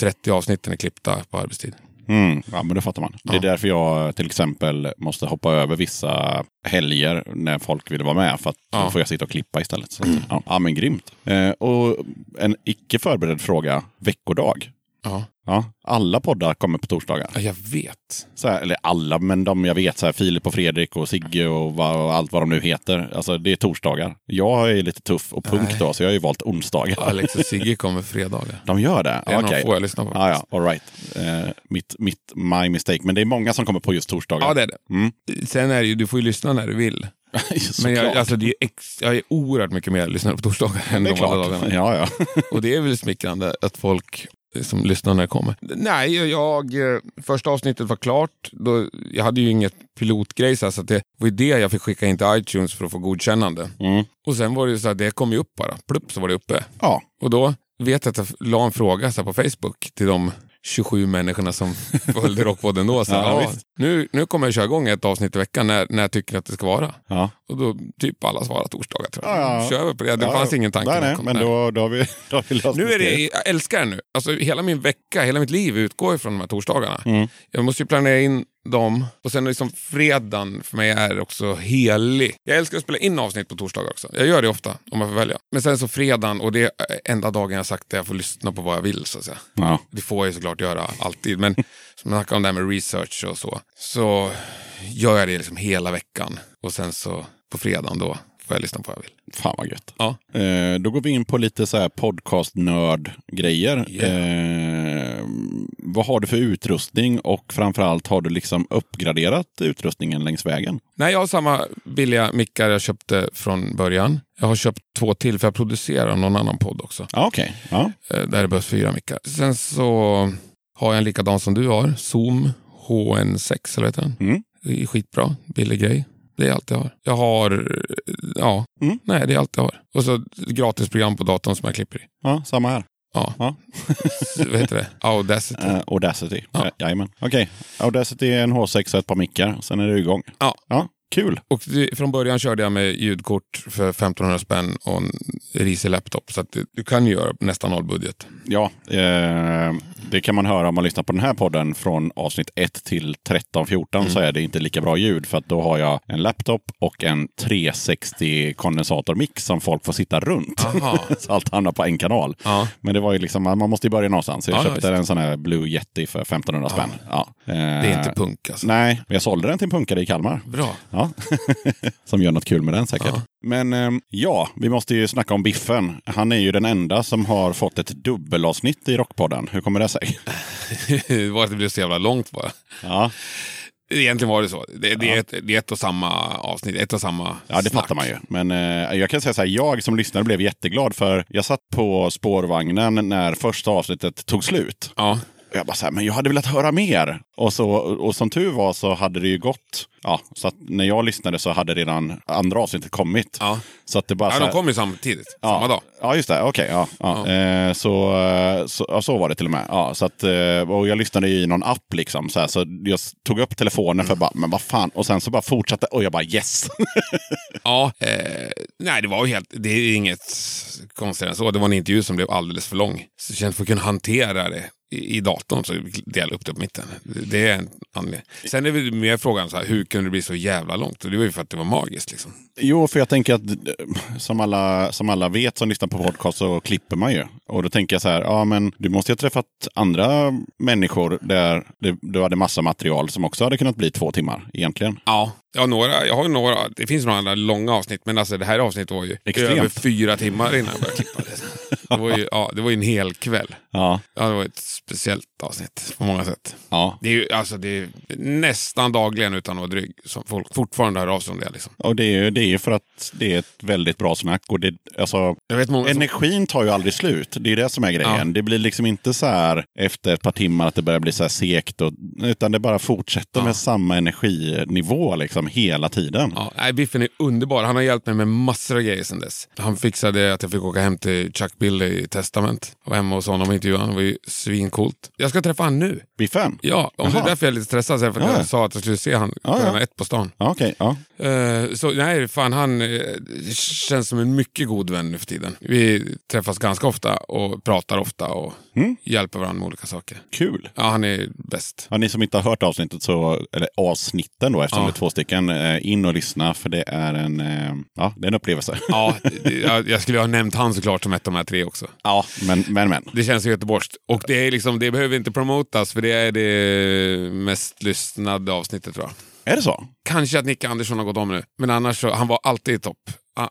30 avsnitten är klippta på arbetstid. Mm, ja, men då fattar man. Det är Ja. därför jag till exempel måste hoppa över vissa helger när folk vill vara med. För att Ja. då får jag sitta och klippa istället. Så, att, ja. ja, men grymt. Eh, och en icke förberedd fråga. Veckodag. Ja, Ja, alla poddar kommer på torsdagar. Ja, jag vet. Så här, eller alla, men de jag vet. Så här, Filip och Fredrik och Sigge och, vad, och allt vad de nu heter. Alltså det är torsdagar. Jag är lite tuff och punk Nej. då, så jag har ju valt onsdagar. Alex och Sigge kommer fredagar. De gör det? Det är Okej. de få jag lyssnar på. Ja, ja, all right. Eh, mitt, mitt, my mistake. Men det är många som kommer på just torsdagar. Ja, det är det. Mm. Sen är det ju, du får ju lyssna när du vill. [LAUGHS] Men jag, alltså, det är ex, jag är oerhört mycket mer lyssnare på torsdagar än de andra dagarna. Ja, ja. Och det är väl smickrande att folk som lyssnar när det kommer. Nej, jag, första avsnittet var klart. Då, jag hade ju inget pilotgrej så, så det var det jag fick skicka in till iTunes för att få godkännande. Mm. Och sen var det så att det kom ju upp bara. Plupp så var det uppe. ja. Och då vet jag att jag la en fråga så på Facebook till de 27 människorna som [LAUGHS] följde Rockpodden då. Så, Ja, ja, nu, nu kommer jag köra igång ett avsnitt i veckan när, när jag tycker att det ska vara. ja. Och då typ alla svarade torsdagar tror jag. Ja. Kör vi på det. Det fanns ingen tanke. Nej, nej, men då, då, har vi, [LAUGHS] då har vi löst Nu är det, jag älskar det nu. Alltså, hela min vecka, hela mitt liv utgår ifrån de här torsdagarna. Mm. Jag måste ju planera in dem. Och sen liksom fredagen för mig är också helig. Jag älskar att spela in avsnitt på torsdagar också. Jag gör det ofta om jag får välja. Men sen så fredagen, och det är enda dagen jag sagt att jag får lyssna på vad jag vill. Så att säga. Ja. Det får jag ju såklart göra alltid. Men [LAUGHS] som jag om det här med research och så. Så gör jag det liksom hela veckan. Och sen så på fredagen då får jag lyssna på vad jag vill. Fan vad gött. Ja. Eh, då går vi in på lite så här podcast-nörd-grejer. Eh, vad har du för utrustning och framförallt har du liksom uppgraderat utrustningen längs vägen? Nej, jag har samma billiga mickar jag köpte från början. Jag har köpt två till för jag producerar någon annan podd också. Ja, Okej, ja. Eh, Där det behövs fyra mickar. Sen så har jag en likadan som du har. Zoom HN6 eller heter den? Mm. Det är skitbra, billig grej. Det är allt jag har. Jag har, eh, ja, Mm. nej det är allt jag har. Och så gratisprogram på datorn som jag klipper i. ja samma här. Ja, Ja. [LAUGHS] Vad heter det? Audacity. Eh, Audacity. Ja. Ja. Jajamän. Okej, Audacity är en H6 och ett par mickar. Sen är du igång. Ja. ja. Kul. Och det, från början körde jag med ljudkort för 1500 spänn och en risig laptop. Så att du, kan ju göra nästan noll budget. Ja, eh, det kan man höra om man lyssnar på den här podden från avsnitt 1 till 13-14 så är det inte lika bra ljud för att då har jag en laptop och en 360 kondensatormix som folk får sitta runt. [LAUGHS] Så allt hamnar på en kanal. Ja. Men det var ju liksom, man måste ju börja någonstans. Jag Ja, köpte visst. en sån här Blue Yeti för 1500 spänn. Ja. Det är inte Eh, punk alltså. Nej, men jag sålde den till en punkare i Kalmar. Bra. Ja. [LAUGHS] som gör något kul med den säkert. Ja. Men ehm, ja, vi måste ju snacka om Biffen. Han är ju den enda som har fått ett dubbelavsnitt i Rockpodden. Hur kommer det sig? det var att det blev så jävla långt bara. Ja, Egentligen var det så. Det, det, är, ett, det är ett och samma avsnitt, ett och samma ja det snack. fattar man ju. Men eh, jag kan säga så här, jag som lyssnare blev jätteglad för jag satt på spårvagnen när första avsnittet tog slut. Ja. Jag bara så här, men jag hade velat höra mer. Och, så, och som tur var så hade det ju gått, ja, så att när jag lyssnade så hade redan andra avsnittet kommit. Ja. Så att det bara ja, så de här, kom ju samtidigt, Ja. samma dag. Ja, just det. Okej, ja. ja. Eh, så, eh, så, ja, så var det till och med. Ja, så att, eh, och jag lyssnade i någon app liksom. Så, här, så jag tog upp telefonen för bara, men vad fan. Och sen så bara fortsatte och jag bara yes. [LAUGHS] Ja, eh, nej det var ju helt, det är inget konstigt än så. Det var en intervju som blev alldeles för lång. Så det känns för att kunna hantera det i, i datorn så dela upp det på mitten. Det är en anledning. Sen är det mer frågan så här, hur kunde det bli så jävla långt? Och det var ju för att det var magiskt liksom. jo, för jag tänker att eh, som alla, som alla vet som lyssnar på podcast så klipper man ju. Och då tänker jag så här, ja men du måste ju ha träffat andra människor där det, du hade massa material som också hade kunnat bli två timmar egentligen. Ja, ja några, jag har några, det finns några andra långa avsnitt, men alltså det här avsnittet var ju Extremt. över fyra timmar innan jag började klippa det. Var ju, ja, det var ju en hel kväll. Ja, Ja, det var ett speciellt avsnitt på många sätt. ja. Det är ju alltså, det är nästan dagligen utan att vara dryg som folk fortfarande hör av sig om det. Liksom. Och det är ju det är för att det är ett väldigt bra snack. Och det, alltså, många som, Energin tar ju aldrig slut. Det är det som är grejen. Ja. Det blir liksom inte så här efter ett par timmar att det börjar bli så här sekt. Och, utan det bara fortsätter med samma energinivå liksom hela tiden. Ja, nej, Biffen är underbar. Han har hjälpt mig med massor av grejer sedan dess. Han fixade att jag fick åka hem till Chuck Billy i Testament. Jag var hemma hos honom och intervjuade honom. Det var ju svincoolt. Jag ska träffa han nu. Biffen? Ja, och det är därför jag är lite stressad. För Ja, ja. jag sa att jag skulle se han Ja, ja. ett på stan. Ja, okej. ja. Eh, så nej, fan han eh, känns som en mycket god vän nu för tiden. Vi träffas ganska ofta och pratar ofta och Mm. hjälper varandra med olika saker. Kul. Ja, han är bäst. Ja, ni som inte har hört avsnittet, så, eller avsnitten då, eftersom Ja. det är två stycken, eh, in och lyssna för det är en, eh, ja, det är en upplevelse. Ja, [LAUGHS] jag, skulle ha nämnt han såklart som ett av de här tre också. Ja, men, men, men. Det känns ju göteborgskt. Och det, är liksom, det behöver inte promotas för det är det mest lyssnade avsnittet tror jag. Är det så? Kanske att Nicke Andersson har gått om nu. Men annars så, han var alltid i topp.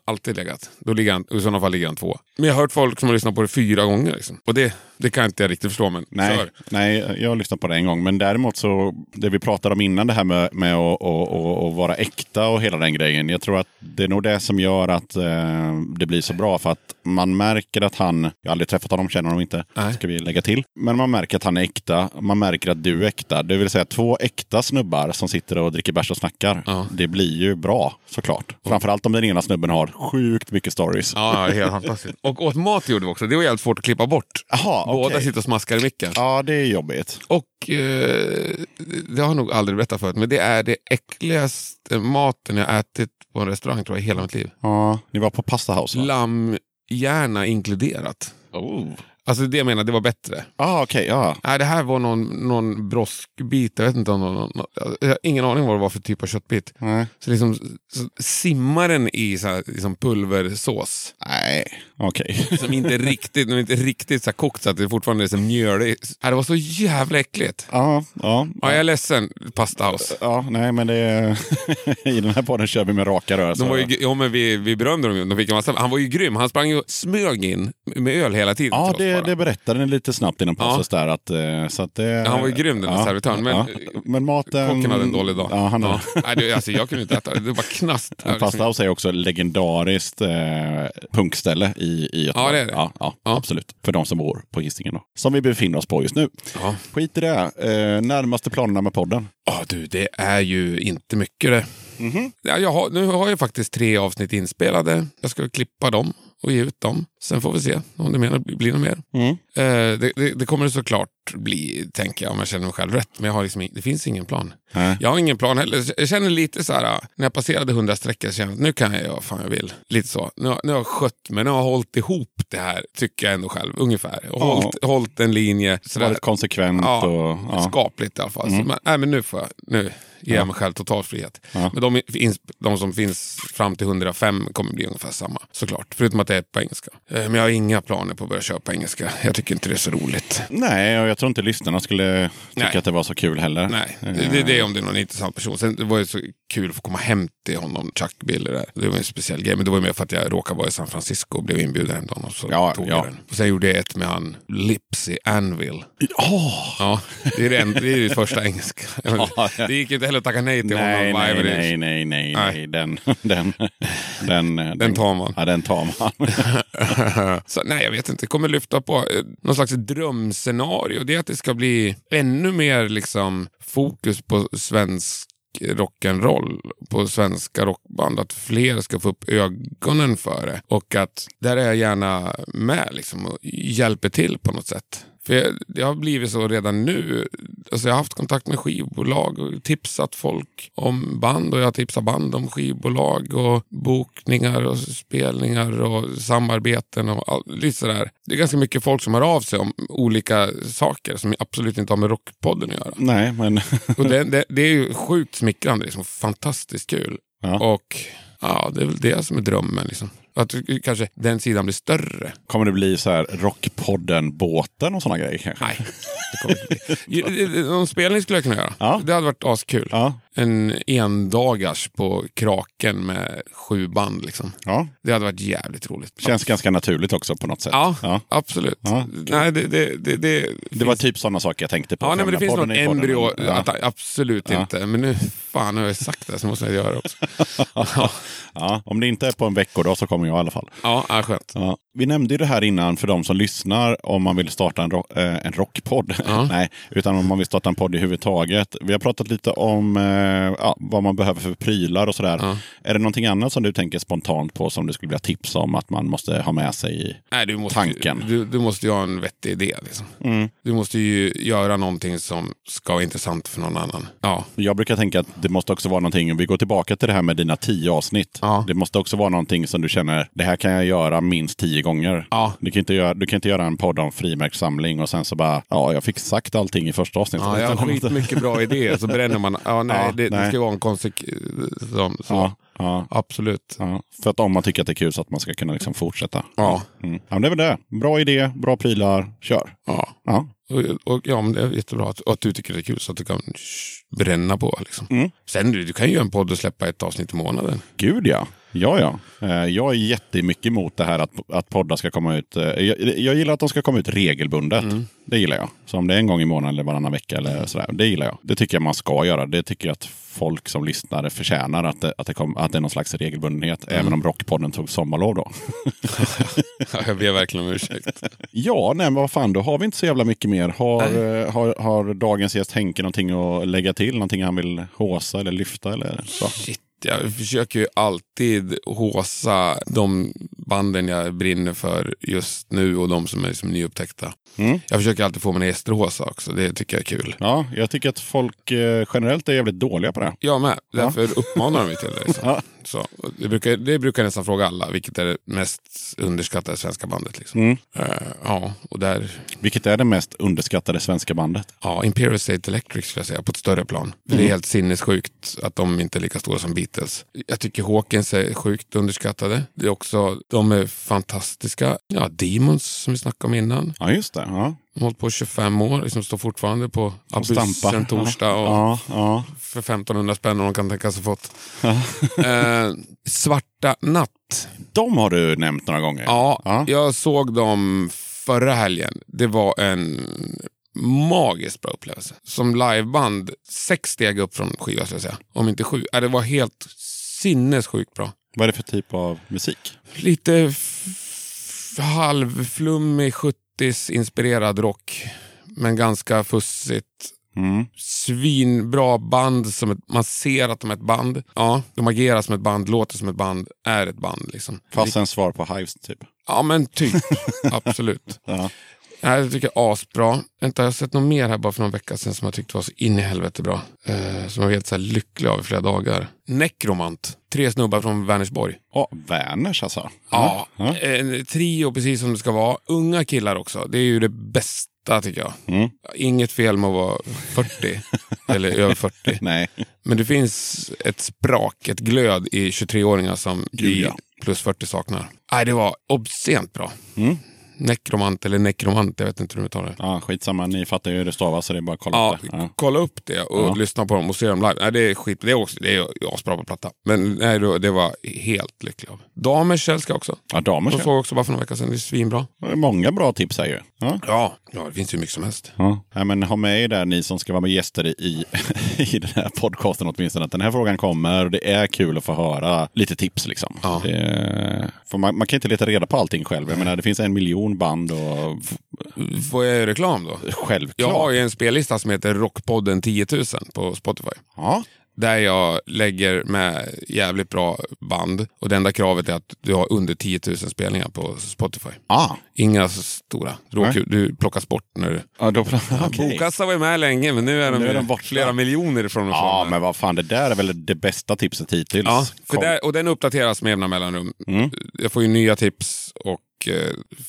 Alltid legat. Då ligger han, I sådana fall ligger han två. Men jag har hört folk som har lyssnat på det fyra gånger. Liksom. Och det, det kan inte jag riktigt förstå. Men Nej, kör. nej, jag har lyssnat på det en gång. Men däremot så, det vi pratade om innan det här med, med att, att, att, vara äkta och hela den grejen. Jag tror att det är nog det som gör att eh, det blir så bra. För att man märker att han, jag har aldrig träffat honom, känner honom inte, Nej. ska vi lägga till. Men man märker att han är äkta. Man märker att du är äkta. Det vill säga två äkta snubbar som sitter och dricker bärs och snackar. Ja. Det blir ju bra såklart. Framförallt om den ena snubben har sjukt mycket stories. Ja, helt fantastiskt. Och åt mat gjorde vi också. Det var jävligt svårt att klippa bort. Jaha, Båda sitter och smaskar i micken. Ja, det är jobbigt. Och eh, det har jag nog aldrig berättat förut, men det är det äckligaste maten jag ätit på en restaurang tror jag i hela mitt liv. Ja, ni var på Pasta House va? Lammhjärna inkluderat. Oh. Alltså det jag menar, det var bättre. Ah, okej, ja. Nej, det här var någon, någon broskbit. Jag vet inte om någon, någon, jag har ingen aning vad det var för typ av köttbit. Nej. Så liksom så simmar den i så här, liksom pulversås. Nej. Okej. [LAUGHS] Som inte riktigt, de är inte riktigt så kokt så att det fortfarande är så mjöligt. Ja, Det var så jävla äckligt. Ja, ja. Ja, jag är ledsen, Pasta House. Ja, nej men det är... [LAUGHS] I den här podden kör vi med raka rör. De var ju, ja, men vi, vi berömde dem. De fick en massa, han var ju grym. Han sprang ju och smög in med öl hela tiden. Ja, det, det berättade ni lite snabbt innan pausen där. Att, eh, så att det, Han var ju grym den där servitören, men- men maten... Kocken hade en dålig dag. Ja, han ja. Nej, det, alltså, jag kunde inte äta det. Det var knast. [LAUGHS] Pasta House är också legendariskt eh, punkställe i, i Göteborg. Ja, det är det. Ja, ja, Ja. absolut. För de som bor på Hisingen då. Som vi befinner oss på just nu. Ja. Skit i det. Eh, närmaste planerna med podden. Ja, du, det är ju inte mycket det. Mhm. Ja, jag har, nu har jag faktiskt tre avsnitt inspelade. Jag ska klippa dem och ge ut dem. Sen får vi se om det menar, blir något mer. Mm. Eh, det, det, det kommer det såklart bli, tänker jag, om jag känner mig själv rätt. Men jag har liksom, det finns ingen plan. Nej. Jag har ingen plan heller. Jag känner lite så här, äh, när jag passerade 100 sträckor, så kände jag att nu kan jag göra fan jag vill. Lite så. Nu, nu har jag skött mig, nu har jag hållit ihop det här, tycker jag ändå själv, ungefär. Och Ja. hållit, hållit en linje. Sådär. Varit konsekvent Ja, och... Ja. skapligt i alla fall. Mm. Så, men, nej, men nu får jag, nu ger jag mig själv total frihet. Ja. Men de, de som finns fram till 105 kommer bli ungefär samma, såklart. Förutom att det är på engelska. Eh, Men jag har inga planer på att börja köra på engelska. Jag tycker inte det är så roligt. Nej, och jag tror inte lyssnarna skulle tycka Nej. att det var så kul heller. Nej, det, det, det är om det är någon intressant person. Sen det var ju så kul att få komma hem till honom, Chuck Billy där. Det var en speciell grej, men det var mer för att jag råkade vara i San Francisco och blev inbjuden hem till honom. Så Ja, tog ja. jag den. Och sen gjorde jag ett med han Lipsy Anvil. Åh! Ja, det är det, en- det, är det första engelska. [LAUGHS] Det gick inte heller att tacka nej till Nej, honom. nej, nej, nej, nej, Nej. nej. [LAUGHS] Den, den, den, Den tar man. Ja, den tar man. [LAUGHS] Så, nej, jag vet inte. Det kommer lyfta på eh, någon slags drömscenario. Det är att det ska bli ännu mer liksom, fokus på svensk rock'n'roll, på svenska rockband. Att fler ska få upp ögonen för det. Och att där är jag gärna med liksom, och hjälper till på något sätt. För jag, det har blivit så redan nu. Alltså jag har haft kontakt med skivbolag och tipsat folk om band. Och jag har tipsat band om skivbolag och bokningar och spelningar och samarbeten och all, lite sådär. Det är ganska mycket folk som hör av sig om olika saker som absolut inte har med Rockpodden att göra. Nej, men... [LAUGHS] Och det, det, det är ju sjukt smickrande, liksom, fantastiskt kul. Ja. Och ja, det är väl det som är drömmen. Liksom. Att kanske den sidan blir större. Kommer det bli så här Rockpodden-båten och sådana grejer kanske? Nej, det kommer inte bli. [LAUGHS] Någon spelning skulle jag kunna göra. Ja. Det hade varit askul. Ja. En endagars på Kraken med sju band. Liksom. ja. Det hade varit jävligt roligt. Känns ganska naturligt också på något sätt. Ja, ja. absolut. Ja. Nej, det, det, det, det, Det var typ sådana saker jag tänkte på. Ja, nej, men det finns något är embryo. Att, absolut inte. Men nu, fan, har jag sagt det så måste jag göra det också. [LAUGHS] ja, om det inte är på en veckodag så kommer jag i alla fall. ja, ja, skönt. Vi nämnde ju det här innan för de som lyssnar om man vill starta en, ro- eh, en rockpodd. [LAUGHS] Nej, utan om man vill starta en podd i huvudtaget. Vi har pratat lite om eh, ja, vad man behöver för prylar och sådär. Ja. Är det någonting annat som du tänker spontant på som du skulle vilja tipsa om att man måste ha med sig i Nej, du måste, tanken? Du, du måste ju ha en vettig idé. Liksom. Mm. Du måste ju göra någonting som ska vara intressant för någon annan. Ja, Jag brukar tänka att det måste också vara någonting, vi går tillbaka till det här med dina tio avsnitt. Ja. Det måste också vara någonting som du känner, det här kan jag göra minst tio gånger. Ja. Du, kan inte göra, du kan inte göra en podd om frimärkssamling och sen så bara, ja, jag fick sagt allting i första avsnittet. ja jag har [LAUGHS] skitmycket bra idéer. Så bränner man. Ja, nej, Det, det ska vara en konsekvens. Ja, ja, Absolut. ja. För att om man tycker att det är kul så att man ska kunna liksom fortsätta. Ja. Mm. ja men det är väl det. Bra idé, bra prylar, kör. Ja. Ja. Och, och, ja, men det är jättebra att, att du tycker det är kul så att du kan bränna på. Liksom. Mm. Sen du, du kan ju göra en podd och släppa ett avsnitt i månaden. Gud ja. Ja, ja. Eh, Jag är jättemycket emot det här att, att poddar ska komma ut. eh, Jag, jag gillar att de ska komma ut regelbundet. Det gillar jag. Så om det är en gång i månaden eller varannan vecka eller sådär. Det gillar jag. Det tycker jag man ska göra. Det tycker jag att folk som lyssnar förtjänar att det, att det, kom, att det är någon slags regelbundenhet. Även om Rockpodden tog sommarlov då. [LAUGHS] jag ber verkligen om ursäkt. ja, nej men vad fan, då har vi inte så jävla mycket mer. Har, eh, har, har dagens gäst Henke någonting att lägga till? Någonting han vill håsa eller lyfta eller så? Shit, jag försöker ju alltid håsa de banden jag brinner för just nu och de som är liksom nyupptäckta. Mm. Jag försöker alltid få mina gäster att håsa också. Det tycker jag är kul. Ja, jag tycker att folk eh, generellt är jävligt dåliga på det. Jag med. Därför uppmanar de mig till det. Liksom. [LAUGHS] Ja. Så, det, brukar, det brukar jag nästan fråga alla, vilket är det mest underskattade svenska bandet. Liksom. Mm. Eh, ja, och där, Vilket är det mest underskattade svenska bandet? ja, Imperial State Electric skulle jag säga, på ett större plan. Det Mm. är helt sinnessjukt att de inte är lika stora som Beatles. Jag tycker Hawkins är sjukt underskattade. Det är också, de är fantastiska. Ja, Demons som vi snackade om innan. Ja, just det. Ja. De har hållit på 25 år, liksom står fortfarande på Abus sen torsdag och ja, ja. för 1500 spänn om de kan tänka sig fått. [LAUGHS] eh, svarta Natt. De har du nämnt några gånger. Ja, ja, jag såg dem förra helgen. Det var en magiskt bra upplevelse. Som liveband, sex steg upp från skiva skulle jag säga. Om inte sju. Äh, det var helt sinnessjukt bra. Vad är det för typ av musik? Lite halvflummig 70 80s-inspirerad rock. Men ganska fussigt. Mm. Svinbra band. Som ett, man ser att de är ett band. Ja, de agerar som ett band, låter som ett band, är ett band. Liksom. Fast en svar på Hives typ? Ja men typ, [LAUGHS] absolut. Ja. Ja, Jag tycker asbra. Vänta, jag har sett något mer här bara för någon vecka sedan som jag tyckte var så in i helvete bra. Eh, som jag var helt så här lycklig av i flera dagar. Necromant. Tre snubbar från Vänersborg. Ja, Werners alltså. Ja, Ja. en trio precis som det ska vara. Unga killar också. Det är ju det bästa tycker jag. Mm. Inget fel med att vara 40 [LAUGHS] eller över 40. Nej. Men det finns ett sprak, ett glöd i 23-åringar som Gud, ja. plus 40 saknar. Nej, det var obscent bra. Mm. Nekromant eller nekromant, jag vet inte hur du uttalar det. Ja, skitsamma, ni fattar ju hur det stavas så det är bara att kolla Ja, upp det. Ja. kolla upp det och Ja. lyssna på dem och se dem live. Nej, det är skit. Det är också det är asbra på platta. Men nej, det var helt lycklig av. Damers älskar jag också. Ja, damer De ska. såg också bara för några veckor sedan. Det är svinbra. Det är Många bra tips här ju. Ja. Ja, ja det finns ju mycket som helst. Ja. Nej, men ha med er där ni som ska vara med gäster i, [LAUGHS] i den här podcasten åtminstone. Att den här frågan kommer och det är kul att få höra lite tips. Liksom. Ja. Det, man, man kan inte leta reda på allting själv. Jag menar, det finns en miljon band och Får jag reklam då? självklart. Jag har ju en spellista som heter Rockpodden 10 000 på Spotify. Ja. Där jag lägger med jävligt bra band. Och det enda kravet är att du har under 10 000 spelningar på Spotify. Ah. Inga så stora. Råkul. Du plockas bort när du... Då, [LAUGHS] okej. Bokassa var ju med länge men nu är de, Nu är de borta. flera miljoner ifrån och Ja, men vad fan, det där är väl det bästa tipset hittills. Ja, för där, och den uppdateras med jämna mellanrum. Mm. Jag får ju nya tips och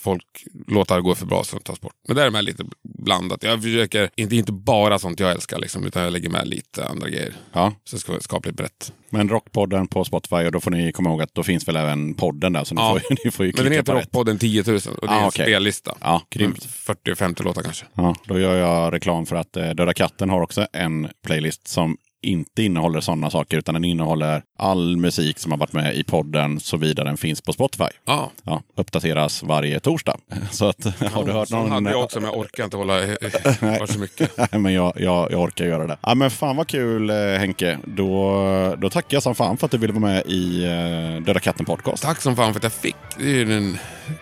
folk låtar går för bra som tas bort. Men där är det med lite blandat. Jag försöker, inte, inte bara sånt jag älskar, liksom, utan jag lägger med lite andra grejer. Ja, Så det ska vara skapligt brett. men Rockpodden på Spotify och då får ni komma ihåg att då finns väl även podden där. Så ni, Ja. får, [LAUGHS] ni får ju Men den heter. Rockpodden 10 000 och det är Ah, en okej. spellista. Ja, grymt. 40-50 låtar kanske. Ja, då gör jag reklam för att eh, Döda katten har också en playlist som inte innehåller sådana saker, utan den innehåller all musik som har varit med i podden, såvida den finns på Spotify. Ja. Ja, uppdateras varje torsdag. [LAUGHS] Så att, har du hört någon... hade jag också, men jag [LAUGHS] orkar inte hålla kvar så mycket. [LAUGHS] Nej, men jag, jag, jag orkar göra det. Ja, men fan vad kul eh, Henke. Då, då tackar jag som fan för att du ville vara med i eh, Döda katten podcast. Tack som fan för att jag fick. Det är ju den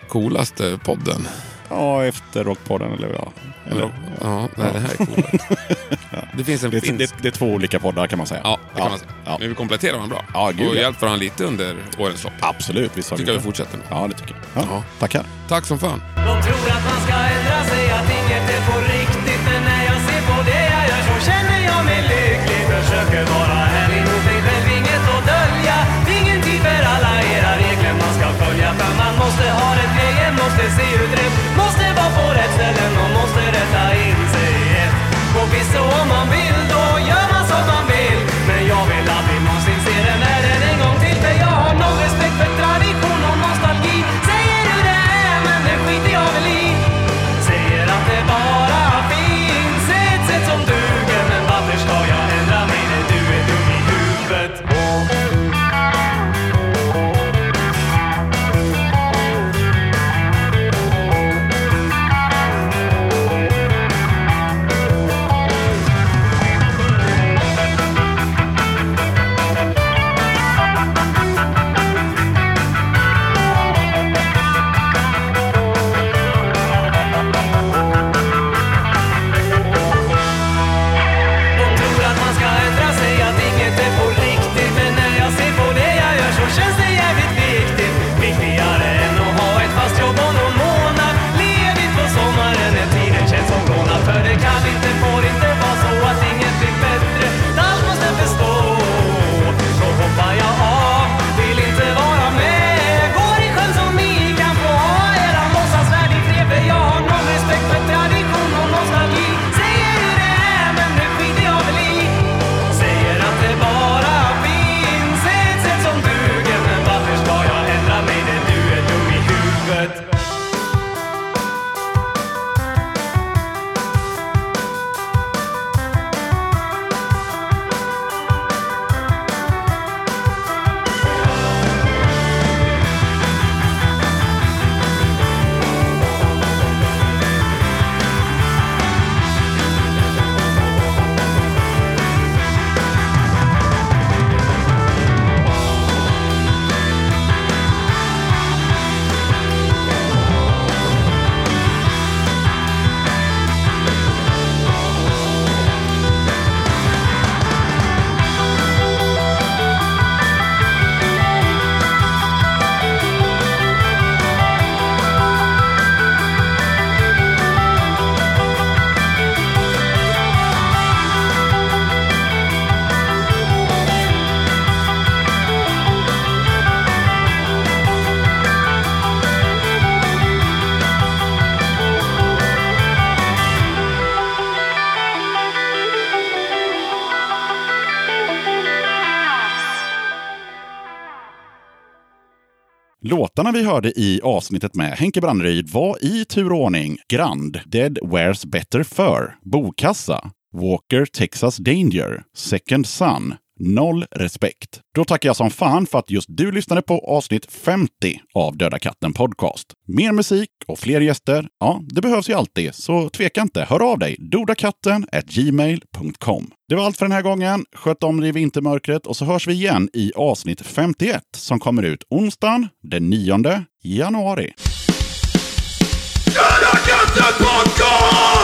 coolaste podden. Ja, efter Rockpodden eller ja. Eller, Ja, nej, det här är coolt. [LAUGHS] Det finns en det, finsk... det, det är två olika poddar kan man säga. Ja, det kan man säga. Ja. Men vi kompletterar varandra bra. Ja, gud, och ja. hjälpt varandra lite under årens lopp. Absolut, visst har tycker jag vi det. fortsätter med. Ja, det tycker jag. Ja, Ja. Tackar. Tack som fan. De tror att man ska ändra sig, att inget är på riktigt Men när jag ser på det jag gör så känner jag mig lycklig Försöker vara ärlig mot mig själv, inget att dölja Ingen tid för alla era regler man ska följa För man måste ha rätt vara på rätt Låtarna vi hörde i avsnittet med Henke Brandryd var i turordning Grand, Dead Wears Better Fur, Bokassa, Walker Texas Danger, Second Sun, Noll respekt. Då tackar jag som fan för att just du lyssnade på avsnitt 50 av Döda katten Podcast. Mer musik och fler gäster, ja, det behövs ju alltid, så tveka inte. Hör av dig, dodakatten gmail.com. Det var allt för den här gången. Sköt om dig i vintermörkret och så hörs vi igen i avsnitt 51 som kommer ut onsdagen den 9 januari. Döda katten podcast!